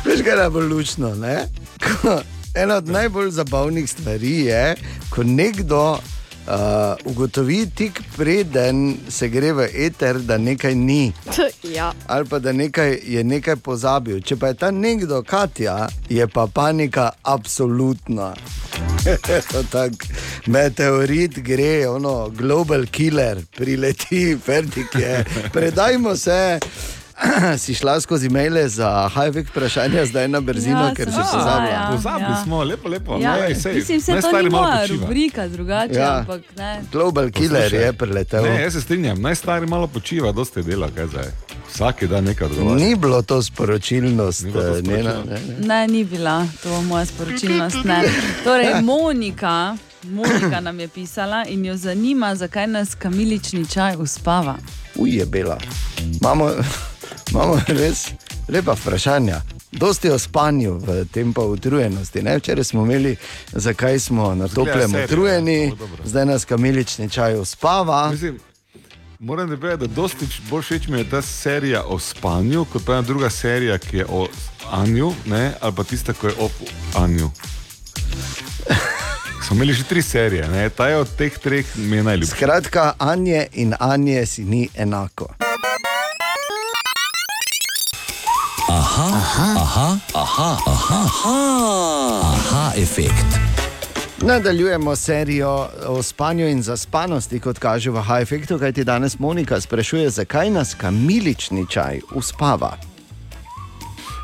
Veš, kaj je najbolj lučno? Ena od najbolj zabavnih stvari je, ko nekdo uh, ugotovi tik preden se gre v eter, da nekaj ni. ja. Ali pa da nekaj je nekaj pozabil. Če pa je ta nekdo Katja, je pa panika absolutna. Tak, Meteorit gre, ono, global killer, prileti, fertik je. Predajmo se. si šla skozi maile za hajvek vprašanja, zdaj na brzino, Ja, ja, ker si pozabila. ja. Pozabili smo, lepo, lepo. Ja, ne, sej, mislim, se naj to stari ni malo moja počiva. rubrika drugače, Ja. ampak ne. Global killer Poslušaj, je preletel. Ne, jaz se strinjam, naj stari malo počiva, dosti dela, kaj zdaj. Vsak dan nekaj odgovara. Ni bilo to sporočilnost, bilo to eh, njena, sporočilnost. ne, ne. Ne, ni bila to moja sporočilnost. Ne. Torej, Monika, Monika nam je pisala in jo zanima, zakaj nas kamilični čaj uspava. Uje, bela. Imamo, imamo res lepa vprašanja. Dosti o spanju, v tem pa utrujenosti. Ne? Včeraj smo imeli, zakaj smo na toplem utrujeni, zdaj nas kamilični čaj uspava. Mislim, moram povedati, da dosti bolj všeč mi je ta serija o spanju, kot pa ena druga serija, ki je o Anju, ne? ali pa tista, ki je o Anju. Smo imeli že tri serije, ne? ta je od teh treh mi je najljubša. Skratka, Anje in Anje si ni enako. Aha, aha, aha, aha, aha, aha, aha efekt. Nadaljujemo serijo o spanju in zaspanosti, kot kaže v High Effectu, kajti danes Monika sprašuje, zakaj nas kamilični čaj uspava.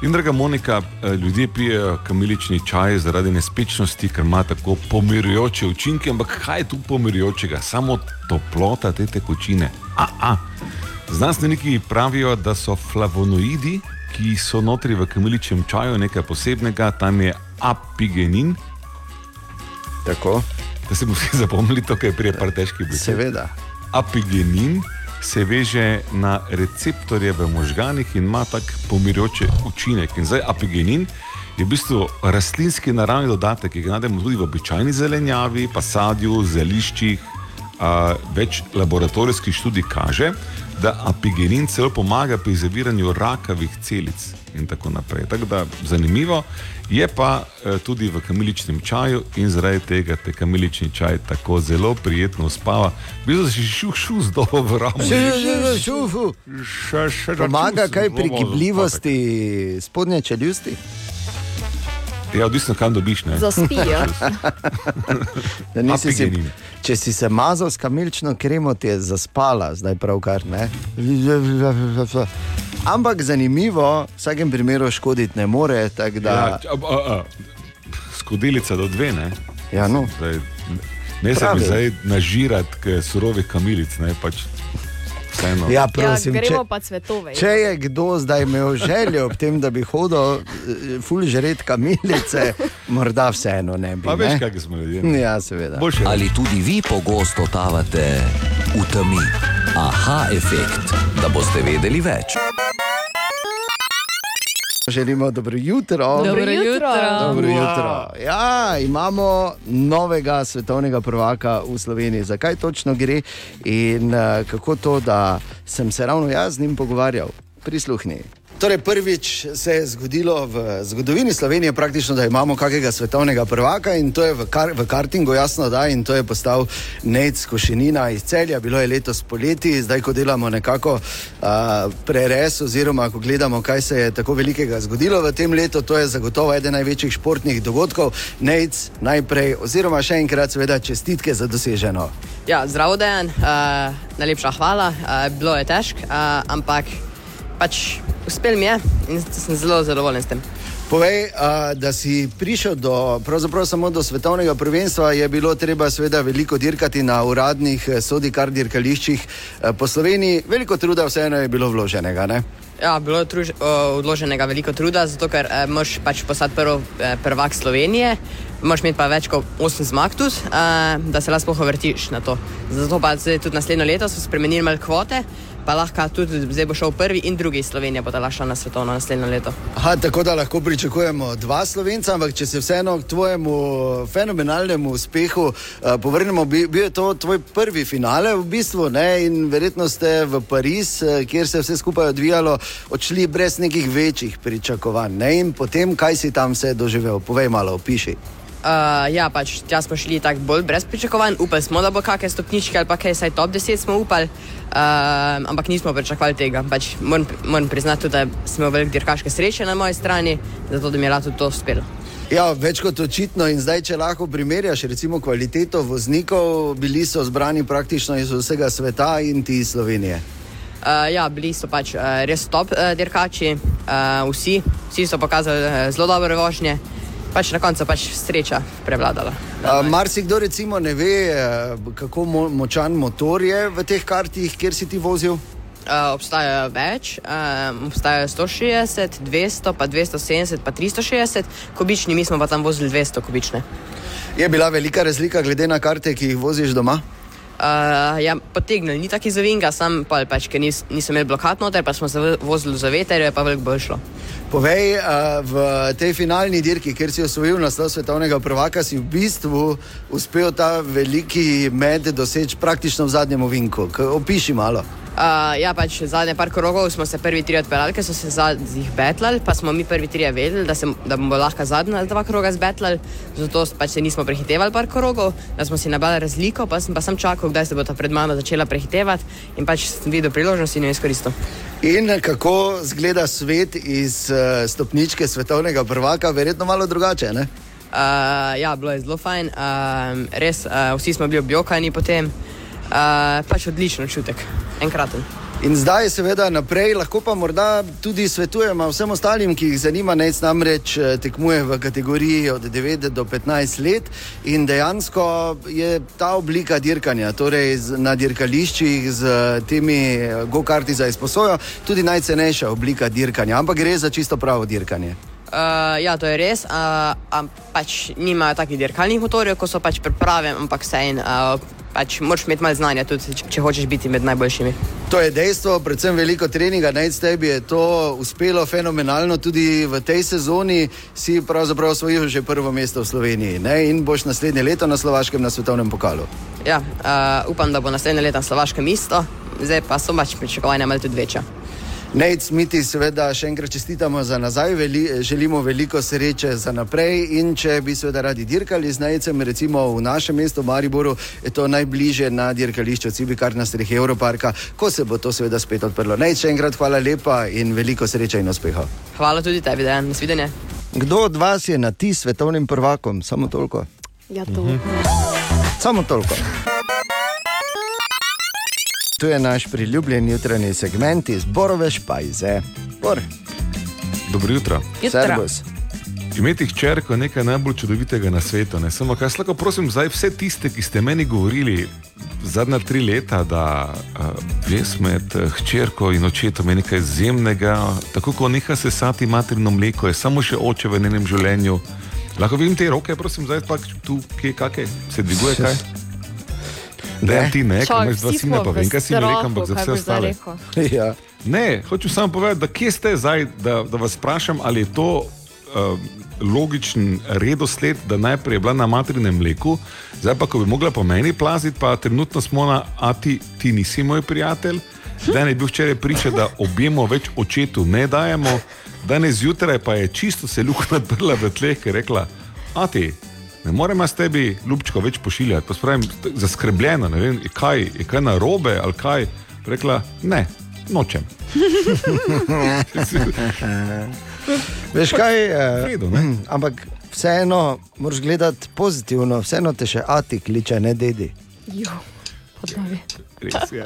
In draga Monika, eh, ljudje pijejo kamilični čaj zaradi nespečnosti, ker ima tako pomirjujoče učinke, ampak kaj je tu pomirjujočega? Samo toplota te tekočine. A, a. Znanstveniki pravijo, da so flavonoidi, ki so notri v kamiličnem čaju, nekaj posebnega, tam je apigenin. Tako. Da se bomo vsi zapomnili, to je prije par težkih besed. Seveda. Apigenin se veže na receptorje v možganih in ima tak pomirjujoč učinek. In zdaj apigenin je v bistvu rastlinski naravni dodatek, ki ga najdemo tudi v običajni zelenjavi, pa sadju, zeliščih. A, več laboratorijskih študij kaže, da apigenin celo pomaga pri zaviranju rakavih celic in tako naprej. Tako da zanimivo je pa eh, tudi v kamiličnem čaju in zaradi tega te kamilični čaj tako zelo prijetno uspava. Bil si šuh šuh z dobro v ramo. Šufu. Še, še Pomaga račun kaj pri gibljivosti spodnje čeljusti? Ja, odvisno kam dobiš. Ne? Zaspijo. Da nisi si, Apigenin. Če si se mazal s kamilično kremo, ti je zaspala, zdaj pravkar ne. Ampak zanimivo, v vsakem primeru škoditi ne more. Da, Ja, a, a, a, skodelica do dve, ne? Ja, no. Zdaj, ne se mi zdaj nažirati surovih kamilic, ne pač vseeno. Ja, prosim, ja, gremo če- pa cvetove. Če je kdo zdaj imel željo ob tem, da bi hodil eh, ful žret kamilice, morda vseeno ne bi. Pa veš, ne? kakšni smo ljudje. Ja, seveda. Ali tudi vi pogosto totavate v temi? Aha, efekt, da boste vedeli več. Želimo dobro jutro. Dobro jutro. Dobro Wow. jutro. Ja, imamo novega svetovnega prvaka v Sloveniji. Zakaj točno gre in uh, kako to, da sem se ravno jaz z njim pogovarjal? Prisluhni. Torej, prvič se je zgodilo v zgodovini Slovenije, praktično, da imamo kakega svetovnega prvaka in to je v, kar, v kartingu, jasno, da in to je postal Nec Košenina iz celja. Bilo je letos poleti, zdaj, ko delamo nekako uh, preres, oziroma ko gledamo, kaj se je tako velikega zgodilo v tem letu, to je zagotovo eden največjih športnih dogodkov. Nec najprej, oziroma še enkrat, seveda, čestitke za doseženo. Ja, zdravo, Dejan, uh, najlepša hvala. Uh, bilo je težko, uh, ampak pač uspel mi je in sem zelo zadovoljen s tem. Povej, a, da si prišel do, samo do svetovnega prvenstva, je bilo treba seveda veliko dirkati na uradnih eh, sodi kar dirkališčih eh, po Sloveniji. Veliko truda vseeno je bilo vloženega. Ne? Ja, bilo je truž, o, odloženega veliko truda, zato ker eh, moš pač postati prvi eh, prvak Slovenije, moš imeti pa več kot 8 zmag tudi, eh, da se lahko vrtiš na to. Zato pa zdaj tudi naslednjo leto so spremenili malo kvote, pa lahko tudi zdaj bo šel prvi in drugi iz Slovenije, bo da lahko šla na svetovno naslednjo leto. Aha, tako da lahko pričakujemo dva slovenca, ampak če se vseeno k tvojemu fenomenalnemu uspehu uh, povrnemo, bi, bil je to tvoj prvi finale v bistvu ne? in verjetno ste v Pariz, uh, kjer se je vse skupaj odvijalo, odšli brez nekih večjih pričakovanj. Ne? In potem, kaj si tam vse doživel, povej malo, opiši. Uh, ja, pač tja smo šli tako bolj brez pričakovanj, upali smo, da bo kakšne stopničke ali pa kaj, saj top 10 smo upali, uh, ampak nismo pričakovali tega. Pač moram, moram priznati, tudi, da smo imeli veliko dirkaške sreče na moji strani, zato da mi je lahko to uspelo. Ja, več kot očitno. In zdaj, če lahko primerjaš, recimo, kvaliteto voznikov, bili so zbrani praktično iz vsega sveta in ti iz Slovenije. Uh, ja, bili so pač uh, res top uh, dirkači, uh, vsi, vsi so pokazali uh, zelo dobre vožnje, pač na koncu pač sreča prevladala. Uh, Marsikdo recimo ne ve, eh, kako mo močan motor je v teh kartih, kjer si ti vozil. Uh, obstajajo več, uh, obstajajo 160, 200, pa 270, pa 360 kubični, mi smo pa tam vozili 200 kubične. Je bila velika razlika glede na karte, ki jih voziš doma? Uh, ja, potegnili, ni tako izvinga, sam pa pač, ker nis, nisem imel blokad noter, pa smo se vozili za veter, je pa veliko bolj šlo. Povej, uh, v tej finalni dirki, kjer si osvojil naslov svetovnega prvaka, si v bistvu uspel ta veliki med doseči praktično v zadnjem ovinku. Opiši malo. Uh, ja, pač zadnje par krogov smo se prvi tri odpeljali, ker so se zadnjih betlali, pa smo mi prvi tri vedeli, da, se, da bomo lahko zadnja dva kroga zbetlali, zato pač se nismo prehitevali par krogov, da smo si nabali razliko, pa sem pa sem čakal, kdaj se bo ta pred mano začela prehitevati in pač sem videl priložnost in jo izkoristil. In kako zgleda svet iz uh, stopničke svetovnega prvaka, verjetno malo drugače. Ne? Uh, ja, bilo je zelo fajn, uh, res, uh, vsi smo bili objokani potem, uh, pač odličen čutek, enkraten. In zdaj, seveda, naprej, lahko pa morda tudi svetujemo vsem ostalim, ki jih zanima, naj namreč eh, tekmuje v kategoriji od 9 do 15 let. In dejansko je ta oblika dirkanja, torej na dirkališčih z eh, temi eh, go-karti za izposojo, tudi najcenejša oblika dirkanja, ampak gre za čisto pravo dirkanje. Uh, ja, to je res, uh, um, pač nimajo takih dirkalnih motorjev, kot so pač priprave, ampak vse en. Uh, pač moraš imeti malo znanja, tudi če, če hočeš biti med najboljšimi. To je dejstvo, predvsem veliko treninga, naj tebi je to uspelo fenomenalno, tudi v tej sezoni si pravzaprav osvojil že prvo mesto v Sloveniji ne? in boš naslednje leto na Slovaškem na svetovnem pokalu. Ja, uh, upam, da bo naslednje leto Slovaško mesto, zdaj pa so pač pričakovanja malo tudi večja. Nec, mi ti seveda še enkrat čestitamo za nazaj, veli, želimo veliko sreče za naprej in če bi seveda radi dirkali z Necem, recimo v našem mestu Mariboru, je to najbližje na dirkališču Cibikar na strehi Evroparka, ko se bo to seveda spet odprlo. Nec, še enkrat hvala lepa in veliko sreče in uspeha. Hvala tudi tebi, da je nasvidenje. Kdo od vas je na ti svetovnim prvakom? Samo toliko. Ja, to. Samo toliko. Tu je naš priljubljen jutranji segment iz Borove špajze. Bor. Dobro jutro. Jutro. Servus. Imeti hčerko je nekaj najbolj čudovitega na svetu. Ne? Samo kaj slako prosim, zdaj vse tiste, ki ste meni govorili zadnja tri leta, da uh, vez med eh, hčerko in očetom je nekaj izjemnega, tako kot neha sesati materno mleko, je samo še oče v njenem življenju. Lahko vidim te roke, prosim, zdaj pa tu, kje, kake, se dviguje kaj? Ne, ti ne, imaš dva sina, pa vem, kaj si mi rekel, ampak za vse ostale. Ja. Ne, hočem samo povedati, da kje ste zdaj, da, da vas vprašam, ali je to uh, logičen redosled, da najprej je bila na materinem mleku, zdaj pa, ko bi mogla po meni plaziti, pa trenutno smo na, a ti, ti nisi moj prijatelj. Dan je bil včeraj priča, da objemo več očetu ne dajemo, danes zjutraj pa je čisto se luknja odprla v tleh, ker je rekla, a ti. Ne morem jaz tebi, ljubčko, več pošiljati. Pa spravim, zaskrbljena, ne vem, je kaj, je kaj narobe ali kaj. Rekla, ne, nočem. Veš kaj? eh, redu, ne? ampak vseeno moraš gledati pozitivno, vseeno te še Ati kliče, ne dedi. Jo, podlavi. Res je.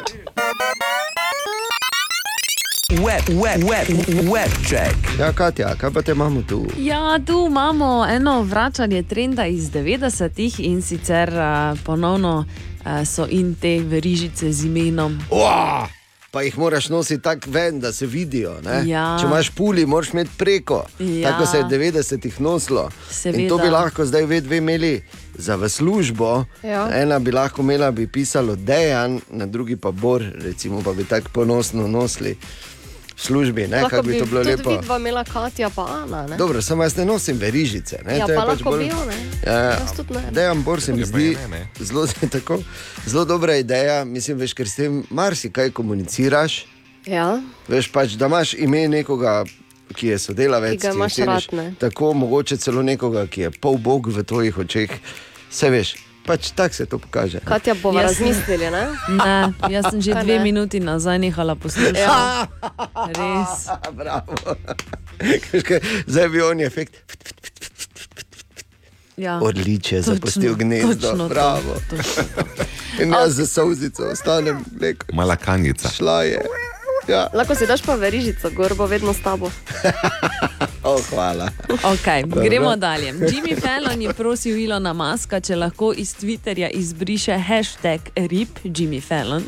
Web, web, web, web check. Ja, Katja, kaj pa te imamo tu? Ja, tu imamo eno vračanje trenda iz 90-ih in sicer uh, ponovno uh, so in te verižice z imenom. Wow! Pa jih moraš nositi tako ven, da se vidijo. ne? Ja. Če imaš puli, moraš imeti preko. Ja. Tako se je v 90-ih nosilo. Seveda. In to bi lahko zdaj ve dve imeli za v službo. Ja. Ena bi lahko imela, bi pisalo Dejan, na drugi pa Bor, recimo, pa bi tako ponosno nosili službi. Ne? Kako bi to bilo lepo. vidva imela Katja pa Ana. Ne? Dobro, samo jaz ne nosim verižice. Ne? Ja, To je pa pač lahko bolj- bil, ne? Ja. Dejan Bor se mi zdi zelo, tako, zelo dobra ideja. Mislim, veš, ker s tem marsikaj komuniciraš. Ja. Veš pač, da imaš ime nekoga ki je sodelavec, Ki ga imaš rad, tako mogoče celo nekoga, ki je pol bog v tvojih očeh. Se veš, pač tako se to pokaže. Katja bomo Jaz sem- razmislili, ne? Ne, jaz sem že dve ne? minuti nazaj nehala poslušati. Ja. Res. Bravo. Zdaj bi on efekt. Ja. Odličje, Točno, zapustil gnezdo. točno to, Bravo. In jaz za solzico ostanem mleko. Mala kanjica. Šla je. Ja. Lahko si daš pa verižico, gor bo vedno s tabo. Oh, hvala. Okay, Dobro. gremo dalje. Jimmy Fallon je prosil Ilona Maska, če lahko iz Twitterja izbriše hashtag RIP Jimmy Fallon.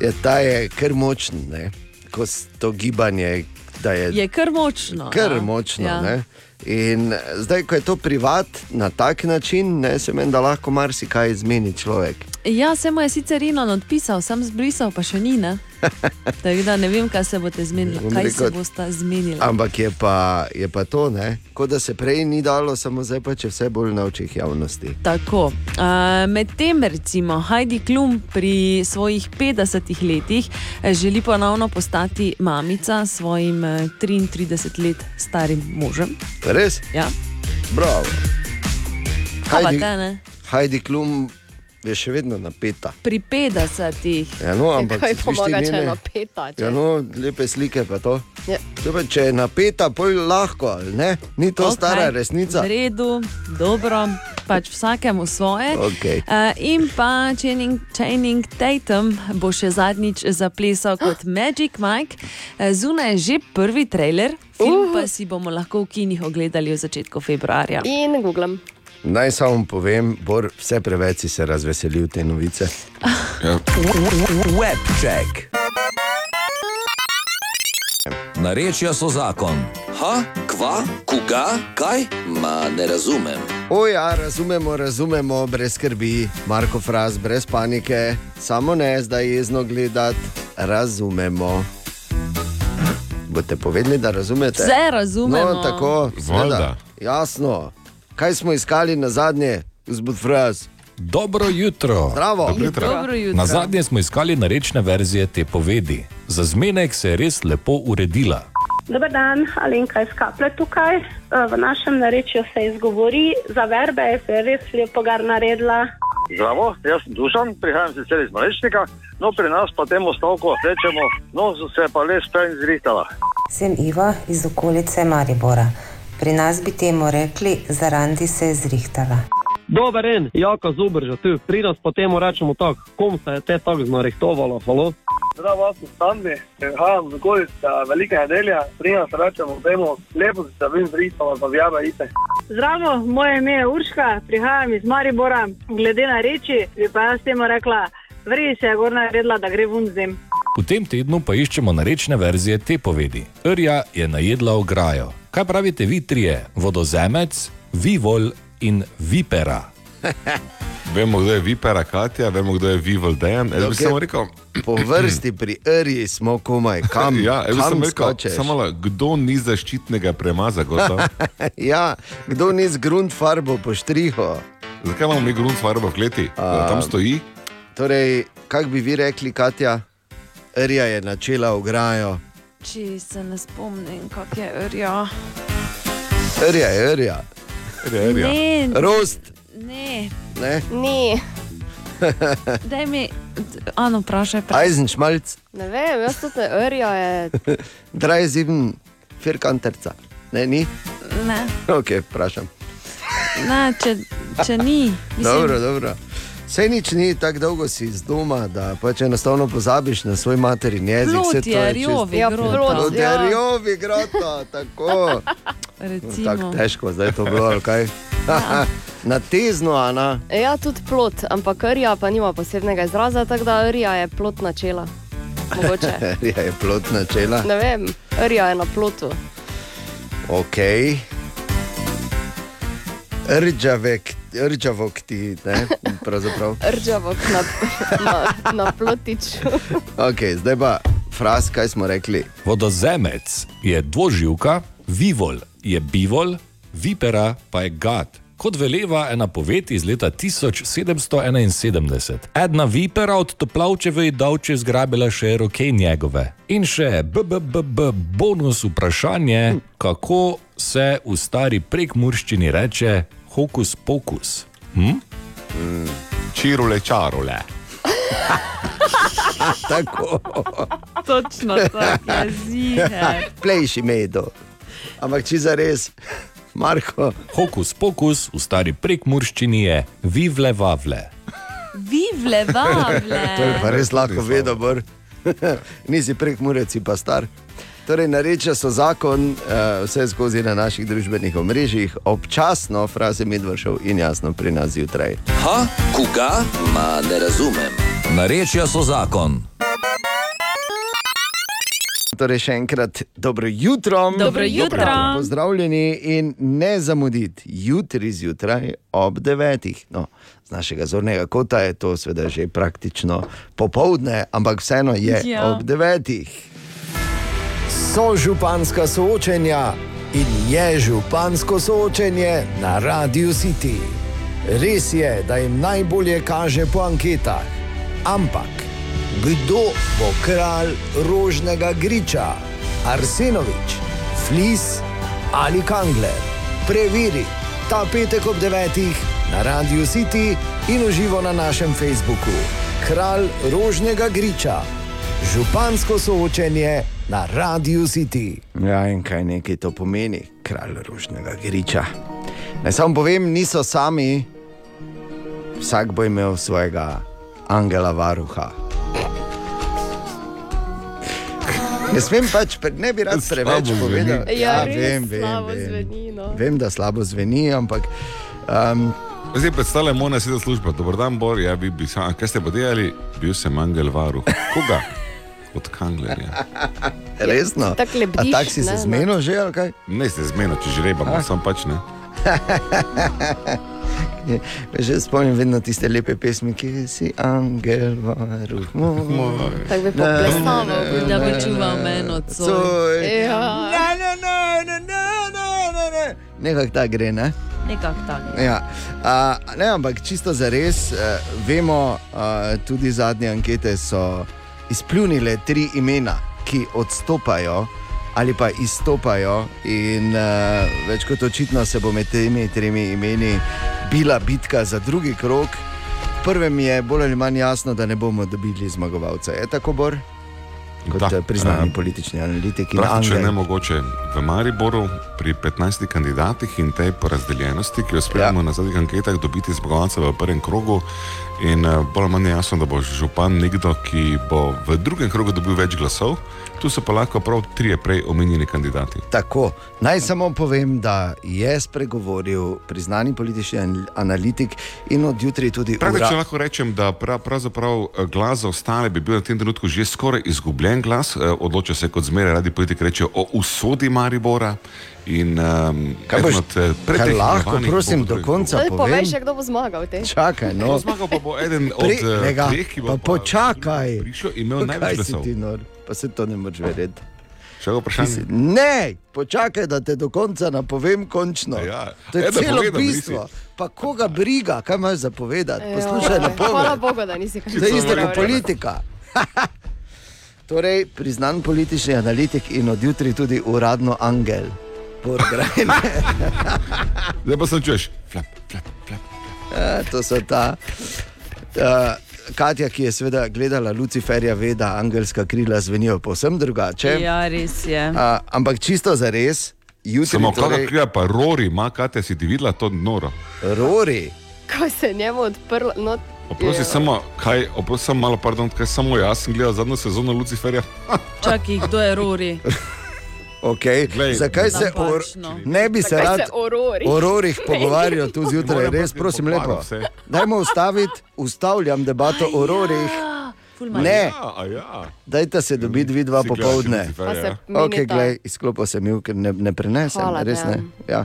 Ja, ta je kar močen, ne? ko to gibanje. Je, Je kar močno. kar ja. močno. Ja. Ja. In zdaj, ko je to privat na tak način, ne, se meni, da lahko marsikaj izmeni človek. Ja, se mu je sicer Inon odpisal, sem zbrisal, pa še ni. Ne? Tako da ne vem, kaj se boste zmenili. Kaj rekel, se boste zmenili? Ampak je pa, je pa to, ne? kot da se prej ni dalo, samo zdaj pa če vse bolj na očih javnosti. Tako. Uh, Medtem, recimo, Heidi Klum pri svojih 50 letih eh, želi ponovno postati mamica s svojim eh, 33 let starim možem. Res? Ja. Bravo. Kaj pa Heidi, te, ne? Heidi Klum je še vedno napeta. Pri 50. Ja, no, ampak Kaj pomaga, če je napeta? če- Ja, no, lepe slike pa to. Ja. Pa, če je napeta, pol lahko, ali ne? Ni to okay. stara resnica. V redu, dobro, pač vsakemu svoje. Okej. Uh, in pa Channing, Channing Tatum bo še zadnjič zaplesal kot Magic Mike. Uh, Zunaj je že prvi trailer, film pa si bomo lahko v kinih ogledali v začetku februarja. In googlam. Naj samo povem, Bor, vse preveč si se razveselil te novice. Webcheck. Narečja so zakon. Ha, kva, koga, kaj? Ma ne razumem. O ja, razumemo, razumemo, brez skrbi, Marko Fraz, brez panike, samo ne zdaj jezno gledati, razumemo. Boste povedali, da razumete? Vse razumemo. No, tako, seveda. Jasno. Kaj smo iskali na zadnje, gospod Fraz? Dobro jutro. Zdravo. Dobro jutro. Dobro jutro. Na zadnje smo iskali narečne verzije te povedi. Za zmenek se je res lepo uredila. Dober dan, Alenka iz Kaple tukaj. Eh, V našem narečju se izgovori, za verbe se je res lepo gar naredila. Zdravo, jaz sem Dušan, prihajam sicer iz Malečnika, no pri nas pa temu stavku rečemo, no se je pa les prej zrihtala. Sem Iva iz okolice Maribora. Pri nas bi temu rekli, zaradi se je zrihtala. Dober en, Jaka Zubrža tu, pri nas pa temu rečemo tako, kom se je te tako znarehtovalo, halo? Zdravo, jaz sem Standi, prihajam z okolice Velike nedelje, pri nas rečemo temu, lepo se vim zrihtala, pa vjave ite. Zdravo, moje ime je Urška, prihajam iz Maribora. Glede na reči, bi pa jaz temu rekla, vredi se je gor naredila, da gre vun zem. V tem tednu pa iščemo narečne verzije te povedi. Rja je najedla ograjo. Kaj pravite vi trije? Vodozemec, Vivol in Vipera. Vemo, kdo je Vipera Katja, vemo, kdo je Vivol Dejan. Jaz bi samo rekel, Po vrsti pri Rji smo komaj, kam, ja, kam skočeš? samo malo, kdo ni zaščitnega premaza, kot to? ja, kdo ni z grunt farbo po štrihu? Zakaj imamo mi grunt farbo v kleti? Da tam stoji? Torej, kako bi vi rekli, Katja? Rja je načela ograjo. Če se ne spomnim, kako je rja. Rja je rja. Rja Ne. Rost, Ne, ne? Ni. daj mi, ano, vprašaj. Eisenschmalz, Ne vem, jaz tudi ne, Rja je. drei sieben, firkanterca. Ne, ni? Ne, Ok, vprašam. ne če, če ni. Mislim, Dobro, dobro. Vse nič ni tako dolgo si iz doma, da pač enostavno pozabiš na svoj materin jezik. Saj to je rjovi Ja, grota. ja. rjovi grota, tako. Recimo. Tako težko zdaj to bilo, ali kaj? na tezno, Ana. Ja, tudi plot, ampak Rja pa nima posebnega izraza, tako da Rja je plot načela. Mogoče. ja, je plot načela. Ne vem, Rja je na plotu. Ok. Rđavek, rđavok ti, ne, pravzaprav. Rđavok na, na, na plotiču. Ok, zdaj pa fraz, kaj smo rekli. Vodozemec je dvoživka, Vivol je bivol, Vipera pa je gad, Kot veleva ena poved iz leta 1771. Edna vipera od Toplavčeve je davče zgrabila še roke njegove. In še BBB bonus vprašanje, kako se v stari prekmurščini reče hokus pokus. Hm? Čirule čarule. Tako. Točno tako ziger. Plejši medo. Ampak če za res, Marko. Hokus pokus v stari prekmurščini je vivle vavle. Vivle, vavle. To je pa res lahko vedno, bor. Nisi prek mureci, pa star. Torej, nareča so zakon, uh, vse skozi na naših družbenih omrežjih, občasno, fraze Medvršov in jasno pri nas zjutraj. Ha, koga? Ma ne razumem. Narečja so zakon. Torej, še enkrat dobro jutro. Dobro jutro. Pozdravljeni in ne zamuditi jutri zjutraj ob devetih. No, z našega zornega kota je to seveda že praktično popovdne, ampak vseeno je Ja. ja. ob devetih. So županska soočenja in je župansko soočenje na Radio City. Res je, da jim najbolje kaže po anketah, ampak kdo bo kralj rožnega griča? Arsenovič, Flis ali Kangler? Preveri ta petek ob devetih na Radio City in uživo na našem Facebooku. Kralj rožnega griča, župansko soočenje na Radio City. Ja, in kaj nekaj to pomeni, kralj rožnega griča. Naj samo povem, niso sami, vsak bo imel svojega angela varuha. Ne smem pač, ne bi rad preveč povedal. zveni. Ja, res vem, vem, slabo vem. zveni, no. Vem, da slabo zveni, ampak. Um, Zdaj predstavljamo na sedaj službo. Dobar dan, Bor, ja bi sam. Kaj ste pa delali? Bil sem angel varuh. Koga? Od Kanglerja. resno. Tako lebdiš, A tak si se ne, no. zmenil že, ali kaj? Ne ste zmeno, če žrebamo, Ah. sam pač ne. Je, Že spomnim vedno tiste lepe pesmi, ki si angel, varuh moj. Tako bi poplesal. Da bi čuval meno coj. Coj. Ja. Na, na, na, na, na, na, na. Nekako ta gre, ne? Nekako tako. Ja. A, ne, ampak čisto za res, eh, vemo, a, tudi zadnje ankete so izpljunile tri imena, ki odstopajo ali pa izstopajo. In uh, več kot očitno se bo med temi tremi imeni bila bitka za drugi krok. Prvem je bolj ali manj jasno, da ne bomo dobili zmagovalca. Je tako, Bor? Kot Da, priznani eh, politični analitik in Praktično je angel. nemogoče v Mariboru pri 15 kandidatih in tej porazdeljenosti, ki jo spremljamo ja. na zadnjih anketah, dobiti zmagovalca v prvem krogu. In uh, bolj ali manj jasno, da bo župan nekdo, ki bo v drugem krogu dobil več glasov, tu so pa lahko prav trije prej omenjeni kandidati. Tako, naj samo povem, da je spregovoril priznani politični an- analitik in od jutri tudi Praktično ura- lahko rečem, da pra, pravzaprav eh, glas za ostale bi bil na tem trenutku že skoraj izgubljen glas. Eh, Odloča se kot zmeraj radi politiki rečejo o usodi Maribora. In um, Kaj boš- eh, kaj pretekmovanih lahko, prosim, do konca povej še, kdo bo zmagal. Te. Čakaj, no. Zmagal pa bo eden od Pri- eh, ki bo pa počakaj. prišel in imel Kaj največ si glasov. ti nor? Pa se to ne moreš verjeti. Še eno vprašanje. Ne, počakaj, da te do konca napovem končno. Ja. To je E, celo nisi. bistvo. Pa koga briga, kaj imaš za povedati? Poslušaj, Joj, Hvala napoved. Bogu, da nisi kaj To je isto kot politika. torej, priznan politični analitik in od jutri tudi uradno angel. Borgrajn. Zdaj pa sem čuješ. Flap, flap, flap. Ja, to so ta. Uh, Katja, ki je seveda gledala Luciferja, ve, da angelska krila zvenijo povsem drugače. Ja, res je. Uh, ampak čisto za res, jutri Samo torej... torej, kakor krija pa Rori, ima Katja, si ti videla to noro. Rori. Ko se je njemu odprlo. No, Oprosti, samo, kaj, oprosti, samo malo, pardon, kaj samo jaz sem gledal zadnjo sezono Luciferja. Čakaj, kdo je Rori? Okay. Glej, Zakaj se or, Napačno. ne bi se rad se o rorih? o rorih pogovarjal tu zjutraj? Res, prosim, lepo. Dajmo ustaviti, ustavljam debato o rorih. Ne, Ja, a ja. dajte se dobiti vidva Si gledaš popovdne. Luciferja, Pa se ja? meni Ok, ta- glej, izklopil sem jih, ker ne, ne prenesem. Hvala, res ne. Ja.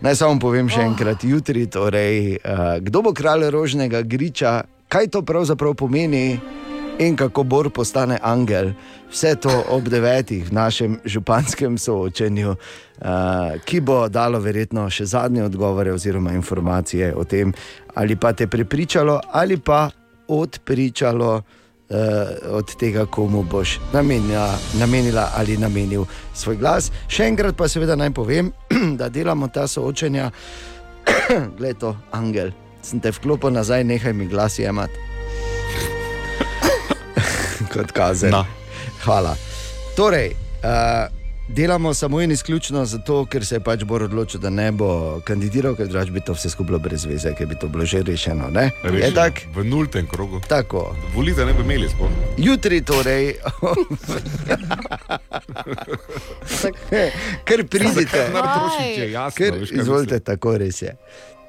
Naj samo povem še Oh. enkrat, jutri, torej, uh, kdo bo kralj rožnega griča, kaj to pravzaprav pomeni. In kako Bor postane angel. Vse to ob devetih v našem županskem soočenju, uh, ki bo dalo verjetno še zadnje odgovore oziroma informacije o tem, ali pa te prepričalo, ali pa odpričalo uh, od tega, komu boš namenila, namenila ali namenil svoj glas. Še enkrat pa seveda naj povem, da delamo ta soočenja, gledaj to, angel. Sem te vklopil nazaj, nehaj mi glas jemati. Kot kazen. No. Hvala. Torej, uh, delamo samo in izključno zato, ker se je pač Bor odločil, da ne bo kandidiral, ker drugače bi to vse skupaj bilo brez veze, ker bi to bilo že rešeno. Ne? Je Rešeno. tako? V nultem krogu. Tako. Volitev ne bi imeli sploh. Jutri, torej, ker pridite. Jasno, Ker, veš, kaj izvolite, tako res je.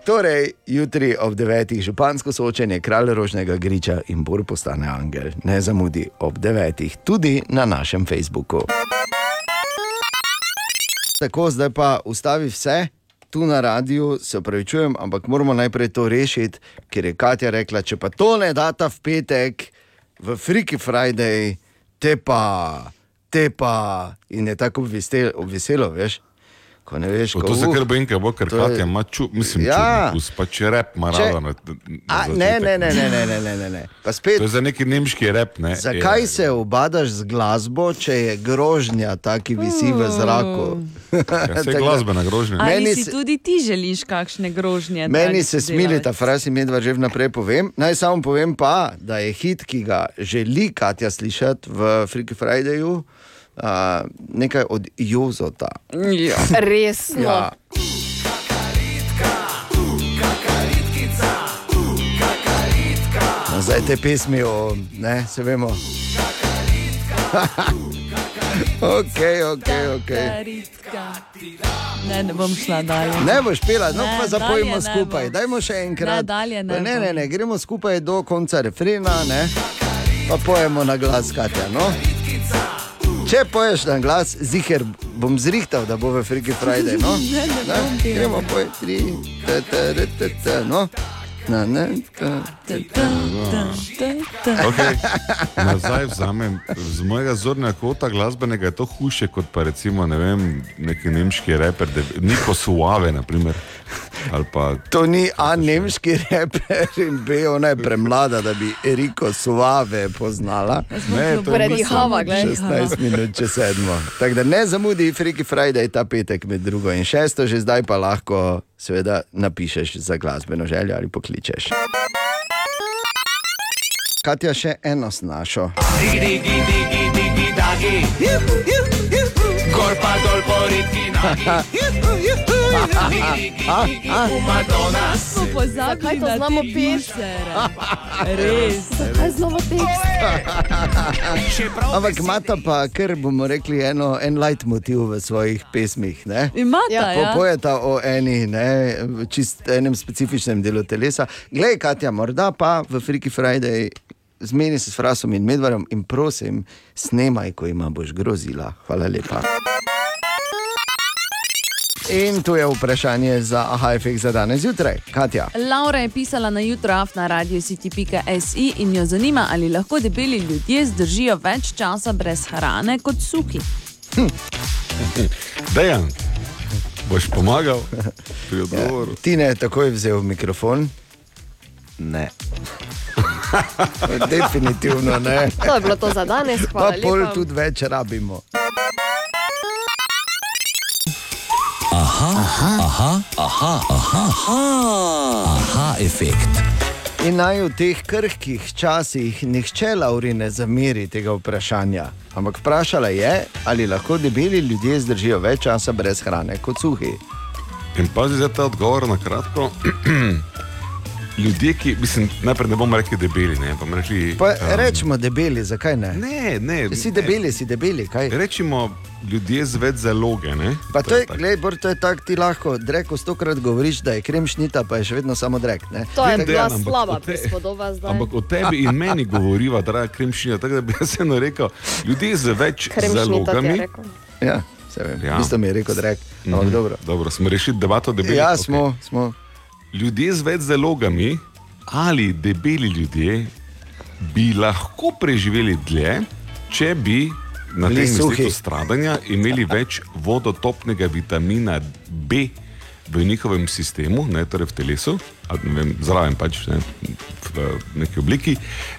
Torej, jutri ob 9. župansko soočenje kralj Rožnega griča in Bor postane angel. Ne zamudi ob 9. tudi na našem Facebooku. Tako, zdaj pa ustavi vse. Tu na radiju se upravičujem, ampak moramo najprej to rešiti, ker je Katja rekla, če pa to ne data v petek, v Freaky Friday, te pa, te pa. In je tako obveselo, obveselo veš. Ko ne veš, To ko, se uh, kar bojim, ker bo kar to je- Katja ima ču, mislim, Ja. čudno, pa če rep ima Če- A, ne, ne, ne, ne, ne, ne, ne, ne, ne. Pa spet, To je za neki nemški rep. Ne? zakaj Je- se obadaš z glasbo, če je grožnja, ta, ki visi v zraku? Ja, saj je glasbena grožnja. Ali Meni si se- tudi ti želiš kakšne grožnje? Meni se smili ta frazi, medva že vnaprej povem. Naj samo povem pa, da je hit, ki ga želi Katja slišati v Freaky Fridayju, uh, nekaj od Jozota. Ja. Resno. Ja. No, zdaj te pesmi, o, ne, se vemo. ok, ok, ok. Ne, ne bom šla dalje. Ne boš pila, no Ne, pa ne skupaj. bom. Dajmo še enkrat. Ne, dalje ne ne, ne, ne, gremo skupaj do konca refrena, ne? pa pojemo na glas, Katja. No? Če poješ na glas, ziger bom zrihtal, da bo v Freaky Friday. No? Ne, ne bom pela. Gremo poj, tri, te, te, te, te, te, no. Na, ne, te, te, te. Okay. Nazaj vzamem. Z mojega zornega kota glasbenega je to hujše kot pa recimo ne vem, neki nemški reper, Niko Suave. Naprimer. Ali Pa, To ni A, nemški reper in B, ona je premlada, da bi Eriko Suave poznala. Ne, to je Predihava, glej. 16 minut čez sedmo. Tako da ne zamudi Freaky Friday ta petek med drugo in šesto, že zdaj pa lahko seveda napišeš za glasbeno željo ali pokličeš. Katja, še eno snašo. Digi, digi, digi, digi, dagi. Gor pa dol po ritki nagi. Madonna. Smo pozabili, Zakaj to na znamo te peti? bisere. Res. Zakaj znamo tekst? Ampak imata pa, ker bomo rekli, eno, en leitmotiv v svojih pesmih. Ne? Imata, ja. ja. Popojeta o eni, ne, čist enem specifičnem delu telesa. Glej, Katja, morda pa v Freaky Friday zmeni se s Frasom in Medvarom in prosim, snemaj, ko ima boš grozila. Hvala lepa. In tu je vprašanje za AHFX za danes zjutraj. Katja. Laura je pisala na jutraf na radiocity.si in jo zanima, ali lahko debeli ljudje zdržijo več časa brez hrane kot suhi. Dejan, boš pomagal pri odgovoru. Ti ne takoj vzel mikrofon? Ne. Definitivno ne. To je bilo to za danes, Pa hvala pol lepa. tudi več rabimo. Aha, aha, aha, aha, aha, aha, aha efekt. In naj v teh krhkih časih nihče Lauri ne zameri tega vprašanja. Ampak vprašala je, ali lahko debeli ljudje zdržijo več časa brez hrane kot suhi. In pazi zdaj ta odgovor na kratko. Ljudje, ki, mislim, najprej ne bomo rekli debeli, ne bomo rekli. Pa em, rečemo debeli, zakaj ne? Ne, ne. Če si debeli, si debeli. Kaj? Rečemo ljudje z več zaloge. Ne? Pa to je, glej, Bor, to je tako, ti lahko dreko stokrat govoriš, da je krem šnita, pa je še vedno samo drek. Ne? To je bila slaba prispodoba zdaj. Ampak o tebi in meni govoriva, draga kremšnja, tako da bi jaz eno rekel, ljudje z več je zalogami. Ja, se vem. Ja. Isto mi je rekel drek. Ampak Mhm. dobro. dobro, smo rešili debato debelih. Ja, Okej. smo, smo. Ljudje z več zalogami ali debeli ljudje bi lahko preživeli dlje, če bi na Bili tem mestu stradanja imeli več vodotopnega vitamina B v njihovem sistemu, ne, torej v telesu, ali ne vem, zraven pač ne, v neki obliki,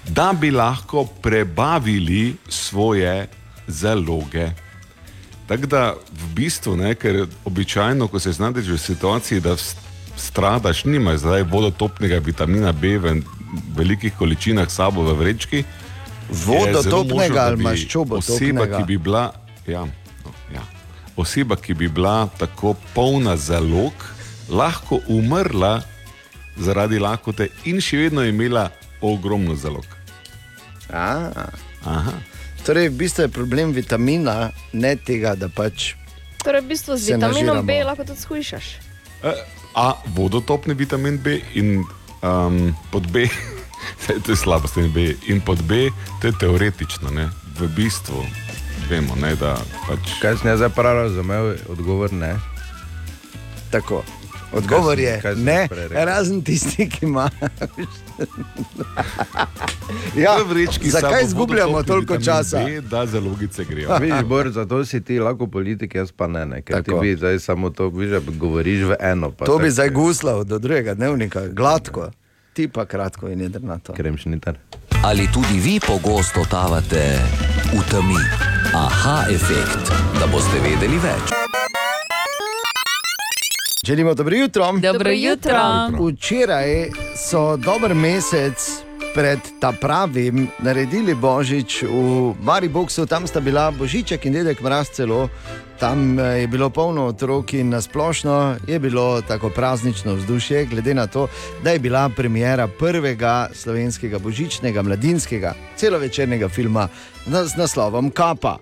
da bi lahko prebavili svoje zaloge. Tako da v bistvu, ne, ker običajno, ko se znajdeš v situaciji, da stradaš, nimaš zdaj vodotopnega vitamina B v velikih količinah sabo v vrečki. Vodotopnega ali maščobotopnega? Oseba, ki bi bila, ja, no, ja, oseba, ki bi bila tako polna zalog, lahko umrla zaradi lakote in še vedno imela ogromno zalog. A, Aha. torej, v bistvu je problem vitamina, ne tega, da pač. Torej, v bistvu z vitaminom B nažiramo. lahko tudi skušaš. E, A vodotopni vitamin B in um, pod B, to je slabo, s tem B, in pod B, to je teoretično, ne? v bistvu vemo, ne, da pač. Kaj sem jaz zdaj prav razumel, odgovor ne. Tako. Odgovor Kaj je kaj sem ne, prej rekel? razen tisti, ki ima. ja, V vrečki zakaj izgubljamo toliko časa? B, da zalogice grejo. Vidiš, Bor, zato si ti lahko politik, jaz pa ne, ne ker Tako. ti bi zdaj samo to, da govoriš v eno. pa To bi tako- zdaj guslal do drugega dnevnika, gladko, ti pa kratko in jedrnato. Kremšniter. Ali tudi vi pogosto totavate v temi? Aha, efekt, da boste vedeli več. Želimo dobro jutro. Dobro jutro. Včeraj so dober mesec pred ta pravim naredili božič v Mariboku, tam sta bila Božiček in dedek Mraz celo. Tam eh, je bilo polno otrok in nasplošno je bilo tako praznično vzdušje, glede na to, da je bila premjera prvega slovenskega božičnega mladinskega celovečernega filma z naslovom Kapa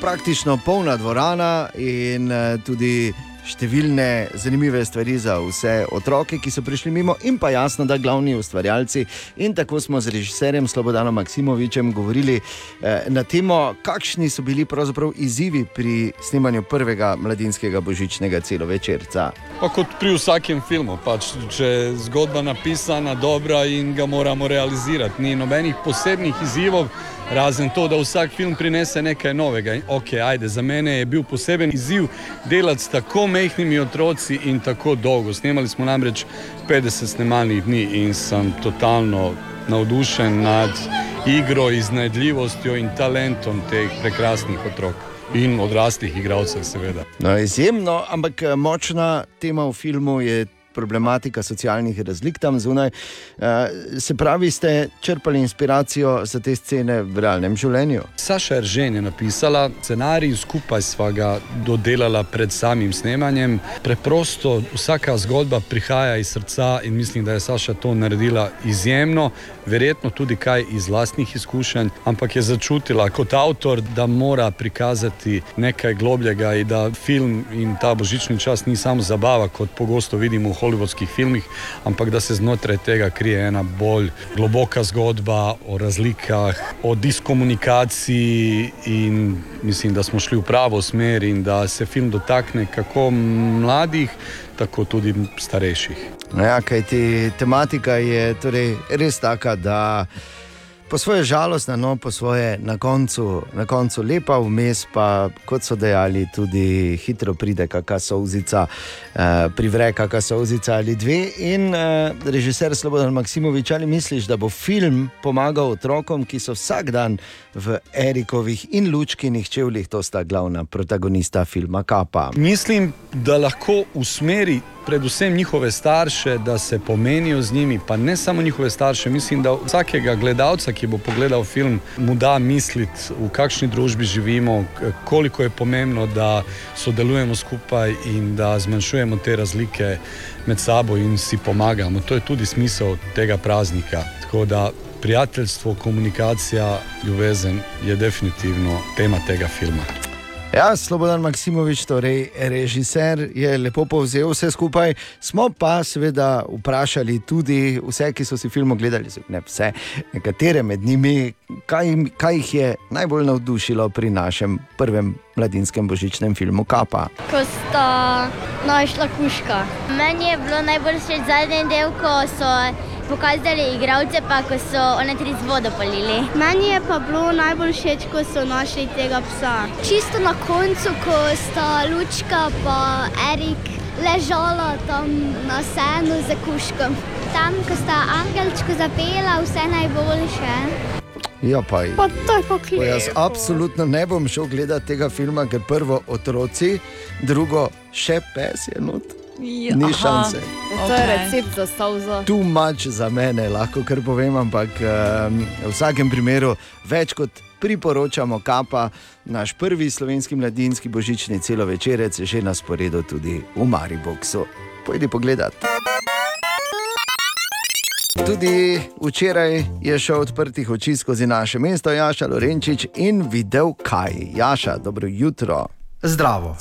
praktično polna dvorana in eh, tudi številne zanimive stvari za vse otroke, ki so prišli mimo, in pa jasno, da glavni ustvarjalci. In tako smo z režiserjem Slobodanom Maksimovičem govorili eh, na temo, kakšni so bili pravzaprav izzivi pri snemanju prvega mladinskega božičnega celovečerca. Pa kot pri vsakem filmu, pač, če je zgodba napisana dobra in ga moramo realizirati. Ni nobenih posebnih izzivov, razen to, da vsak film prinese nekaj novega. In, Ok, ajde, za mene je bil poseben izziv delati s tako mehkimi otroci in tako dolgo. Snemali smo namreč 50 snemalnih dni in sem totalno navdušen nad igro, iznajdljivostjo in talentom teh prekrasnih otrok in odraslih igralcev, seveda. No, izjemno, ampak eh, močna tema v filmu je problematika socialnih razlik tam zunaj. Eh, Se pravi, ste črpali inspiracijo za te scene v realnem življenju? Saša Eržen je napisala scenarij, skupaj sva ga dodelala pred samim snemanjem. Preprosto vsaka zgodba prihaja iz srca in mislim, da je Saša to naredila izjemno, verjetno tudi kaj iz vlastnih izkušenj, ampak je začutila kot avtor, da mora prikazati nekaj globljega in da film in ta božični čas ni samo zabava, kot pogosto vidimo v hollywoodskih filmih, ampak da se znotraj tega krije ena bolj globoka zgodba o razlikah, o diskomunikaciji in mislim, da smo šli v pravo smer in da se film dotakne kako mladih, tako tudi starejših. Ja, kajti tematika je torej res taka, da po svoje žalostna, no po svoje na koncu, na koncu lepa, vmes pa, kot so dejali, tudi hitro pride kakšna solzica, eh, privre kakšna solzica ali dve. In eh, režiser Slobodan Maksimovič, ali misliš, da bo film pomagal otrokom, ki so vsak dan v Erikovih in Lučkinih čevljih, to sta glavna protagonista filma Kapa. Mislim, da lahko usmeri predvsem njihove starše, da se pomenijo z njimi, pa ne samo njihove starše. Mislim, da vsakega gledalca, ki bo pogledal film, mu da misliti, v kakšni družbi živimo, koliko je pomembno, da sodelujemo skupaj in da zmanjšujemo te razlike med sabo in si pomagamo. To je tudi smisel tega praznika. Tako da prijateljstvo, komunikacija, ljubezen je definitivno tema tega filma. Ja, Slobodan Maksimovič, torej režiser, je lepo povzel vse skupaj. Smo pa seveda vprašali tudi vse, ki so si film ogledali, ne vse, nekatere med njimi, kaj, jim- kaj jih je najbolj navdušilo pri našem prvem mladinskem božičnem filmu Kapa. ko sta našla kuška. Meni je bilo najbolj všeč zadnji del, ko so pokazali igralce, pa ko so one tri z vodo polili. Meni je pa bilo najbolj všeč, ko so našli tega psa. Čisto na koncu, ko sta Lučka in Erik ležala tam na senu za kuškom. Tam, ko sta angelčko zapela, vse najboljše. Ja, pa Pa to je pa Pa jaz absolutno ne bom šel gledati tega filma, ker prvo otroci, drugo še pes je not. Ja. Ni šanse. To je recept za salzo. Tu mač za mene, lahko kar povem, ampak um, v vsakem primeru več kot priporočamo kapa. Naš prvi slovenski mladinski božični celovečerec je že na sporedu tudi v Mariboku. Pojdi pogledat. Tudi včeraj je šel odprtih oči skozi naše mesto Jaša Lorenčič in videl, kaj. Jaša, dobro jutro. Zdravo.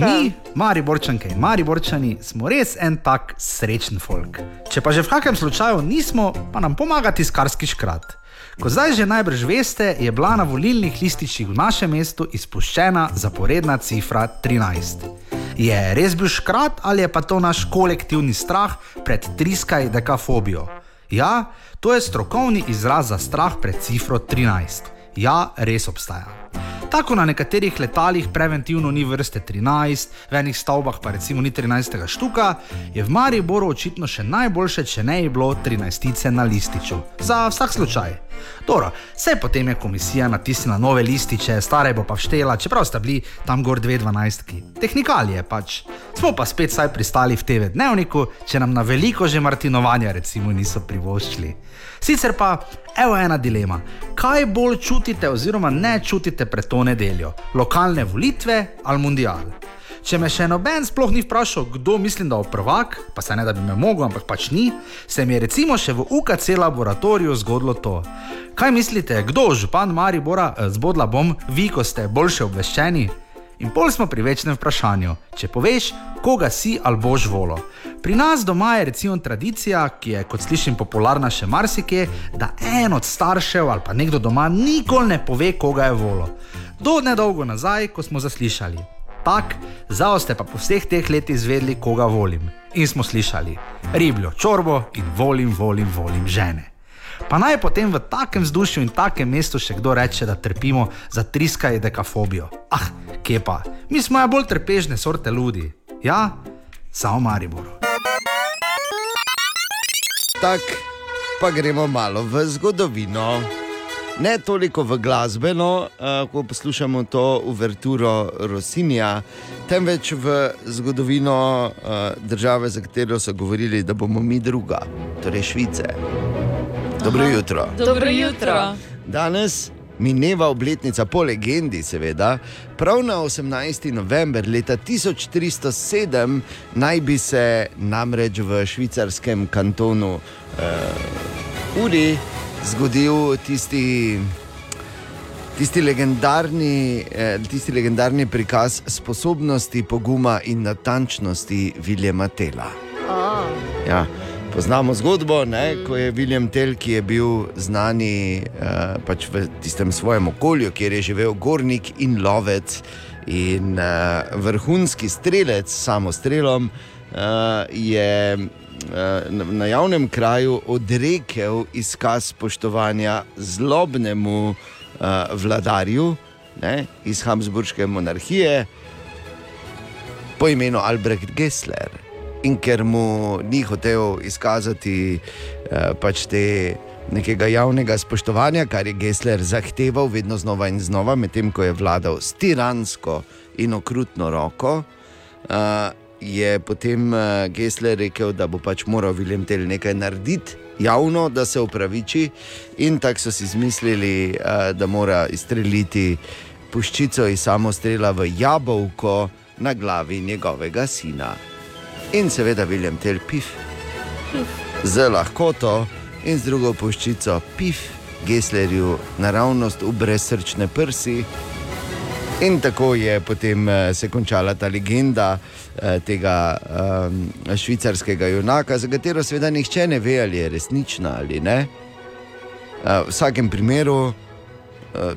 Mi, Mariborčanke in Mariborčani, smo res en tak srečen folk. Če pa že v kakem slučaju nismo, pa nam pomaga tiskarski škrat. Ko zdaj že najbrž veste, je bila na volilnih lističih v našem mestu izpuščena zaporedna cifra 13. Je res bil škrat ali je pa to naš kolektivni strah pred triskaj dekafobijo? Ja, to je strokovni izraz za strah pred cifro 13. Ja, res obstaja. Tako na nekaterih letalih preventivno ni vrste 13, v enih stavbah pa recimo ni 13. štuka, je v Mariboru očitno še najboljše, če ne je bilo 13. na lističu. Za vsak slučaj. Dobro, vse potem je komisija natisnila nove lističe, stare bo pa vštela, čeprav sta bili tam gor 2-12. Tehnikalije pač. Smo pa spet saj pristali v TV dnevniku, če nam na veliko že martinovanja recimo niso privoščili. Sicer pa, evo ena dilema. Kaj bolj čutite oziroma ne čutite pred to nedeljo? Lokalne volitve ali mundial? Če me še noben sploh ni vprašal, kdo mislim, da je prvak, pa se ne da bi me mogel, ampak pač ni, se mi je recimo še v UKC laboratoriju zgodilo to. Kaj mislite, kdo, župan Maribora, eh, zbodla bom, vi, ko ste boljše obveščeni? In pol smo pri večnem vprašanju, če poveš, koga si ali boš volo. Pri nas doma je recimo tradicija, ki je, kot slišim, popularna še marsikje, da en od staršev ali pa nekdo doma nikoli ne pove, koga je volo. Do nedolgo nazaj, ko smo zaslišali. Tak, zdaj ste pa po vseh teh letih izvedeli, koga volim. In smo slišali ribljo čorbo in volim, volim, volim žene. Pa naj potem v takem vzdušju in takem mestu še kdo reče, da trpimo za triskaj dekafobijo. Ah, kje pa, mi smo ja bolj trpežne sorte ljudi. Ja, samo Mariboru. Tako pa gremo malo v zgodovino. Ne toliko v glasbeno, uh, ko poslušamo to uverturo Rosinja, temveč v zgodovino uh, države, za katero so govorili, da bomo mi druga, torej Švice. Dobro Aha. jutro. Dobro jutro. Danes mineva obletnica po legendi, seveda. Prav na 18. november leta 1307 naj bi se namreč v švicarskem kantonu uh, Uri zgodil tisti. Tisti legendarni, eh, tisti legendarni prikaz sposobnosti, poguma in natančnosti Viljama Tela. Ja, poznamo zgodbo, ne, ko je William Tell, ki je bil znani uh, pač v tistem svojem okolju, kjer je živel gornik in lovec in uh, vrhunski strelec s samostrelom, uh, je na, na javnem kraju odrekel izkaz spoštovanja zlobnemu uh, vladarju ne, iz Habsburške monarhije po imenu Albrecht Gessler. In ker mu ni hotel izkazati eh, pač te nekega javnega spoštovanja, kar je Gessler zahteval vedno znova in znova, medtem ko je vladal s tiransko in okrutno roko, eh, je potem eh, Gessler rekel, da bo pač moral William Tell nekaj narediti. Javno, da se upraviči, in tako so si izmislili, eh, da mora izstreliti puščico iz samostrela v jabolko na glavi njegovega sina. In seveda William Tell pif, z lahkoto in z drugo puščico pif, Gesslerju naravnost v brezsrčne prsi. In tako je potem eh, se končala ta legenda tega um, švicarskega junaka, za katero seveda nihče ne ve, ali je resnična ali ne. Eh, v vsakem primeru,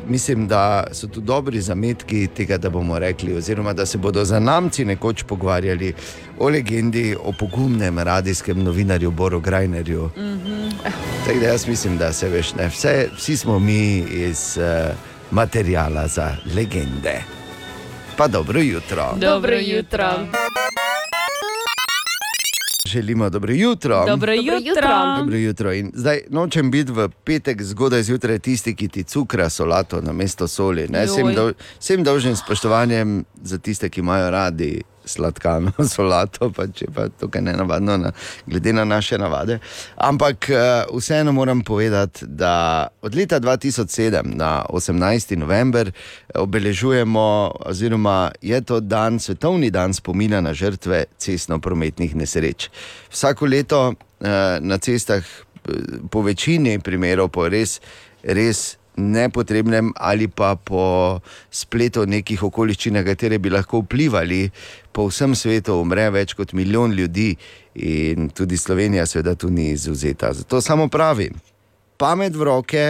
mislim, da so tu dobri zametki tega, da bomo rekli, oziroma da se bodo za namci nekoč pogovarjali o legendi, o pogumnem radijskem novinarju Boru Grajnerju. Tako da jaz mislim, da se veš, ne, vse, vsi smo mi iz uh, materijala za legende. Pa dobro jutro. Dobro jutro. Želimo dobro jutro. Dobro jutro. Dobro jutro. In zdaj nočem biti v petek zgodaj zjutraj tisti, ki ti cukra solato na mesto soli. Joj. dol, vsem dolžnim spoštovanjem za tiste, ki imajo radi sladkano solato, pa če pa tukaj ne navadno, na, glede na naše navade. Ampak eh, vseeno moram povedati, da od leta 2007 na 18. november eh, obeležujemo, oziroma je to dan, svetovni dan spomina na žrtve cestno-prometnih nesreč. Vsako leto eh, na cestah po večini primerov, po res, res nepotrebnem ali pa po spletu nekih okoliščin, na katere bi lahko vplivali, po vsem svetu umre več kot milijon ljudi in tudi Slovenija, seveda, tu ni izuzeta. Zato samo pravim, pamet v roke,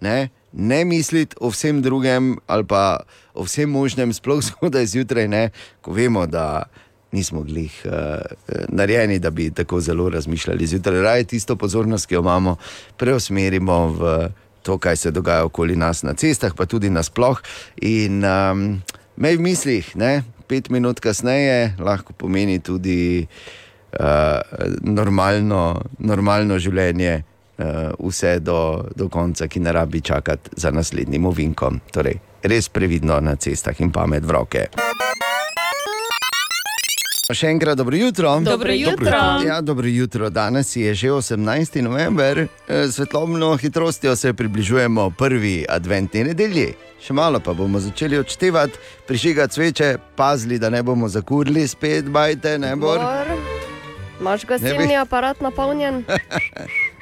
ne, ne misliti o vsem drugem ali pa o vsem možnem, sploh zgodaj zjutraj, ne, ko vemo, da nismo glih uh, narejeni, da bi tako zelo razmišljali zjutraj. Raje tisto pozornost, ki jo imamo, preusmerimo v to, kaj se dogaja okoli nas na cestah, pa tudi nasploh. In um, me v mislih, ne, pet minut kasneje, lahko pomeni tudi uh, normalno, normalno življenje. Uh, vse do, do konca, ki ne rabi čakati za naslednjim ovinkom. Torej, res previdno na cestah in pamet v roke. Še enkrat dobro jutro. Dobro jutro. Ja, dobro jutro. Danes je že 18. november, s svetlobno hitrostjo se približujemo prvi adventni nedelji. Še malo pa bomo začeli odštevati, prižigati sveče, pazili, da ne bomo zakurili spet, bajte, ne bo. Bor, Imaš gasilni Ne bi- aparat napolnjen?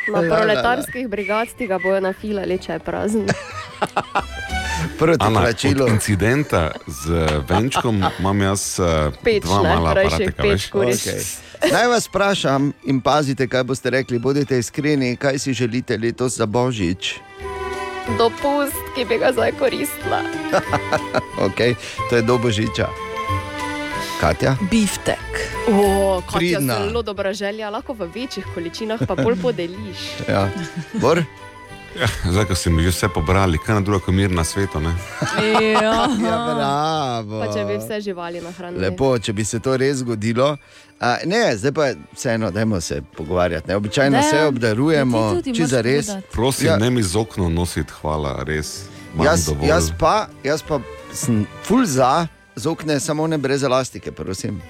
Na Ja, ja, ja. proletarskih brigad ti ga bojo nafilali, če je prazen. Proti Ana, plačilu. od incidenta z venčkom imam jaz uh, Peč, dva ne, mala kuriš. Okay. Naj vas vprašam in pazite, kaj boste rekli. Bodite iskreni, kaj si želite letos za božič. Dopust, ki bi ga zdaj koristila. okay. To je do božiča. Katja? Biftek. O, kot je Pridna. zelo dobra želja, lahko v večjih količinah pa bolj podeliš. Ja. Bor? Ja, zdaj, ko si mi že vse pobrali, kaj na drugo mir na svetu. Ne? Ja, bravo. Pa če bi vse živali nahranili. Lepo, če bi se to res zgodilo. A, ne, zdaj pa vseeno, dajmo se pogovarjati. Ne? Običajno Da, se obdarujemo, ja, če za res. Prosim, Ja. ja. ne mi z okno nositi, hvala, res. Jaz, dovolj. jaz, pa, jaz pa sem full za, z okne samo ne brez elastike, prosim.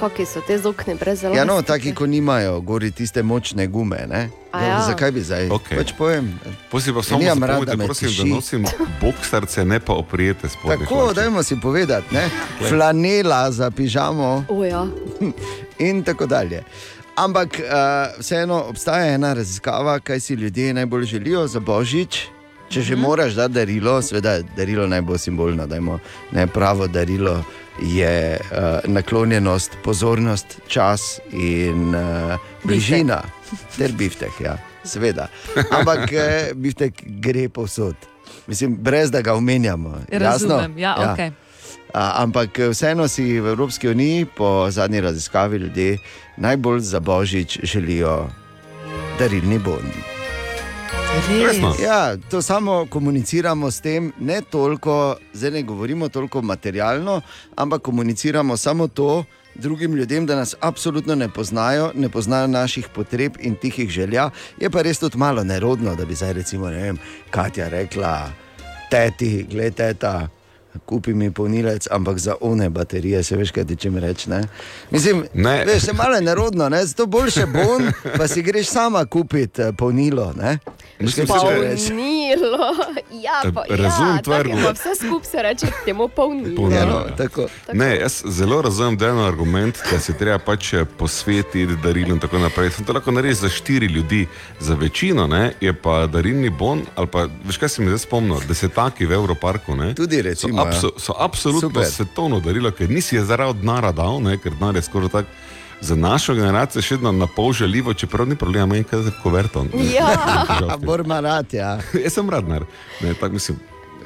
Kaki so te zokne brez zelo? Ja, no, taki, ko nimajo gori tiste močne gume. Ne? A ja. Zakaj bi zdaj? Okej. Pač povem. Posi pa samo nimam rad, da zapovejte, me prosim, tiši. da nosim boksarce, ne pa oprijete spodnje. Tako, dajmo si povedati, ne? flanela za pižamo O, ja. in tako dalje. Ampak uh, vseeno obstaja ena raziskava, kaj si ljudje najbolj želijo za božič. Če že moraš dati darilo, seveda darilo naj bo simbolno, dajmo, ne pravo darilo je uh, naklonjenost, pozornost, čas in uh, bližina, ter biftek, ja, seveda. Ampak eh, biftek gre povsod. Mislim, brez da ga omenjamo. Razumem, ja, okej. A, ampak eh, vseeno si v Evropski uniji, po zadnji raziskavi, ljudje najbolj za božič želijo darilni bon. Resno? Ja, to samo komuniciramo s tem, ne toliko, zdaj ne govorimo toliko materialno, ampak komuniciramo samo to drugim ljudem, da nas absolutno ne poznajo, ne poznajo naših potreb in tihih želja. Je pa res tudi malo nerodno, da bi zdaj recimo, ne vem, Katja rekla, teti, gledaj, teta. Kupi mi polnilec, ampak za one baterije, se veš, kaj ti če mi reči. Ne? Mislim, Ne. veš, malo je nerodno, ne? zato boljše bon, pa si greš sama kupiti eh, polnilo. Ne? Mislim? Polnilo. Ja, pa, Razumem ja, tako argumente. pa vse skupaj se reče temu polnilo. Polnilo, Ja, ja. tako. Ne, jaz zelo razumem, da je en argument, da se treba pač eh, posvetiti darilo in tako naprej. Sem to lahko naredi za štiri ljudi, za večino ne, je pa darilni bon. ali Pa, veš, kaj se mi zdaj spomnil? Desetaki v Evroparku. Ne, Tudi recimo, so, abso, ja. so absolutno Super. Svetovno darilo, ker nisi je zaradi denara dal, ne, ker denar je skoraj tak. za našo generacijo še vedno na pol žaljivo, čeprav ni problema, manj kaj za koverto. Ja, Borma rad, ja. Jaz sem radnar. Ne, tako mislim.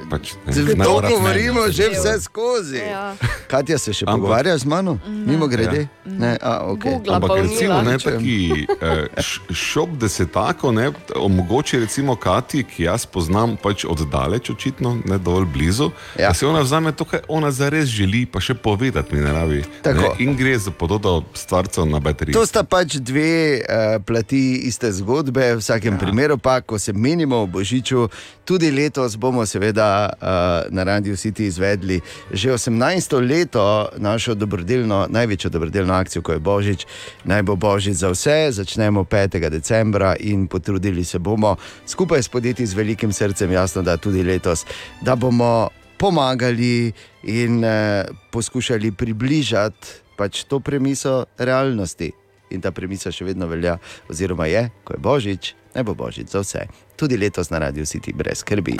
Pač, ne, To najraje ne. govorimo že vse skozi. Ja. Katja se še Ampak- pogovarja z mano, mimo grede. Ja. Ne, a, okay. Ampak recimo ne, taki eh, šop desetako ne, omogoči recimo Kati, ki jaz poznam pač od daleč očitno, ne dovolj blizu, ja. da se ona vzame to, kar ona zares želi, pa še povedati mi ne rabi. Tako. Ne, in gre za podobo stvarcev na bateriji. To sta pač dve uh, plati iste zgodbe, v vsakem ja. primeru pa, ko se menimo o Božiču, tudi letos bomo seveda uh, na Radio City izvedli že 18. leto našo dobrodelno, največjo dobrodelno akcijo, ko je Božič. Naj bo Božič za vse, začnemo 5. decembra in potrudili se bomo skupaj s podjetji z velikim srcem, jasno, da tudi letos, da bomo pomagali in eh, poskušali približati pač to premiso realnosti. In ta premisa še vedno velja, oziroma je, ko je Božič, naj bo Božič za vse. Tudi letos na Radio City brez skrbi.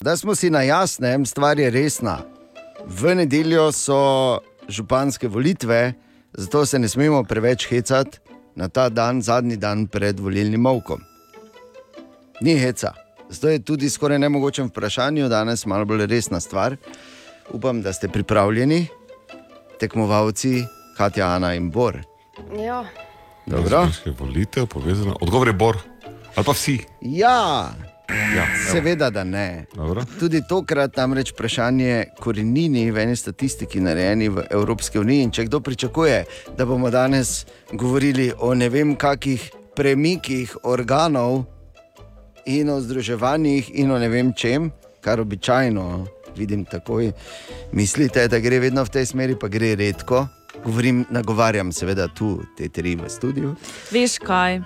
Da smo si na jasnem, stvar je resna. V nedeljo so županske volitve, zato se ne smemo preveč hecati na ta dan, zadnji dan pred volilnim molkom. Ni heca. Zato je tudi skoraj nemogoče vprašanje, danes malo bolj resna stvar. Upam, da ste pripravljeni, tekmovalci Katja, Ana in Bor. Ja. Dobro. Volitev povezano. Odgovor je Bor. Ali pa vsi. Ja, Ja, seveda, da ne. Dobro. Tudi tokrat namreč vprašanje korenini v eni statistiki narejeni v Evropski uniji. In če kdo pričakuje, da bomo danes govorili o ne vem kakih premikih organov in o združevanjih in o ne vem čem, kar običajno vidim takoj, mislite, da gre vedno v tej smeri, pa gre redko. Govorim, nagovarjam seveda tu te tri v studiu. Veš kaj?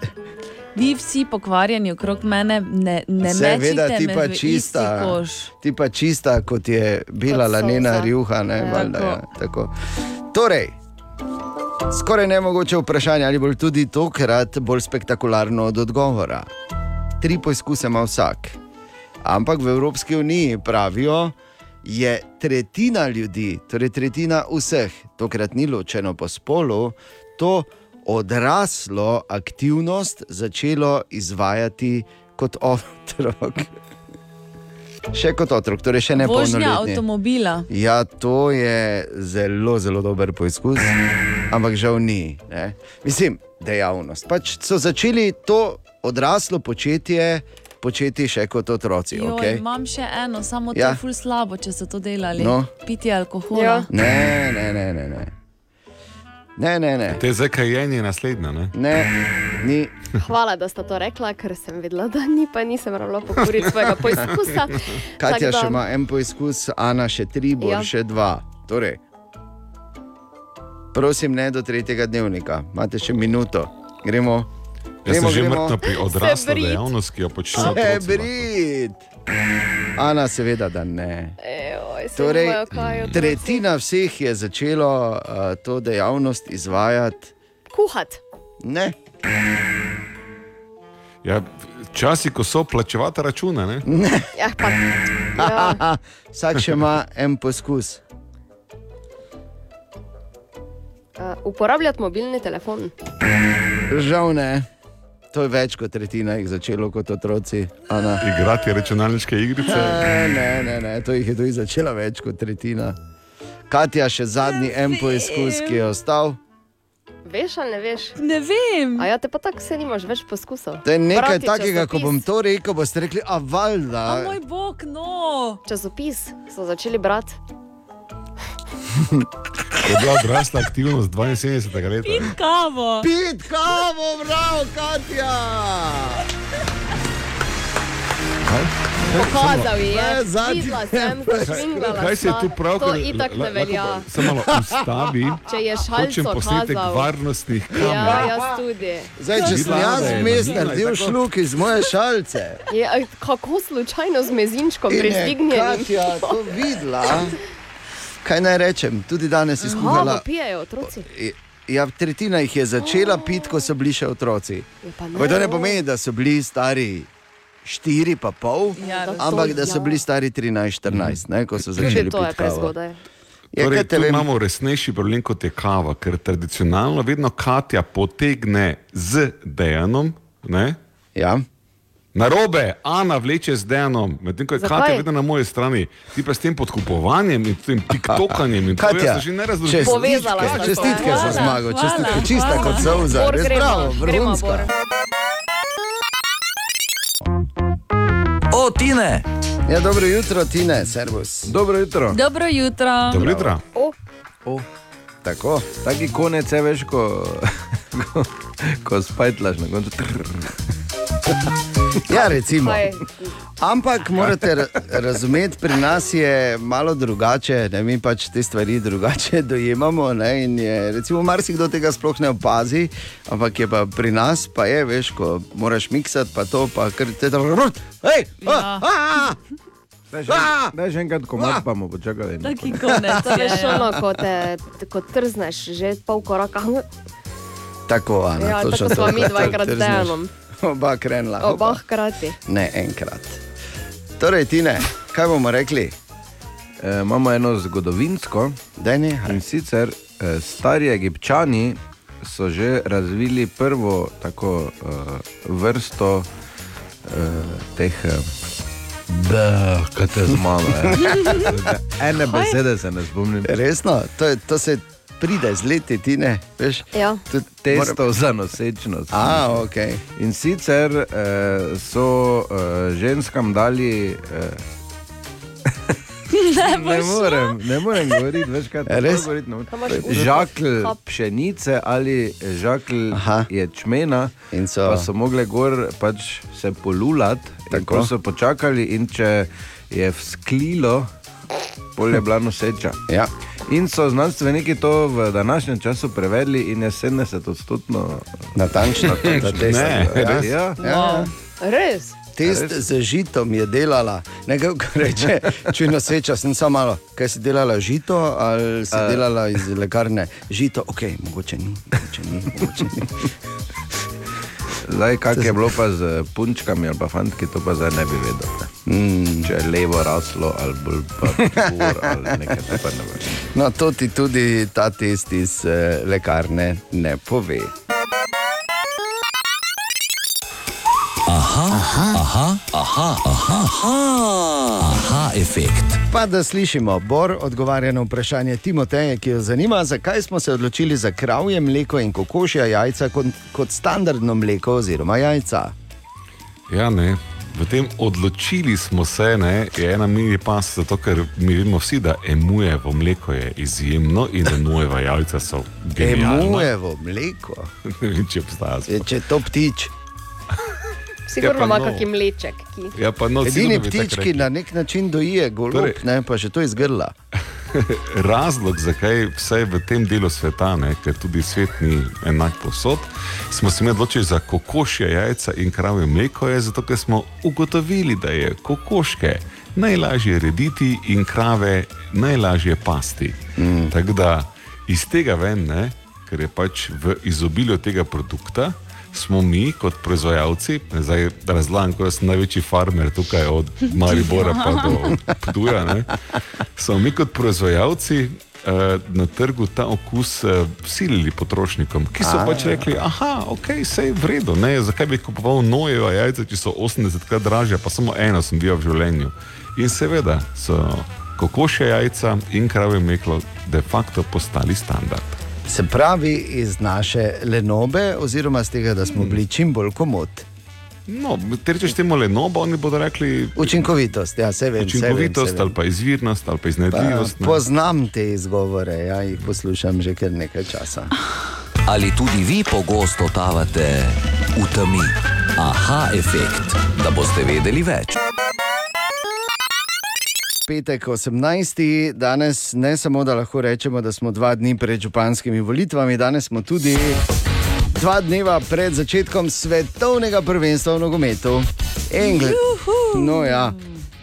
Vi vsi pokvarjeni okrog mene, ne, ne Seveda, mečite ti me pa isti čista, ti pa čista, kot je bila Kot lanena rjuha. Ne, Ja. valjda, ja, tako. Torej, skoraj nemogoče vprašanje, ali bo tudi tokrat bolj spektakularno od odgovora. Tri poizkuse ima vsak. Ampak v Evropski uniji pravijo, je tretjina ljudi, torej tretjina vseh, tokrat ni ločeno po spolu, to odraslo aktivnost začelo izvajati kot otrok. Še kot otrok, torej še ne Vožnja polnoletni. avtomobila. Ja, to je zelo, zelo dober poizkus, ampak žal ni. Ne? Mislim, dejavnost. Pač so začeli to odraslo početje početi še kot otroci. Joj, Okay? Imam še eno, samo to Ja. je ful slabo, če so to delali. No. Pitje alkohola. Ja. Ne, ne, ne, ne. ne. Ne, ne, ne. Te zdaj kajenje naslednja. Ne? ne, ni. Hvala, da sta to rekla, ker sem vedela, da ni, pa nisem rabila pokoriti svojega poizkusa. Katja da- še ima en poizkus, Ana še tri, bo Ja. še dva. Torej, prosim, ne do tretjega dnevnika, imate še minuto. Gremo. Jaz sem že mrtva pri odrasli dejavnosti, ki jo počnejo. Se otroci, no. brit. Ana, seveda, da ne. Ejoj, se Torej, tretjina vseh je začelo uh, to dejavnost izvajati. Kuhat. Ne. Ja, časi, ko so plačevati račune. Ne? Ne. Ja, pa, ja. Vsak še ima en poskus. Uh, uporabljati mobilni telefon. Žal ne. To je več kot tretjina jih začelo kot otroci. Ana. Igrati računalniške igrice. Ne, ne, ne, ne, to jih je tudi začela več kot tretjina. Katja, še zadnji en poizkus, ki je ostal. Veš ali ne veš? Ne vem. A ja, te pa tako se nimaš več poskusov. To je nekaj Brati takega, ko časopis. bom to rekel, boste rekli, a valjda. A moj bog, no. Časopis so začeli brati. To je bila odrasla aktivnost 72. leta. Pit kavo. Pit kavo, bravo, Katja. Pokazal ji Ne, je, videla sem, zašvingala Kaj se je tu pravkar? To itak ne velja. Samo malo ustavi. Če je šalco posnetek kazal. varnostnih kamer. Ja, jaz tudi. Zdaj, če sem jaz vmes naredil šluk iz moje šalce. Je, kako slučajno z mezinčkom In je pristignenim? Katja to videla. Kaj naj rečem, tudi danes je skuhala. pa pijejo otroci. Ja, tretjina jih je začela piti, ko so bili še otroci. Ampak to ne pomeni, da so bili stari. Štiri pa pol, Ja, da to ampak da so ja. bili stari 13-14, ne, ko so Tudi začeli to je prezgodaj. Ja, Torej, tu vem. imamo resnejši problem kot je kava, ker tradicionalno vedno Katja potegne z Dejanom. Ne? Ja. Na robe, Ana vleče z Dejanom, medtem ko je Zakaj? Katja vedno na moji strani, ti pa s tem podkupovanjem in tem tiktokanjem in to jaz se že ne razumem. Povezala sta se. čestitke za Hvala, zmago, čestitke, hvala, čista hvala. kot Bor, res vrhunska. Bor. O, Tine! Ja, dobro jutro, Tine, servus. Dobro jutro. Dobro jutro. Dobro jutro. Oh. Tako. Taki konec je veš, ko, ko, ko spajtlaš na koncu. Ja, recimo. Ampak morate ra- razumeti, pri nas je malo drugače, ne, mi pač te stvari drugače dojemamo. Ne, in je, recimo, marsikdo tega sploh ne opazi, ampak je pa pri nas, pa je, veš, ko moraš miksati, pa to, pa kar te da. Hej! Ja. Daj še enkrat komat, pa bomo počakali. Taki konec. veš, je, ja. ono, ko te ko trzneš, že pol koraka. Tako, Ana, Ja, točno tako sva to, mi ko dvakrat trzneš. z Dejanom. Oba krenla. Oba oba. hkrati. Ne enkrat. Torej, Tine, kaj bomo rekli? E, imamo eno zgodovinsko. In sicer e, stari egipčani so že razvili prvo tako e, vrsto e, teh. E, Da, kaj te zmalo. Ene besede se ne spomnim. Resno, to, je, to se pride z leti, ti ne, veš? Ja. Testov za nosečnost. A, ok. In sicer eh, so eh, ženskam dali. Eh, Ne, ne morem, ne morem govoriti, več kaj Ja, res? govoriti. V- Žakl pšenice ali žakl ječmena. so- Pa so mogli gor pač se polulati, in Tako. ko so počakali, in če je vzklilo, pol je bila noseča. Ja. In so znanstveniki to v današnjem času prevedli, in je 70 odstotno natančno. da te Ne, se- res. Ja. Ja. Ja. Res? Test z žitom je delala, nekaj, reče, če noseča, sem samo malo. Kaj si delala žito ali si A- delala iz lekarne? Žito, ok, mogoče ni, mogoče ni. Mogoče ni. Zdaj, kak je bilo pa z punčkami ali pa fantki, to pa zdaj ne bi vedel. Ne. Mm. Če je levo raslo ali bolj pa bor ali nekaj, ne vem. No, to ti tudi ta test iz eh, lekarne ne pove. Aha, aha, aha, aha, aha, aha, aha, efekt. Pa da slišimo, Bor odgovarja na vprašanje Timoteja, ki jo zanima, zakaj smo se odločili za kravje mleko in kokošja jajca kot, kot standardno mleko oziroma jajca. Ja, ne. V tem odločili smo se, ne, je ena mini pas, zato ker mi vemo vsi, da emujevo mleko je izjemno in emujeva jajca so genialna. Emujevo mleko. ne vem, če obstaja. Če je to ptič. Sigurno Ja, ima no. kakšen mleček. Ki... Ja, pa no, Edini ptič, ki na nek način doije golob, Torej- ne, pa še to iz grla. Razlog, zakaj vse v tem delu sveta, ne, ker tudi svet ni enak posod, smo se mi odločili za kokošje jajca in kravje mleko, je zato, ker smo ugotovili, da je kokoške najlažje rediti in krave najlažje pasti. Mm. Tako da iz tega ven, ne, ker je pač v izobilju tega produkta. Smo mi, kot proizvajalci, zdaj razlagam, ko sem največji farmer tukaj, od Maribora pa do Ptuja. ne, Smo mi, kot proizvajalci, eh, na trgu ta okus eh, silili potrošnikom, ki so A, pač ja. rekli: Ah, ok, vse je v redu, ne, zakaj bi kupoval nojeva jajca, če so 80krat dražja, pa samo eno sem bil v življenju. In seveda so kokošje jajca in kravje meklo de facto postali standard. Se pravi, iz naše lenobe, oziroma z tega, da smo bili čim bolj komod. No, te rečeš temu lenobo, oni bodo rekli Učinkovitost, ja, se vem. učinkovitost se vem, se vem. ali pa izvirnost ali pa Pa, iznajdljivost. ne. poznam te izgovore, ja, jih poslušam že kar nekaj časa. Ali tudi vi pogosto totavate v temi? Aha, efekt, da boste vedeli več. Petek 18. danes ne samo, da lahko rečemo, da smo dva dni pred županskimi volitvami, danes smo tudi dva dneva pred začetkom svetovnega prvenstva v nogometu. Engl no, ja.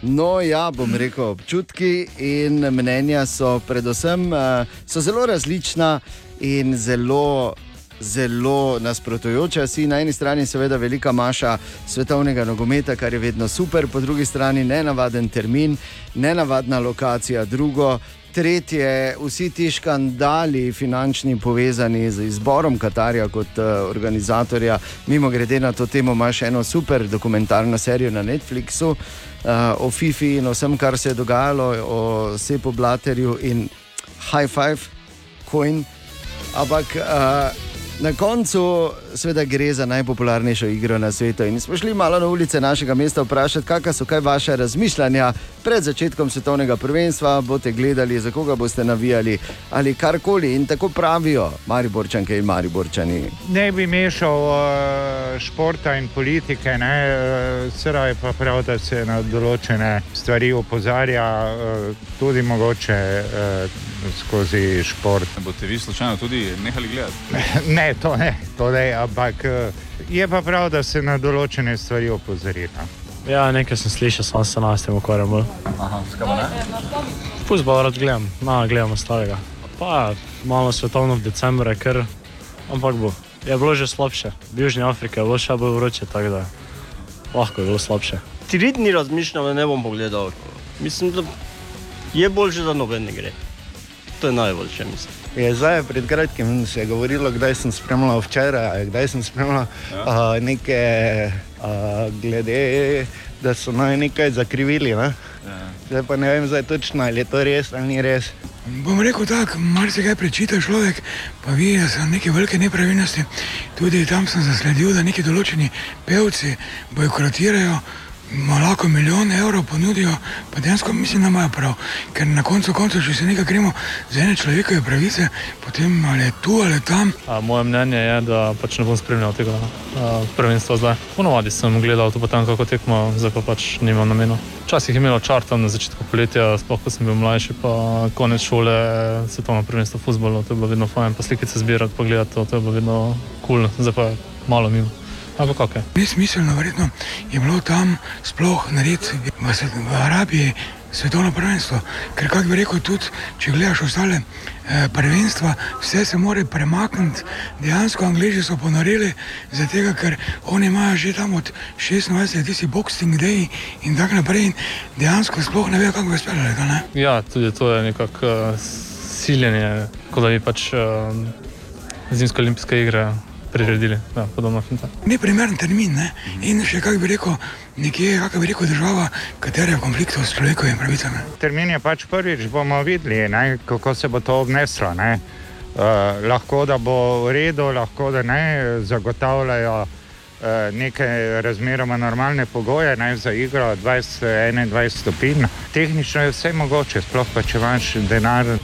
no, ja, bom rekel, občutki in mnenja so predvsem uh, so zelo različna in zelo. Zelo nasprotujoča si na eni strani, seveda, velika maša svetovnega nogometa, kar je vedno super, po drugi strani nenavaden termin, nenavadna lokacija, drugo, Tretje, vsi ti škandali, finančni, povezani z izborom Katarja kot uh, organizatorja. Mimo grede na to temo, imaš eno super dokumentarno serijo na Netflixu uh, o FIFI in o vsem, kar se je dogajalo, o Sepu Blaterju in High Five, Coin. Ampak uh, na koncu, seveda, gre za najpopularnejšo igro na svetu. In smo šli malo na ulice našega mesta vprašati, kakšna so kaj vaše razmišljanja pred začetkom svetovnega prvenstva. Boste gledali, za koga boste navijali ali karkoli. In tako pravijo, Mariborčanke in Mariborčani. Ne bi mešal uh, športa in politike, seveda je pa prav, da se na določene stvari opozarja, uh, tudi mogoče uh, skozi šport. Boste vi slučajno tudi nehali gledati? Ne, to ne, to ne, ampak eh, je pa prav, da se na določene stvari opozori. no. Ja, nekaj sem slišal, samo se nas tem ukvarjam. bolj. Aha, skaj pa ne? Fuzbol rad gledam, no, gledam ostalega. Pa malo svetovno v decembru je kar, ampak bo. Je bilo že slabše. V Južni Afriki je bilo še bolj vroče, tako da lahko je bilo slabše. Tri dni razmišljam, da ne bom pogledal. Mislim, da je bolje, da noben ne gre. To je najboljše, mislim. Je zdaj pred kratkim se je govorilo, kdaj sem spremljal včeraj, kdaj sem spremljal ja. uh, nekaj uh, glede, da so naj nekaj zakrivili. Ne? Ja. Zdaj pa ne vem, zdaj točno ali je to res ali ni res. Bom rekel tako, marsikaj prečita človek, pa vidi, da so neke velike nepravilnosti. Tudi tam sem zasledil, da neki določeni pevci bojkotirajo, lahko milijone evrov ponudijo, pa dejansko mislim, da imajo prav. Ker na koncu koncev, če se nekaj gremo za ene človekove pravice, potem ali je tu ali tam. A, moje mnenje je, da pač ne bom spremljal tega prvenstva zdaj. Ponovadi sem gledal to potem, kako tekmo, zdaj pa pač nimam namena. Včasih je imelo čar tam na začetku poletja, sploh ko sem bil mlajši, pa konec šole, svetovno prvenstvo v futbolu, to je bilo vedno fajn, pa slikice zbirati, pogledati, to, to je bilo vedno kul, cool. zdaj pa malo mimo. Ampak kako je? Nesmiselno, verjetno je bilo tam sploh narediti v, Arabiji svetovno prvenstvo. Ker, kako bi rekel, tudi če gledaš ostale eh, prvenstva, vse se mora premakniti. Dejansko Angliji so ponorili, zato ker oni imajo že tam od 26 tisti boxing day in tako naprej. In dejansko sploh ne vejo, kako bi speljali. Ja, tudi to je nekako uh, siljenje, kot da bi pač uh, zimske olimpijske igre priredili. Ja, podobno finta. Neprimeren termin. Ne? In še, kako bi rekel, nekje, kako bi rekel, država, katera je v konfliktu s človekovimi pravicami. Termin je pač prvič, bomo videli, ne, kako se bo to obneslo. Ne. Uh, lahko da bo v redu, lahko da ne, zagotavljajo uh, neke razmeroma normalne pogoje ne, za igro 20-21 stopinj. Tehnično je vse mogoče, sploh pa če imaš denar.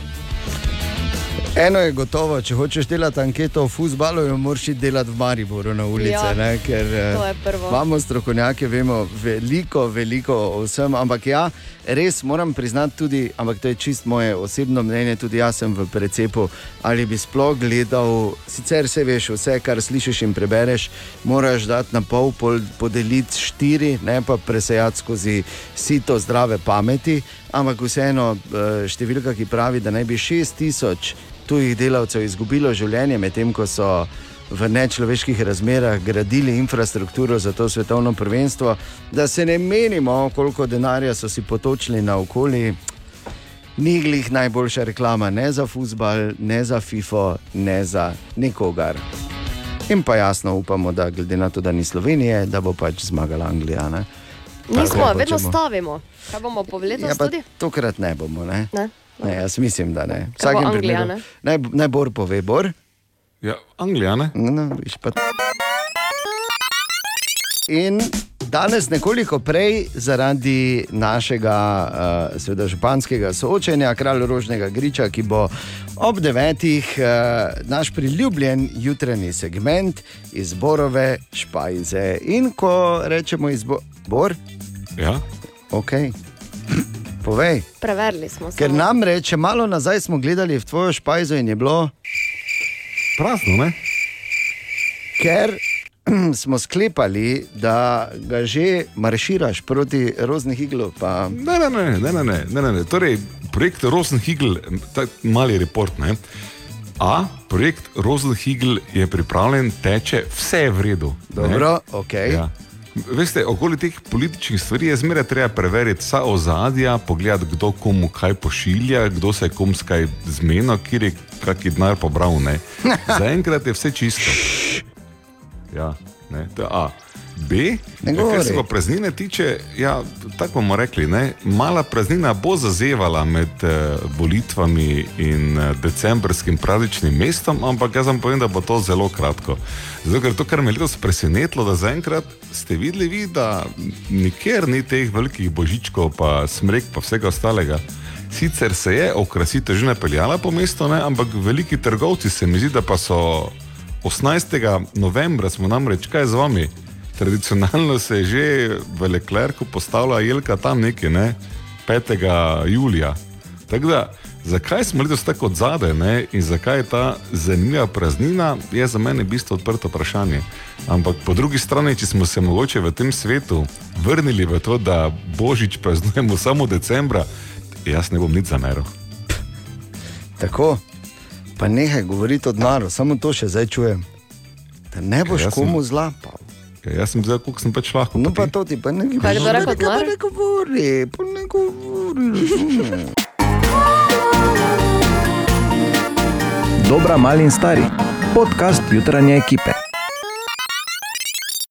Eno je gotovo, če hočeš delati anketo o futbalu, jo moraš iti delati v Mariboru na ulice. Ja, ne, ker eh, imamo strokovnjake, vemo veliko, veliko o vsem. Ampak ja, res moram priznati tudi, ampak to je čist moje osebno mnenje, tudi jaz sem v precepu, ali bi sploh gledal, sicer se veš, vse, kar slišiš in prebereš, moraš dati na pol, pol podeliti štiri, ne pa presejati skozi sito zdrave pameti. Ampak vseeno, eh, številka, ki pravi, da naj bi 6000 tujih delavcev izgubilo življenje, medtem ko so v nečloveških razmerah gradili infrastrukturo za to svetovno prvenstvo, da se ne menimo, koliko denarja so si potočili na okolje. Ni glih najboljša reklama ne za futbal, ne za FIFO, ne za nikogar. In pa jasno upamo, da glede na to, da ni Slovenije, da bo pač zmagala Anglija. Ne? Nismo, Tako vedno hočemo. stavimo. Kaj bomo po letos Ja, tokrat ne bomo. Ne? Ne? Ne, jaz mislim, da ne. Vsakem Anglija, primeru. ne? Naj, naj Bor pove, Bor. Ja, Anglija, ne? No, no, viš pa. In danes, nekoliko prej, zaradi našega uh, seveda, županskega soočenja, kralj Rožnega Griča, ki bo ob devetih uh, naš priljubljen jutranji segment izborove špajze. In ko rečemo izbor, ja. ok, povej. Preverili smo se. Ker nam reče, malo nazaj smo gledali v tvojo špajzo in je bilo prazno, ne? Ker smo sklepali, da ga že marširaš proti Roznih iglu. Pa... Ne, ne, ne, ne, ne, ne, ne, ne. Torej, projekt Roznih igl, ta mali report. Ne? A, projekt Roznih igl je pripravljen, teče, vse je v redu. Dobro, ne? ok. Ja. Veste, okoli teh političnih stvari je zmeraj treba preveriti vsa ozadja, pogledati, kdo komu kaj pošilja, kdo se je kom s kaj zmenil, kjer je kakšen denar pobral. Zaenkrat je vse čisto. Ja, ne, to je A. B, Ne kar se pa praznine tiče, ja, tako bomo rekli, ne, mala praznina bo zazevala med eh, volitvami in eh, decembrskim prazničnim mestom, ampak jaz vam povem, da bo to zelo kratko. Zato, ker to, kar me je letos presenetilo, da zaenkrat ste videli, vi, da nikjer ni teh velikih božičkov, pa smrek, pa vsega ostalega. Sicer se je okrasitev že napeljala po mestu, ne, ampak veliki trgovci se mi zdi, da pa so 18. novembra smo namreč kaj z vami. Tradicionalno se je že v Leclercu postavila jelka tam nekje, ne? 5. julija. Tako da, zakaj smo letos tako od zadaj ne? in zakaj je ta zanimiva praznina, je za mene v bistvu odprto vprašanje. Ampak po drugi strani, če smo se mogoče v tem svetu vrnili v to, da božič praznujemo samo decembra, jaz ne bom nič zameril. Tako, pa nehaj govoriti o denarju, samo to še zdaj čujem. Da ne boš sem- komu zla. Pa. Ja, jaz sem zdaj, koliko sem pač lahko. No, pa to ti pa ne Kaj kdo rekel, Ne, denar? ne govori, pa ne govori. Dobra, mali in stari. Podcast jutranje ekipe.